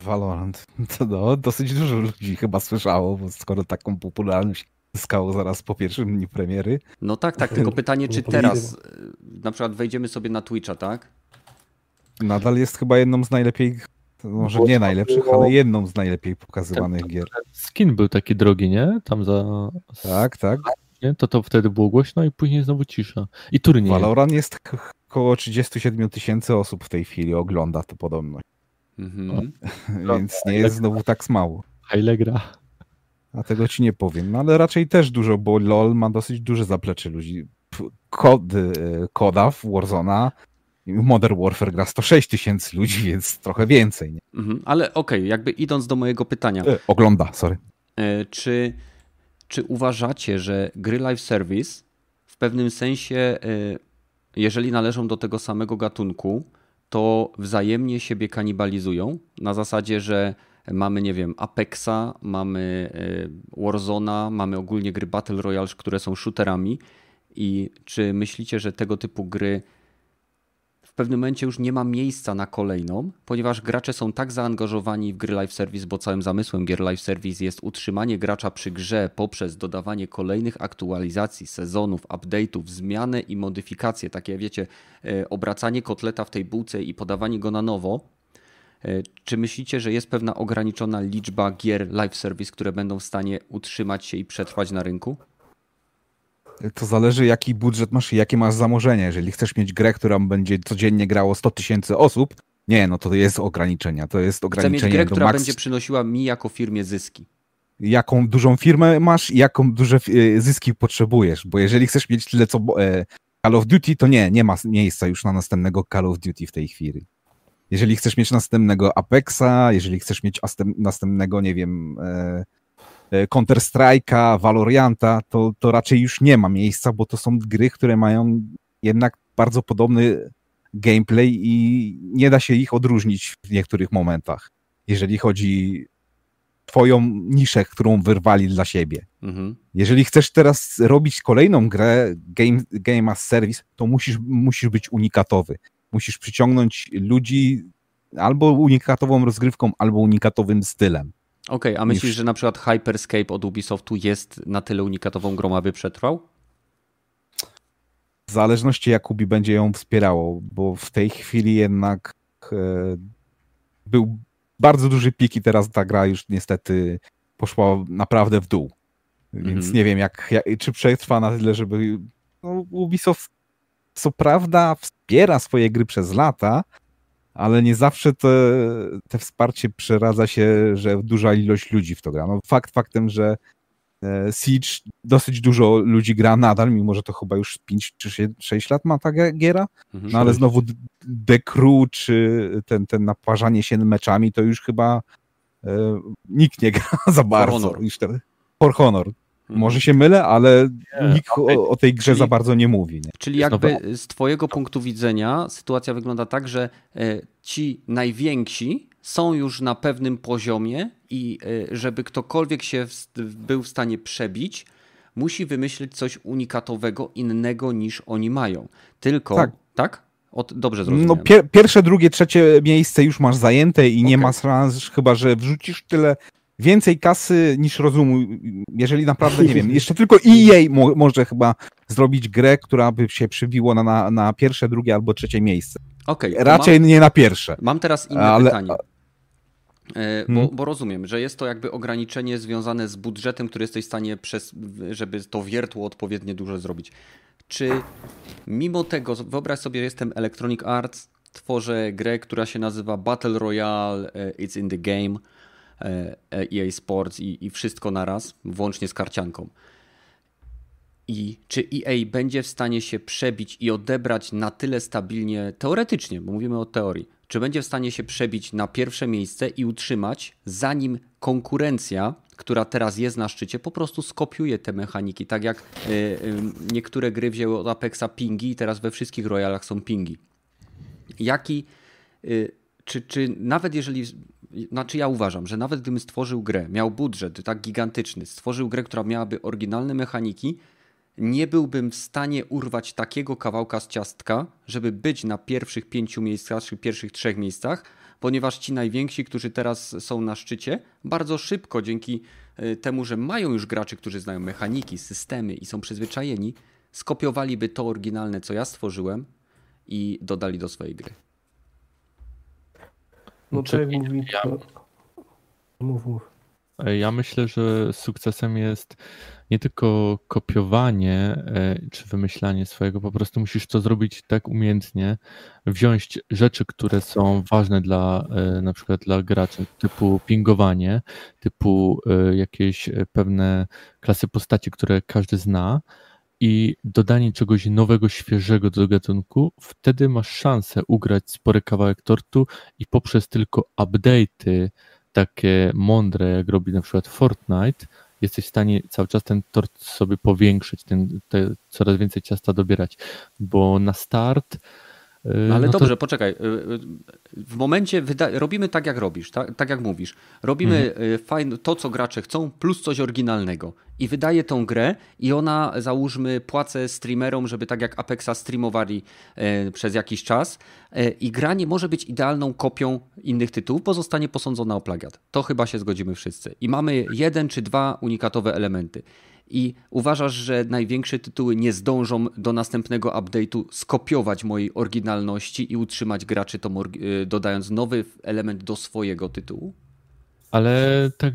Valorant. To no, dosyć dużo ludzi chyba słyszało, bo skoro taką popularność zyskało zaraz po pierwszym dniu premiery. No tak, tak, tylko pytanie, czy Nie teraz e, na przykład wejdziemy sobie na Twitcha, tak? Nadal jest chyba jedną z najlepiej, może nie najlepszych, ale jedną z najlepiej pokazywanych gier. Skin był taki drogi, nie? Tam za. Tak, tak. Nie? To to wtedy było głośno i później znowu cisza. I turniej. Valorant jest około 37 tysięcy osób w tej chwili ogląda to podobno, Mhm. więc nie jest znowu tak mało. A ile gra? A tego ci nie powiem, no ale raczej też dużo, bo LoL ma dosyć duże zaplecze ludzi. Kod, e, koda w Warzona, Modern Warfare gra 106 tysięcy ludzi, więc trochę więcej. Nie? Mhm. Ale okej, jakby idąc do mojego pytania, E, ogląda, sorry. e, czy, czy uważacie, że gry live service w pewnym sensie, e, jeżeli należą do tego samego gatunku, to wzajemnie siebie kanibalizują? Na zasadzie, że mamy, nie wiem, Apexa, mamy e, Warzona, mamy ogólnie gry Battle Royale, które są shooterami. I czy myślicie, że tego typu gry w pewnym momencie już nie ma miejsca na kolejną, ponieważ gracze są tak zaangażowani w gry live service, bo całym zamysłem gier live service jest utrzymanie gracza przy grze poprzez dodawanie kolejnych aktualizacji, sezonów, update'ów, zmiany i modyfikacje, takie wiecie, e, obracanie kotleta w tej bułce i podawanie go na nowo. E, Czy myślicie, że jest pewna ograniczona liczba gier live service, które będą w stanie utrzymać się i przetrwać na rynku? To zależy, jaki budżet masz i jakie masz zamożenie. Jeżeli chcesz mieć grę, która będzie codziennie grało 100 tysięcy osób, nie, no to jest ograniczenia. To jest Chcę mieć ograniczenie grę, która maks... będzie przynosiła mi jako firmie zyski. jaką dużą firmę masz i jaką duże e, zyski potrzebujesz, bo jeżeli chcesz mieć tyle co e, Call of Duty, to nie, nie ma miejsca już na następnego Call of Duty w tej chwili. Jeżeli chcesz mieć następnego Apexa, jeżeli chcesz mieć następnego, nie wiem, e, Counter-Strike'a, Valorianta, to, to raczej już nie ma miejsca, bo to są gry, które mają jednak bardzo podobny gameplay i nie da się ich odróżnić w niektórych momentach, jeżeli chodzi twoją niszę, którą wyrwali dla siebie. Mhm. Jeżeli chcesz teraz robić kolejną grę Game, game as Service, to musisz, musisz być unikatowy. Musisz przyciągnąć ludzi albo unikatową rozgrywką, albo unikatowym stylem. Okej, a myślisz, że na przykład Hyperscape od Ubisoftu jest na tyle unikatową grą, aby przetrwał? W zależności jak Ubi będzie ją wspierało, bo w tej chwili jednak e, był bardzo duży pik i teraz ta gra już niestety poszła naprawdę w dół. Więc Mhm. nie wiem, jak, jak, czy przetrwa na tyle, żeby. No, Ubisoft co prawda wspiera swoje gry przez lata, ale nie zawsze te, te wsparcie przeradza się, że duża ilość ludzi w to gra. No, fakt faktem, że e, Siege dosyć dużo ludzi gra nadal, mimo że to chyba już 5 czy 6 lat ma ta giera, Mhm. no ale znowu The Crew czy ten, ten naparzanie się meczami to już chyba e, nikt nie gra za bardzo. Honor. Już te, For Honor. Może się mylę, ale nikt okej. o, o tej grze Czyli- za bardzo nie mówi. Nie? Czyli jakby z Twojego punktu widzenia sytuacja wygląda tak, że e, ci najwięksi są już na pewnym poziomie i e, żeby ktokolwiek się był w stanie przebić, musi wymyślić coś unikatowego, innego niż oni mają. Tylko, tak? tak? Od, dobrze zrozumiałem. No pier pierwsze, drugie, trzecie miejsce już masz zajęte i okay. nie ma szans, chyba że wrzucisz tyle więcej kasy niż rozumu. Jeżeli naprawdę, nie wiem, jeszcze tylko EA mo może chyba zrobić grę, która by się przybiło na, na, na pierwsze, drugie albo trzecie miejsce. Okay, Raczej mam, nie na pierwsze. Mam teraz inne ale, pytanie. E, bo, hmm. bo, rozumiem, że jest to jakby ograniczenie związane z budżetem, który jesteś w stanie, przez, żeby to wiertło odpowiednio dużo zrobić. Czy mimo tego, wyobraź sobie, jestem Electronic Arts, tworzę grę, która się nazywa Battle Royale, e, It's in the Game, EA e Sports i, i wszystko naraz, włącznie z karcianką. I czy EA będzie w stanie się przebić i odebrać na tyle stabilnie, teoretycznie, bo mówimy o teorii, czy będzie w stanie się przebić na pierwsze miejsce i utrzymać, zanim konkurencja, która teraz jest na szczycie, po prostu skopiuje te mechaniki, tak jak y, y, niektóre gry wzięły od Apexa pingi i teraz we wszystkich Royalach są pingi. Jaki, y, czy, czy nawet jeżeli, znaczy ja uważam, że nawet gdybym stworzył grę, miał budżet tak gigantyczny, stworzył grę, która miałaby oryginalne mechaniki, nie byłbym w stanie urwać takiego kawałka z ciastka, żeby być na pierwszych pięciu miejscach, czy pierwszych trzech miejscach, ponieważ ci najwięksi, którzy teraz są na szczycie, bardzo szybko dzięki e, temu, że mają już graczy, którzy znają mechaniki, systemy i są przyzwyczajeni, skopiowaliby to oryginalne, co ja stworzyłem i dodali do swojej gry. No to mówi... Ja... Mów, mów. Ja myślę, że sukcesem jest nie tylko kopiowanie e, czy wymyślanie swojego, po prostu musisz to zrobić tak umiejętnie, wziąć rzeczy, które są ważne dla e, na przykład dla graczy, typu pingowanie, typu e, jakieś pewne klasy postaci, które każdy zna i dodanie czegoś nowego, świeżego do gatunku, wtedy masz szansę ugrać spory kawałek tortu i poprzez tylko update'y takie mądre, jak robi na przykład Fortnite, jesteś w stanie cały czas ten tort sobie powiększyć, ten, te, coraz więcej ciasta dobierać, bo na start no ale no dobrze, to... poczekaj. Y, y, w momencie robimy tak, jak robisz, tak, tak jak mówisz. Robimy mhm. Y, to, co gracze chcą, plus coś oryginalnego. I wydaje tą grę i ona, załóżmy, płacę streamerom, żeby tak jak Apexa streamowali e, przez jakiś czas. E, I gra nie może być idealną kopią innych tytułów, bo zostanie posądzona o plagiat. To chyba się zgodzimy wszyscy. I mamy jeden czy dwa unikatowe elementy i uważasz, że największe tytuły nie zdążą do następnego update'u skopiować mojej oryginalności i utrzymać graczy to y, dodając nowy element do swojego tytułu? Ale tak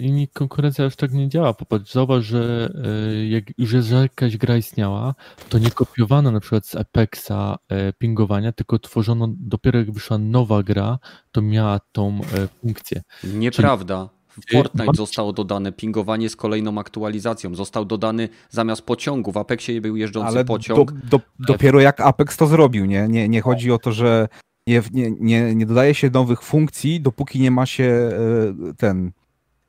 inni konkurencja już tak nie działa. Popatrz, zauważ, że e, jak już jest jakaś gra istniała, to nie kopiowano na przykład z Apexa e, pingowania, tylko tworzono dopiero jak wyszła nowa gra, to miała tą funkcję. Nieprawda. W Fortnite zostało dodane pingowanie z kolejną aktualizacją. Został dodany zamiast pociągu. W Apexie był jeżdżący Ale pociąg. Do, do, dopiero jak Apex to zrobił, nie? Nie, nie chodzi o to, że nie, nie, nie, nie dodaje się nowych funkcji, dopóki nie ma się e, ten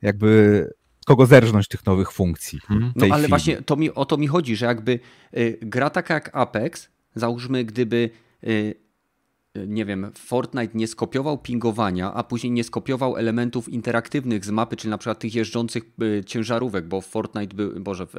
jakby kogo zerżnąć tych nowych funkcji. Hmm. No ale chwili. właśnie to mi, o to mi chodzi, że jakby y, gra taka jak Apex, załóżmy gdyby y, nie wiem, Fortnite nie skopiował pingowania, a później nie skopiował elementów interaktywnych z mapy, czyli na przykład tych jeżdżących y, ciężarówek, bo w Fortnite był, Boże, w,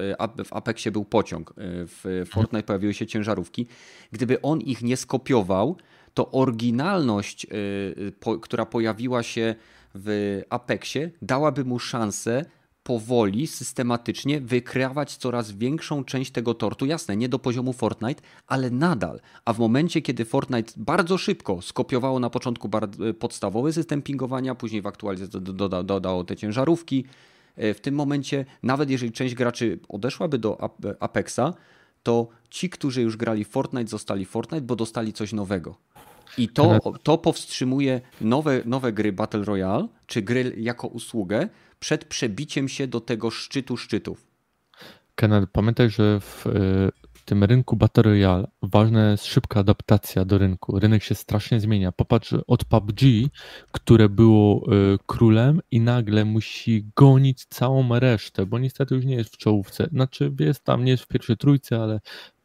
w Apexie był pociąg, y, w Fortnite pojawiły się ciężarówki. Gdyby on ich nie skopiował, to oryginalność, y, która pojawiła się w Apexie, dałaby mu szansę powoli, systematycznie wykrywać coraz większą część tego tortu. Jasne, nie do poziomu Fortnite, ale nadal. A w momencie, kiedy Fortnite bardzo szybko skopiowało na początku podstawowy system pingowania, później w aktualizacji doda dodało te ciężarówki, e, w tym momencie, nawet jeżeli część graczy odeszłaby do Apexa, to ci, którzy już grali Fortnite, zostali Fortnite, bo dostali coś nowego. I to, to powstrzymuje nowe, nowe gry Battle Royale, czy gry jako usługę, przed przebiciem się do tego szczytu szczytów. Kenneth, pamiętaj, że w tym rynku Battle Royale ważna jest szybka adaptacja do rynku. Rynek się strasznie zmienia. Popatrz od PUBG, które było e, królem i nagle musi gonić całą resztę, bo niestety już nie jest w czołówce. Znaczy jest tam, nie jest w pierwszej trójce, ale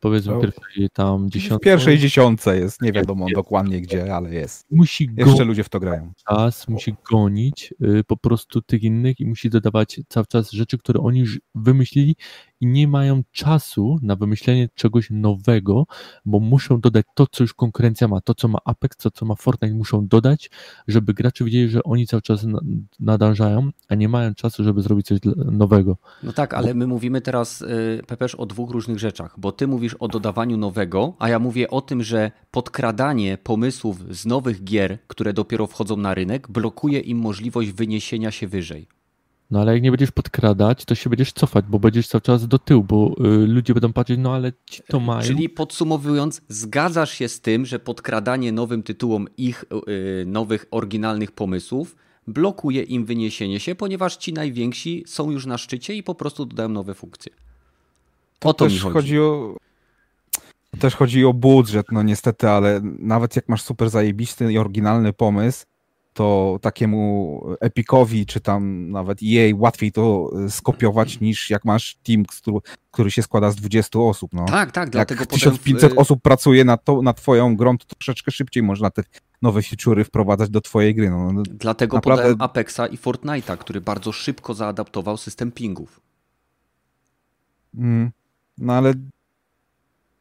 powiedzmy pierwszej tam W dziesiątce. pierwszej dziesiątce jest, nie wiadomo dokładnie gdzie, ale jest. Musi Jeszcze ludzie w to grają. czas, musi gonić y, po prostu tych innych i musi dodawać cały czas rzeczy, które oni już wymyślili i nie mają czasu na wymyślenie czegoś nowego, bo muszą dodać to, co już konkurencja ma, to, co ma Apex, to, co ma Fortnite, muszą dodać, żeby gracze wiedzieli, że oni cały czas na- nadążają, a nie mają czasu, żeby zrobić coś nowego. No tak, ale my mówimy teraz, y, Pepesz, o dwóch różnych rzeczach, bo ty mówisz o dodawaniu nowego, a ja mówię o tym, że podkradanie pomysłów z nowych gier, które dopiero wchodzą na rynek, blokuje im możliwość wyniesienia się wyżej. No ale jak nie będziesz podkradać, to się będziesz cofać, bo będziesz cały czas do tyłu, bo y, ludzie będą patrzeć, no ale ci to mają. Czyli podsumowując, zgadzasz się z tym, że podkradanie nowym tytułom ich y, nowych, oryginalnych pomysłów blokuje im wyniesienie się, ponieważ ci najwięksi są już na szczycie i po prostu dodają nowe funkcje. To o to też mi chodzi. chodzi o. Też chodzi o budżet, no niestety, ale nawet jak masz super zajebisty i oryginalny pomysł, to takiemu Epicowi, czy tam nawet EA łatwiej to y, skopiować niż jak masz team, który, który się składa z 20 osób. No. Tak, tak, jak dlatego potem... 1500 y, osób pracuje nad, to, nad twoją grą, to troszeczkę szybciej można te nowe feature'y wprowadzać do twojej gry. No, Dlatego Naprawdę- podałem Apexa i Fortnite'a, który bardzo szybko zaadaptował system pingów. Mm, No ale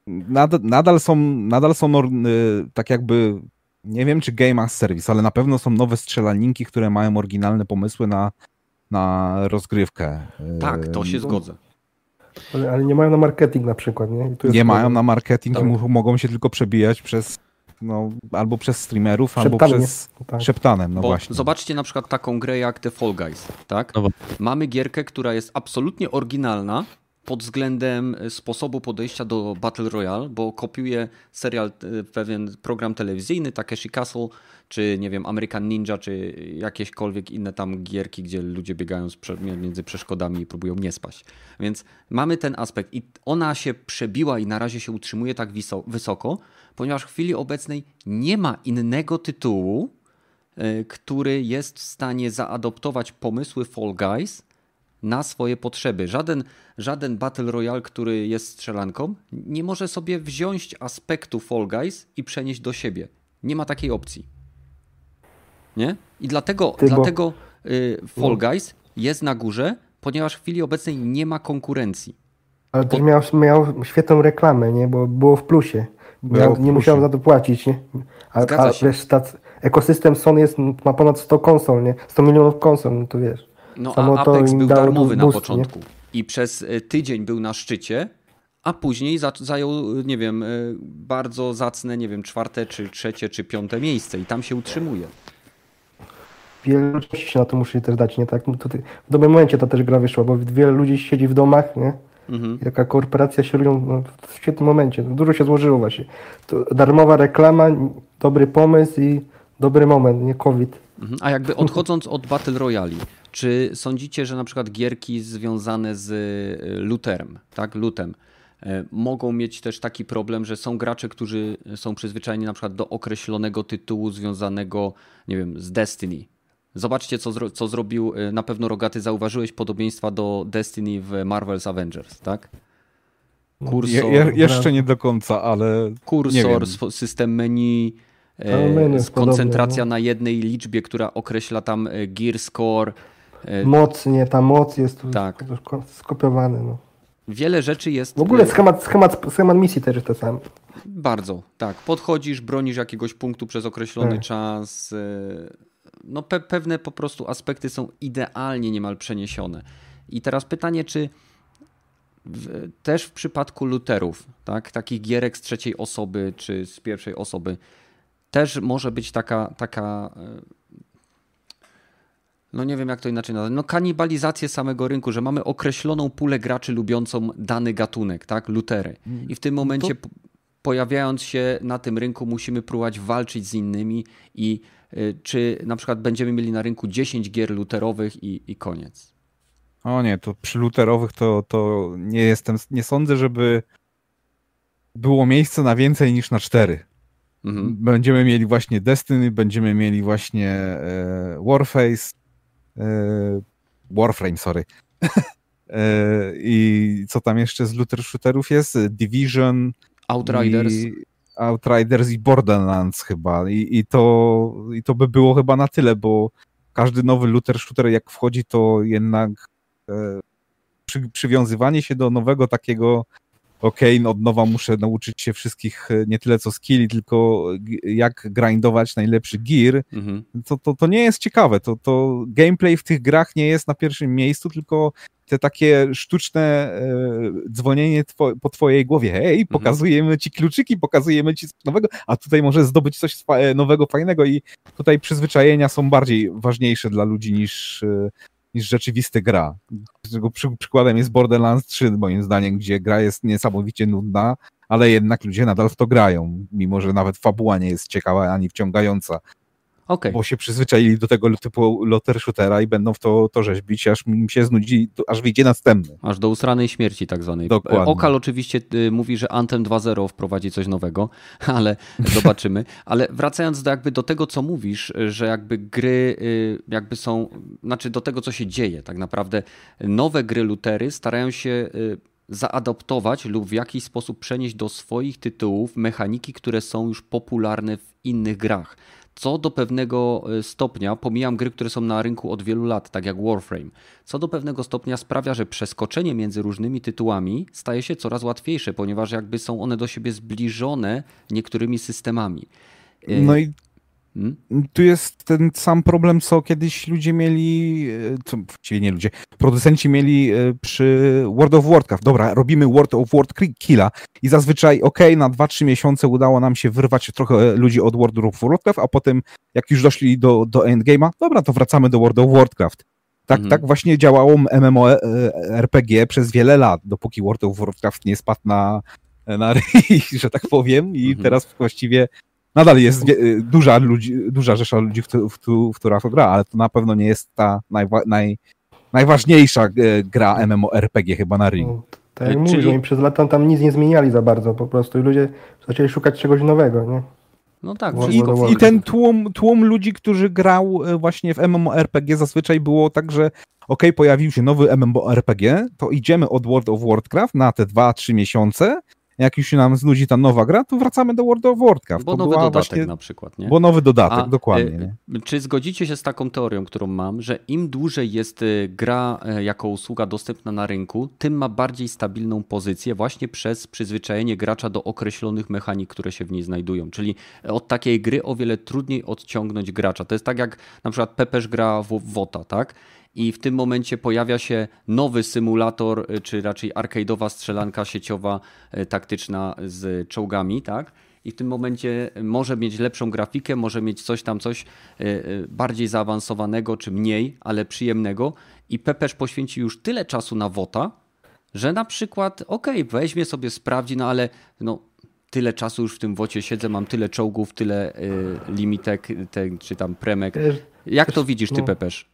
nadal, nadal są, nadal są y, tak jakby, nie wiem czy Game as Service, ale na pewno są nowe strzelaninki, które mają oryginalne pomysły na, na rozgrywkę. Y, Tak, to się zgodzę. Ale, ale nie mają na marketing na przykład, nie? I tu jest Nie mają problem. na marketing, Tak. mogą się tylko przebijać przez, no, albo przez streamerów, albo Szeptanie. przez Tak. szeptanem, no Bo właśnie. zobaczcie na przykład taką grę jak The Fall Guys, tak? No bo- Mamy gierkę, która jest absolutnie oryginalna pod względem e, sposobu podejścia do Battle Royale, bo kopiuje serial, e, pewien program telewizyjny, Takeshi Castle, czy nie wiem, American Ninja, czy jakiekolwiek inne tam gierki, gdzie ludzie biegają między przeszkodami i próbują nie spaść. Więc mamy ten aspekt i ona się przebiła i na razie się utrzymuje tak wysoko, ponieważ w chwili obecnej nie ma innego tytułu, y, który jest w stanie zaadoptować pomysły Fall Guys na swoje potrzeby. Żaden, żaden Battle Royale, który jest strzelanką, nie może sobie wziąć aspektu Fall Guys i przenieść do siebie. Nie ma takiej opcji. Nie? I dlatego, Ty, dlatego y, Fall No. Guys jest na górze, ponieważ w chwili obecnej nie ma konkurencji. Ale też miał, miał świetną reklamę, nie? Bo było w plusie. Miał, nie plusie. musiał za to płacić, nie? A, Zgadza a się. wiesz, ekosystem Sony jest, ma ponad 100 konsol, nie? 100 milionów konsol, no to wiesz. No Samo a Apex był darmowy na boost, nie? początku i przez y, tydzień był na szczycie, a później za- zajął, y, nie wiem, y, bardzo zacne, nie wiem, czwarte, czy trzecie, czy piąte miejsce i tam się utrzymuje. Wiele ludzi się na to musi też dać, nie? Tak, no w dobrym momencie ta też gra wyszła, bo wiele ludzi siedzi w domach, nie? Mhm. I taka korporacja się robią no, w świetnym momencie. Dużo się złożyło właśnie. To darmowa reklama, dobry pomysł i dobry moment, nie COVID. Mhm. A jakby odchodząc od Battle Royale, czy sądzicie, że na przykład gierki związane z y, looterem, tak, lootem, y, mogą mieć też taki problem, że są gracze, którzy są przyzwyczajeni na przykład do określonego tytułu związanego, nie wiem, z Destiny. Zobaczcie, co, zro co zrobił, y, na pewno Rogaty zauważyłeś podobieństwa do Destiny w Marvel's Avengers, tak? Kursor, Je, je, jeszcze nie do końca, ale nie kursor, system menu e, koncentracja podobne, no. na jednej liczbie, która określa tam e, gear score. E, Moc, nie? Ta moc jest tu Tak. sk- skopiowana, no. Wiele rzeczy jest. W ogóle e, schemat, schemat, schemat misji też jest ten sam. Bardzo, tak. Podchodzisz, bronisz jakiegoś punktu przez określony Tak. czas. e, No pe pewne po prostu aspekty są idealnie niemal przeniesione. I teraz pytanie, czy w, też w przypadku luterów, tak, takich gierek z trzeciej osoby czy z pierwszej osoby, też może być taka, taka no nie wiem jak to inaczej nazwać, no kanibalizację samego rynku, że mamy określoną pulę graczy lubiącą dany gatunek, tak, lutery. I w tym momencie p- pojawiając się na tym rynku musimy próbować walczyć z innymi i y, czy na przykład będziemy mieli na rynku 10 gier luterowych i, i koniec. O nie, to przy luterowych to, to nie jestem, nie sądzę, żeby było miejsce na więcej niż na cztery. Mhm. Będziemy mieli właśnie Destiny, będziemy mieli właśnie e, Warface, Warframe, sorry. I co tam jeszcze z looter shooterów jest? Division. Outriders. I Outriders i Borderlands chyba. I, i, to, I to by było chyba na tyle, bo każdy nowy looter shooter jak wchodzi, to jednak e, przy, przywiązywanie się do nowego takiego okej, okay, no od nowa muszę nauczyć się wszystkich e, nie tyle co skilli, tylko jak grindować najlepszy gear, mhm. to, to, to nie jest ciekawe. To, to gameplay w tych grach nie jest na pierwszym miejscu, tylko te takie sztuczne e, dzwonienie two, po twojej głowie, hej, mhm. pokazujemy ci kluczyki, pokazujemy ci coś nowego, a tutaj możesz zdobyć coś e, nowego, fajnego i tutaj przyzwyczajenia są bardziej ważniejsze dla ludzi niż, e, niż rzeczywisty gra. Tego przy, przykładem jest Borderlands 3, moim zdaniem, gdzie gra jest niesamowicie nudna, ale jednak ludzie nadal w to grają, mimo że nawet fabuła nie jest ciekawa ani wciągająca. Okay. Bo się przyzwyczaili do tego typu loter shootera i będą w to, to rzeźbić, aż mi się znudzi, aż wyjdzie następny. Aż do usranej śmierci tak zwanej. Dokładnie. Okal oczywiście y, mówi, że Anthem 2.0 wprowadzi coś nowego, ale zobaczymy. ale wracając do, jakby do tego, co mówisz, że jakby gry y, jakby są, znaczy do tego, co się dzieje tak naprawdę. Nowe gry lutery starają się y, zaadoptować lub w jakiś sposób przenieść do swoich tytułów mechaniki, które są już popularne w innych grach co do pewnego e, stopnia, pomijam gry, które są na rynku od wielu lat, tak jak Warframe, co do pewnego stopnia sprawia, że przeskoczenie między różnymi tytułami staje się coraz łatwiejsze, ponieważ jakby są one do siebie zbliżone niektórymi systemami. E, no i Hmm? Tu jest ten sam problem, co kiedyś ludzie mieli, e, co, właściwie nie ludzie, producenci mieli e, przy World of Warcraft. Dobra, robimy World of Warcraft killa i zazwyczaj, ok, na 2-3 miesiące udało nam się wyrwać trochę ludzi od World of Warcraft, a potem jak już doszli do, do endgame'a, dobra, to wracamy do World of Warcraft. Tak, mhm. tak właśnie działało MMORPG przez wiele lat, dopóki World of Warcraft nie spadł na, na ryj, że tak powiem, i mhm. teraz właściwie nadal jest y, duża, ludzi, duża rzesza ludzi, w, w, w, która to gra, ale to na pewno nie jest ta najwa, naj, najważniejsza y, gra MMORPG chyba na rynku. No, tak jak Czyli... mówię, przez lata tam nic nie zmieniali za bardzo po prostu i ludzie zaczęli szukać czegoś nowego, nie? No tak. I, I, ten tłum, tłum ludzi, którzy grał y, właśnie w MMORPG zazwyczaj było tak, że ok, pojawił się nowy MMORPG, to idziemy od World of Warcraft na te 2-3 miesiące jak już się nam znudzi ta nowa gra, to wracamy do World of Warcraft. Bo to nowy dodatek właśnie... na przykład, nie? Bo nowy dodatek, A, dokładnie. Y, czy zgodzicie się z taką teorią, którą mam, że im dłużej jest y, gra y, jako usługa dostępna na rynku, tym ma bardziej stabilną pozycję właśnie przez przyzwyczajenie gracza do określonych mechanik, które się w niej znajdują. Czyli od takiej gry o wiele trudniej odciągnąć gracza. To jest tak jak na przykład Pepeż gra w WOTA, tak? I w tym momencie pojawia się nowy symulator, y, czy raczej arcade'owa strzelanka sieciowa y, taktyczna z czołgami, tak? I w tym momencie może mieć lepszą grafikę, może mieć coś tam, coś y, bardziej zaawansowanego, czy mniej, ale przyjemnego. I Pepesz poświęci już tyle czasu na WOTA, że na przykład, okej, okay, weźmie sobie, sprawdzi, no ale no, tyle czasu już w tym wocie siedzę, mam tyle czołgów, tyle y, limitek, te, czy tam premek. Jak to widzisz ty, no. Pepesz?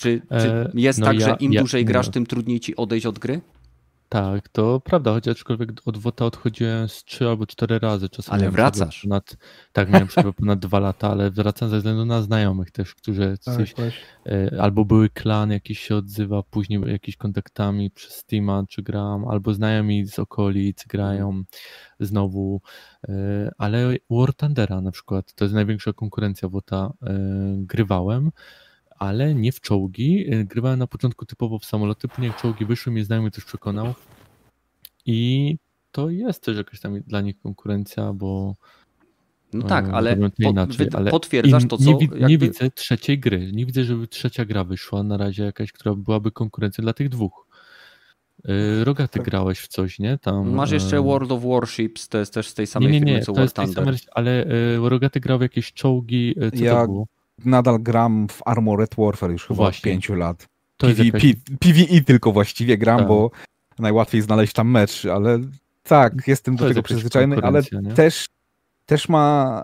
Czy, czy e, jest no tak, ja, że im ja, dłużej grasz, tym trudniej ci odejść od gry? Tak, to prawda, chociaż aczkolwiek od WOTA odchodziłem z trzy albo cztery razy. Czasem ale wracasz. Ponad, tak, miałem przerwę ponad dwa lata, ale wracam ze względu na znajomych też, którzy tak, coś, e, albo były klan, jakiś się odzywa, później jakimiś kontaktami przez Steama czy gram, albo znajomi z okolic grają znowu, e, ale War Thundera na przykład, to jest największa konkurencja WOTA, grywałem ale nie w czołgi. Y, grywałem na początku typowo w samoloty, później jak czołgi wyszły, mnie znajomy też przekonał. I to jest też jakaś tam dla nich konkurencja, bo no tak, ale, inaczej, ale potwierdzasz to, co... Nie, jakby... nie, widzę trzeciej gry. Nie widzę, żeby trzecia gra wyszła na razie jakaś, która byłaby konkurencją dla tych dwóch. Y, Rogaty tak. grałeś w coś, nie? Tam, Masz jeszcze World of Warships, to jest też z tej samej nie, nie, nie, firmy, co to War jest Thunder. Samej, ale y, Rogaty grał w jakieś czołgi, co ja to było? Nadal gram w Armored Warfare już chyba Właśnie. od pięciu lat. To PV, jakaś... PvE tylko właściwie gram, tak. bo najłatwiej znaleźć tam mecz, ale tak, jestem to do tego przyzwyczajony, ale też, też ma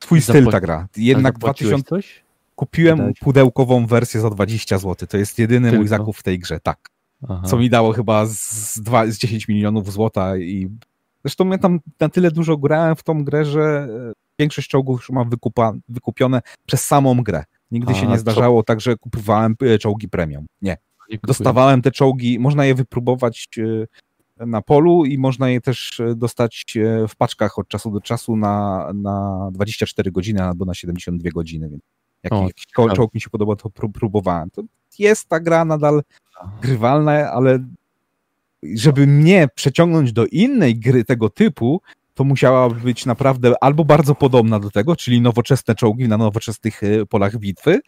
swój styl ta gra. Jednak 2000... Coś? Kupiłem pudełkową wersję za 20 zł. To jest jedyny tylko? mój zakup w tej grze, tak. Aha. Co mi dało chyba z, 2, z 10 milionów złota i zresztą ja tam na tyle dużo grałem w tą grę, że większość czołgów już mam wykupa, wykupione przez samą grę. Nigdy A, się nie zdarzało co? tak, że kupowałem e, czołgi premium. Nie. dostawałem te czołgi, można je wypróbować na polu i można je też dostać w paczkach od czasu do czasu na, na 24 godziny albo na 72 godziny, więc jak o, jakiś czołg mi się podoba, to próbowałem. To jest ta gra nadal grywalna, ale żeby mnie przeciągnąć do innej gry tego typu, to musiała być naprawdę albo bardzo podobna do tego, czyli nowoczesne czołgi na nowoczesnych e, polach bitwy,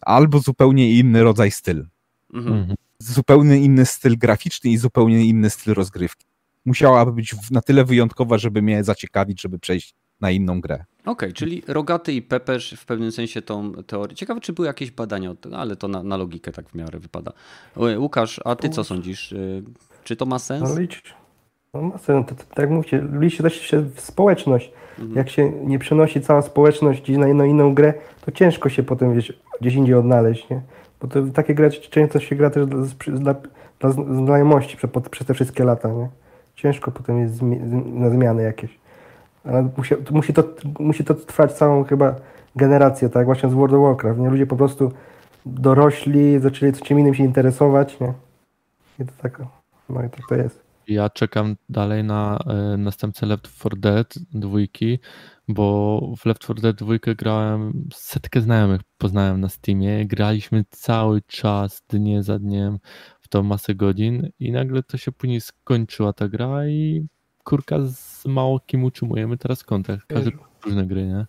albo zupełnie inny rodzaj styl. Mhm. mhm. Zupełnie inny styl graficzny i zupełnie inny styl rozgrywki. Musiałaby być na tyle wyjątkowa, żeby mnie zaciekawić, żeby przejść na inną grę. Okej, okay, czyli Rogaty i Pepeż w pewnym sensie tą teorię. Ciekawe, czy były jakieś badania, ale to na, na logikę tak w miarę wypada. Łukasz, a ty co sądzisz? Czy to ma sens? No, licz, no ma sens. Tak jak mówicie, liczy też się w społeczność. Mhm. Jak się nie przenosi cała społeczność gdzieś na inną, inną grę, to ciężko się potem wiesz, gdzieś indziej odnaleźć. Nie? Bo to, takie gry często się gra też dla, dla, dla znajomości przez, przez te wszystkie lata. Nie? Ciężko potem jest na zmiany jakieś. Ale musi, musi, to, musi to trwać całą chyba generację, tak właśnie z World of Warcraft. Nie? Ludzie po prostu dorośli, zaczęli czym innym się interesować. Nie? I to tak, no i tak to jest. Ja czekam dalej na y, następcę Left 4 Dead dwójki, bo w Left 4 Dead dwójkę grałem, setkę znajomych poznałem na Steamie, graliśmy cały czas, dnie za dniem, w to masę godzin i nagle to się później skończyła ta gra i kurka z mało kim utrzymujemy teraz kontakt. Każdy różne gry, nie?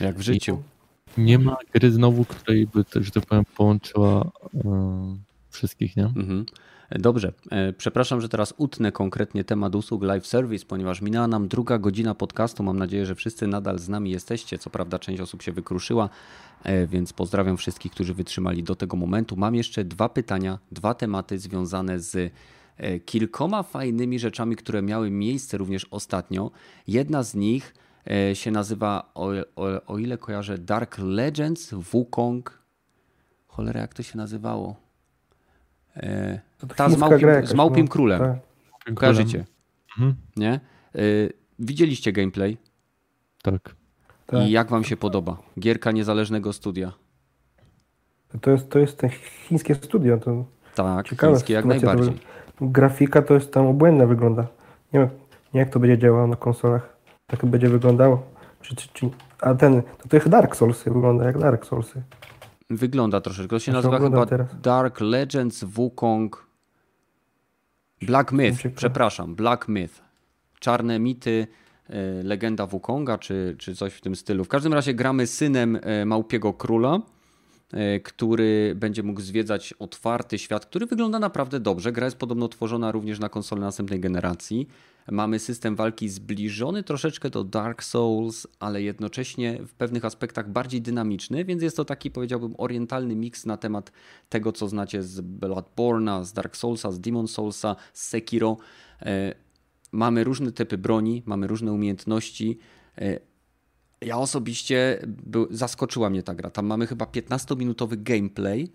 Jak w życiu. I nie ma gry znowu, której by, że tak powiem, połączyła yy, wszystkich, nie? Mhm. Dobrze, e, przepraszam, że teraz utnę konkretnie temat usług live service, ponieważ minęła nam druga godzina podcastu. Mam nadzieję, że wszyscy nadal z nami jesteście. Co prawda, część osób się wykruszyła, e, więc pozdrawiam wszystkich, którzy wytrzymali do tego momentu. Mam jeszcze dwa pytania, dwa tematy związane z E, kilkoma fajnymi rzeczami, które miały miejsce również ostatnio. Jedna z nich się nazywa, o, o, o ile kojarzę, Dark Legends Wukong. Cholera, jak to się nazywało? E, ta z Małpim, jakaś, z Małpim no, Królem. Tak. Kojarzycie? Mhm. Nie? Widzieliście gameplay? Tak. tak. I jak wam się podoba? Gierka niezależnego studia. To jest, to jest te chińskie studio. To tak, ciekawe chińskie jak najbardziej. To grafika to jest tam obłędna wygląda. Nie wiem, nie jak to będzie działało na konsolach. Tak będzie wyglądało. Czy, czy, czy, a ten, to, to jak Dark Soulsy wygląda, jak Dark Soulsy. Wygląda troszeczkę. To się nazywa chyba teraz. Dark Legends Wukong Black Myth, przepraszam, Black Myth. Czarne mity, e, legenda Wukonga, czy, czy coś w tym stylu. W każdym razie gramy synem e, Małpiego Króla E, który będzie mógł zwiedzać otwarty świat, który wygląda naprawdę dobrze. Gra jest podobno tworzona również na konsolę następnej generacji. Mamy system walki zbliżony troszeczkę do Dark Souls, ale jednocześnie w pewnych aspektach bardziej dynamiczny, więc jest to taki powiedziałbym orientalny miks na temat tego, co znacie z Bloodborne'a, z Dark Soulsa, z Demon Soulsa, z Sekiro. E, mamy różne typy broni, mamy różne umiejętności e, ja osobiście zaskoczyła mnie ta gra. Tam mamy chyba 15-minutowy gameplay.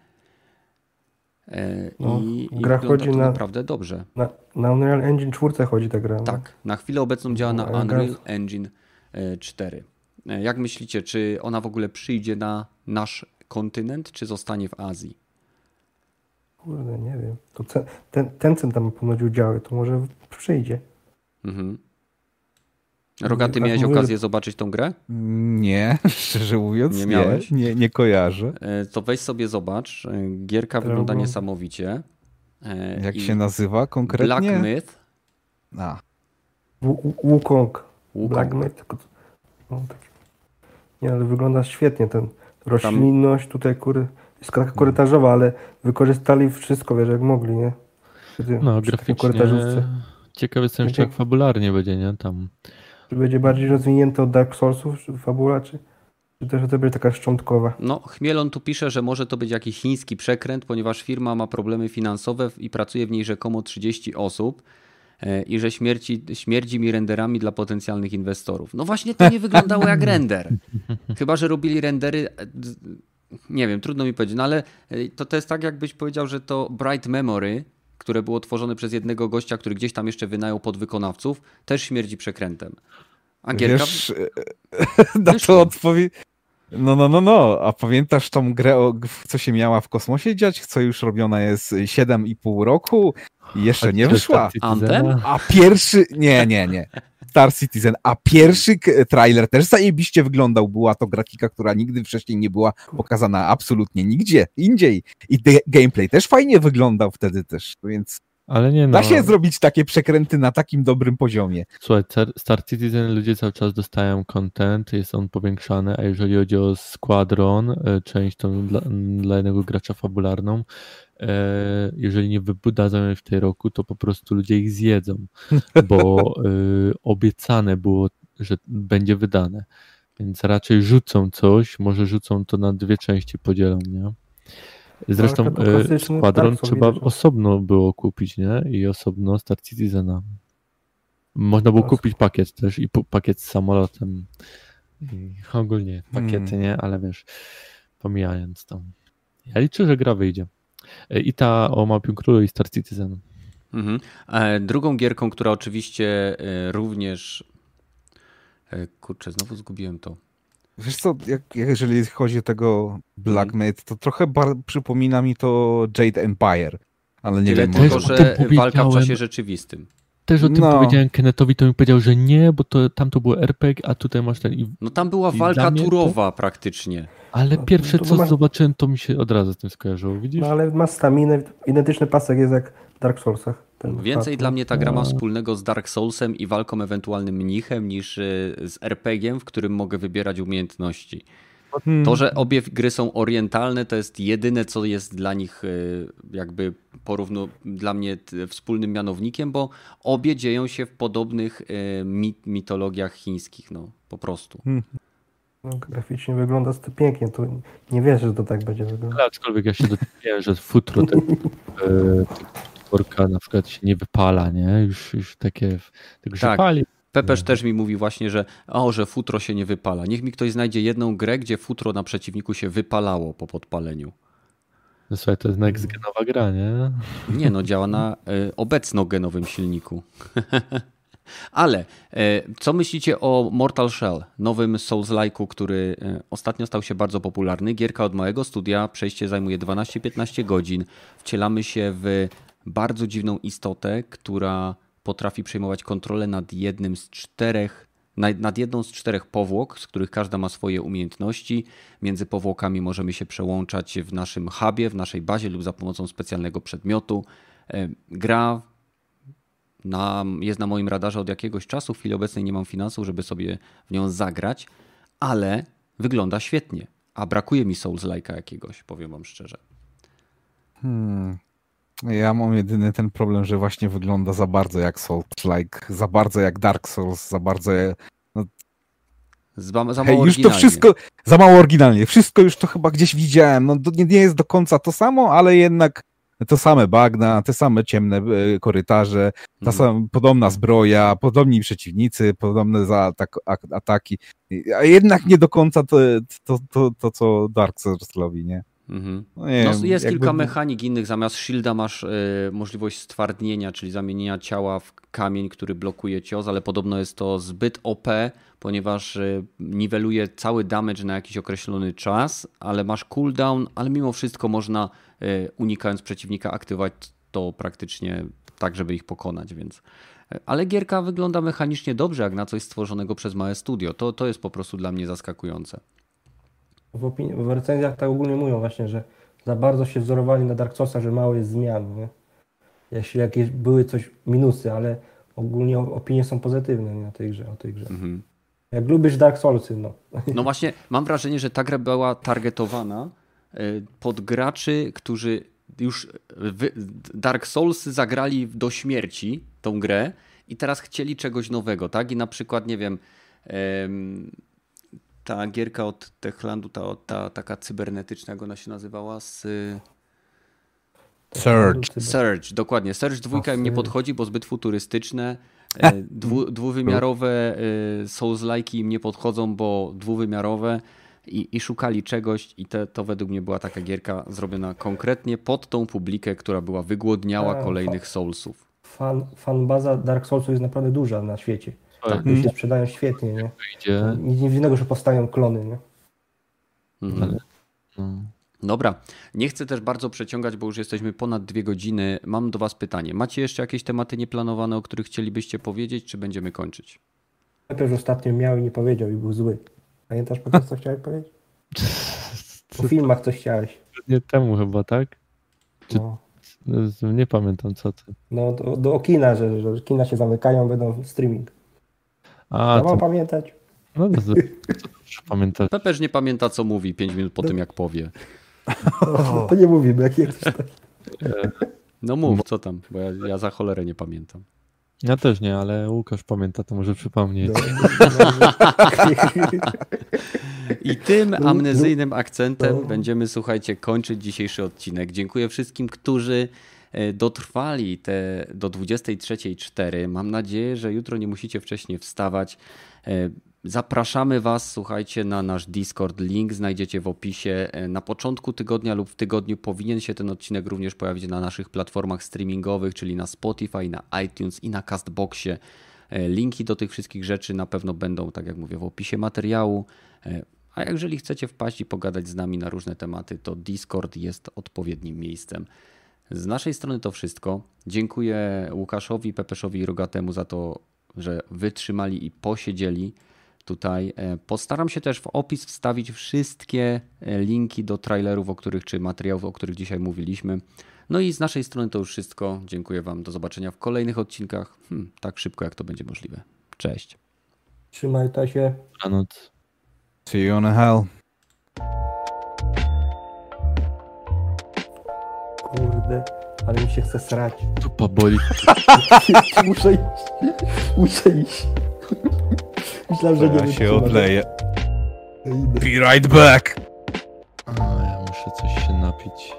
E, no, I, gra i chodzi na, naprawdę dobrze. Na, na, Unreal Engine 4 chodzi ta gra. No. Tak, na chwilę obecną działa na no, Unreal Engine 4. E, e, jak myślicie, czy ona w ogóle przyjdzie na nasz kontynent, czy zostanie w Azji? Kurde, nie wiem. To ten, ten tam ponoć udziały, to może przyjdzie. Mhm. Rogaty, miałeś okazję zobaczyć tą grę? Nie, szczerze mówiąc, nie, miałeś? nie, nie, nie kojarzę. E, to weź sobie zobacz. E, gierka wygląda niesamowicie. E, Jak się nazywa konkretnie? Black Myth. A. Wukong. Black Myth. No, tak. Nie, ale wygląda świetnie ten roślinność tutaj kury. Jest taka korytarzowa, ale wykorzystali wszystko, wiesz, jak mogli, nie? no, graficznie ciekawy jestem jeszcze jak fabularnie będzie, nie? Tam czy będzie bardziej rozwinięte od Dark Soulsów fabula, czy, czy też to będzie taka szczątkowa? No, Chmielon tu pisze, że może to być jakiś chiński przekręt, ponieważ firma ma problemy finansowe i pracuje w niej rzekomo 30 osób e, i że śmierci, śmierdzi mi renderami dla potencjalnych inwestorów. No właśnie to nie wyglądało jak render. Chyba, że robili rendery e, nie wiem, trudno mi powiedzieć, no ale e, to, to jest tak, jakbyś powiedział, że to Bright Memory, które było tworzone przez jednego gościa, który gdzieś tam jeszcze wynajął podwykonawców, też śmierdzi przekrętem. A gierka... Wiesz, na to odpowie... No, no, no, no. A pamiętasz tą grę, co się miała w kosmosie dziać, co już robiona jest 7,5 roku i jeszcze nie wyszła? Anthem? A pierwszy... Nie, nie, nie. Star Citizen, a pierwszy trailer też zajebiście wyglądał. Była to grafika, która nigdy wcześniej nie była pokazana absolutnie nigdzie, indziej. I gameplay też fajnie wyglądał wtedy też, więc ale nie no. Da się zrobić takie przekręty na takim dobrym poziomie. Słuchaj, Star Citizen ludzie cały czas dostają content, jest on powiększany, a jeżeli chodzi o Squadron, e, część tą dla, dla jednego gracza fabularną, e, jeżeli nie wybudadzą jej w tej roku, to po prostu ludzie ich zjedzą, bo e, obiecane było, że będzie wydane. Więc raczej rzucą coś, może rzucą to na dwie części, podzielą, nie? Zresztą e, Squadron trzeba osobno było kupić, nie? I osobno Star Citizena. Można było kupić pakiet też i pakiet z samolotem. I ogólnie pakiety, hmm. nie? Ale wiesz, pomijając to. Ja liczę, że gra wyjdzie. E, I ta o Mapium Królu i Star Citizen. Mhm. E, drugą gierką, która oczywiście również kurczę, znowu zgubiłem to. Wiesz co, jak, jeżeli chodzi o tego Black mhm. Myth, to trochę bar, przypomina mi to Jade Empire. Ale nie Tyle wiem, tylko, że walka w czasie rzeczywistym. Też o tym no. powiedziałem Kennetowi, to mi powiedział, że nie, bo to, tam to było RPG, a tutaj masz ten... I, no tam była walka turowa to... praktycznie. Ale no, pierwsze co masz... zobaczyłem, to mi się od razu z tym skojarzyło, widzisz? No ale ma staminę, identyczny pasek jest jak w Dark Soulsach. Więcej dla mnie ta gra ma no. wspólnego z Dark Soulsem i walką ewentualnym mnichem niż y, z RPG-iem, w którym mogę wybierać umiejętności. Hmm. To, że obie gry są orientalne, to jest jedyne, co jest dla nich y, jakby porówno dla mnie wspólnym mianownikiem, bo obie dzieją się w podobnych y, mit mitologiach chińskich, no po prostu. Hmm. No, graficznie wygląda to pięknie, to nie wierzę, że to tak będzie wyglądać. Aczkolwiek ja się dowiedziałem, że futro ten, worka na przykład się nie wypala, nie? Już, już takie, tak. pali. Pepeż też mi mówi właśnie, że o, że futro się nie wypala. Niech mi ktoś znajdzie jedną grę, gdzie futro na przeciwniku się wypalało po podpaleniu. No słuchaj, to jest next genowa gra, nie? Nie no, działa na y, obecnogenowym silniku. Ale y, co myślicie o Mortal Shell, nowym Souls-like'u, który y, ostatnio stał się bardzo popularny? Gierka od małego studia, przejście zajmuje 12-15 godzin. Wcielamy się w bardzo dziwną istotę, która potrafi przejmować kontrolę nad jednym z czterech, nad jedną z czterech powłok, z których każda ma swoje umiejętności. Między powłokami możemy się przełączać w naszym hubie, w naszej bazie lub za pomocą specjalnego przedmiotu. E, gra na, jest na moim radarze od jakiegoś czasu. W chwili obecnej nie mam finansów, żeby sobie w nią zagrać, ale wygląda świetnie. A brakuje mi Souls-like'a jakiegoś, powiem wam szczerze. Hmm. Ja mam jedyny ten problem, że właśnie wygląda za bardzo jak Souls-like, za bardzo jak Dark Souls, za bardzo. No... Za, za mało Hej, już to wszystko, za mało oryginalnie, wszystko już to chyba gdzieś widziałem, no nie, nie jest do końca to samo, ale jednak to same bagna, te same ciemne e, korytarze, ta mhm. sama, podobna zbroja, podobni przeciwnicy, podobne za atak, ataki, a jednak nie do końca to, to, to, to co Dark Souls robi, nie? Mhm. No, no jest jakby... kilka mechanik innych. Zamiast shielda masz y, możliwość stwardnienia, czyli zamienienia ciała w kamień, który blokuje cios, ale podobno jest to zbyt OP, ponieważ y, niweluje cały damage na jakiś określony czas, ale masz cooldown, ale mimo wszystko można y, unikając przeciwnika aktywować to praktycznie tak, żeby ich pokonać, więc ale gierka wygląda mechanicznie dobrze, jak na coś stworzonego przez małe studio. To, to jest po prostu dla mnie zaskakujące w, opinii, w recenzjach tak ogólnie mówią właśnie, że za bardzo się wzorowali na Dark Soulsach, że mało jest zmian, nie? Jeśli jakieś były coś minusy, ale ogólnie opinie są pozytywne nie, na tej grze, o tej grze. Mhm. Jak lubisz Dark Soulsy, no. No właśnie, mam wrażenie, że ta gra była targetowana e, pod graczy, którzy już Dark Soulsy zagrali do śmierci tą grę i teraz chcieli czegoś nowego, tak? I na przykład, nie wiem, ta gierka od Techlandu, ta, ta taka cybernetyczna, jak ona się nazywała? Z... Surge. Surge, dokładnie. Surge dwójka im nie podchodzi, bo zbyt futurystyczne. E, dwu, dwuwymiarowe e, Souls-like im nie podchodzą, bo dwuwymiarowe i, i szukali czegoś i te, to według mnie była taka gierka zrobiona konkretnie pod tą publikę, która była wygłodniała kolejnych Soulsów. Fan, fan baza Dark Soulsów jest naprawdę duża na świecie. Tak, się sprzedają świetnie, nie? Nic dziwnego, że powstają klony, nie? Mhm. Ale, no. Dobra, nie chcę też bardzo przeciągać, bo już jesteśmy ponad dwie godziny. Mam do Was pytanie. Macie jeszcze jakieś tematy nieplanowane, o których chcielibyście powiedzieć, czy będziemy kończyć? Też ostatnio miał i nie powiedział i był zły. Pamiętasz po co chciałeś powiedzieć? O filmach coś chciałeś. Nie temu chyba, tak? Czy... No. Nie pamiętam co to. No do, do kina, że, że kina się zamykają, będą streaming. A, ja to... mam pamiętać. No to, to, to pamiętać. Peperz nie pamięta co mówi 5 minut po no. tym jak powie. No, to nie mówimy, jak jest. No mów, co tam, bo ja, ja za cholerę nie pamiętam. Ja też nie, ale Łukasz pamięta, to może przypomnieć. No, I tym amnezyjnym akcentem będziemy, słuchajcie, kończyć dzisiejszy odcinek. Dziękuję wszystkim, którzy dotrwali te do 23.04. Mam nadzieję, że jutro nie musicie wcześniej wstawać. E, Zapraszamy Was, słuchajcie, na nasz Discord. Link znajdziecie w opisie. E, na początku tygodnia lub w tygodniu powinien się ten odcinek również pojawić na naszych platformach streamingowych, czyli na Spotify, na iTunes i na Castboxie. E, linki do tych wszystkich rzeczy na pewno będą, tak jak mówię, w opisie materiału. E, a jeżeli chcecie wpaść i pogadać z nami na różne tematy, to Discord jest odpowiednim miejscem. Z naszej strony to wszystko. Dziękuję Łukaszowi, Pepeszowi i Rogatemu za to, że wytrzymali i posiedzieli tutaj. E, postaram się też w opis wstawić wszystkie e, linki do trailerów, o których, czy materiałów, o których dzisiaj mówiliśmy. No i z naszej strony to już wszystko. Dziękuję Wam. Do zobaczenia w kolejnych odcinkach. Hmm, tak szybko, jak to będzie możliwe. Cześć. Trzymaj się. Dobranoc. See you on hell. Kurde, ale mi się chce srać. Tu poboli. Muszę iść. Muszę iść. Myślałem, że nie Ja się odleję. Be right back! A, ja muszę coś się napić.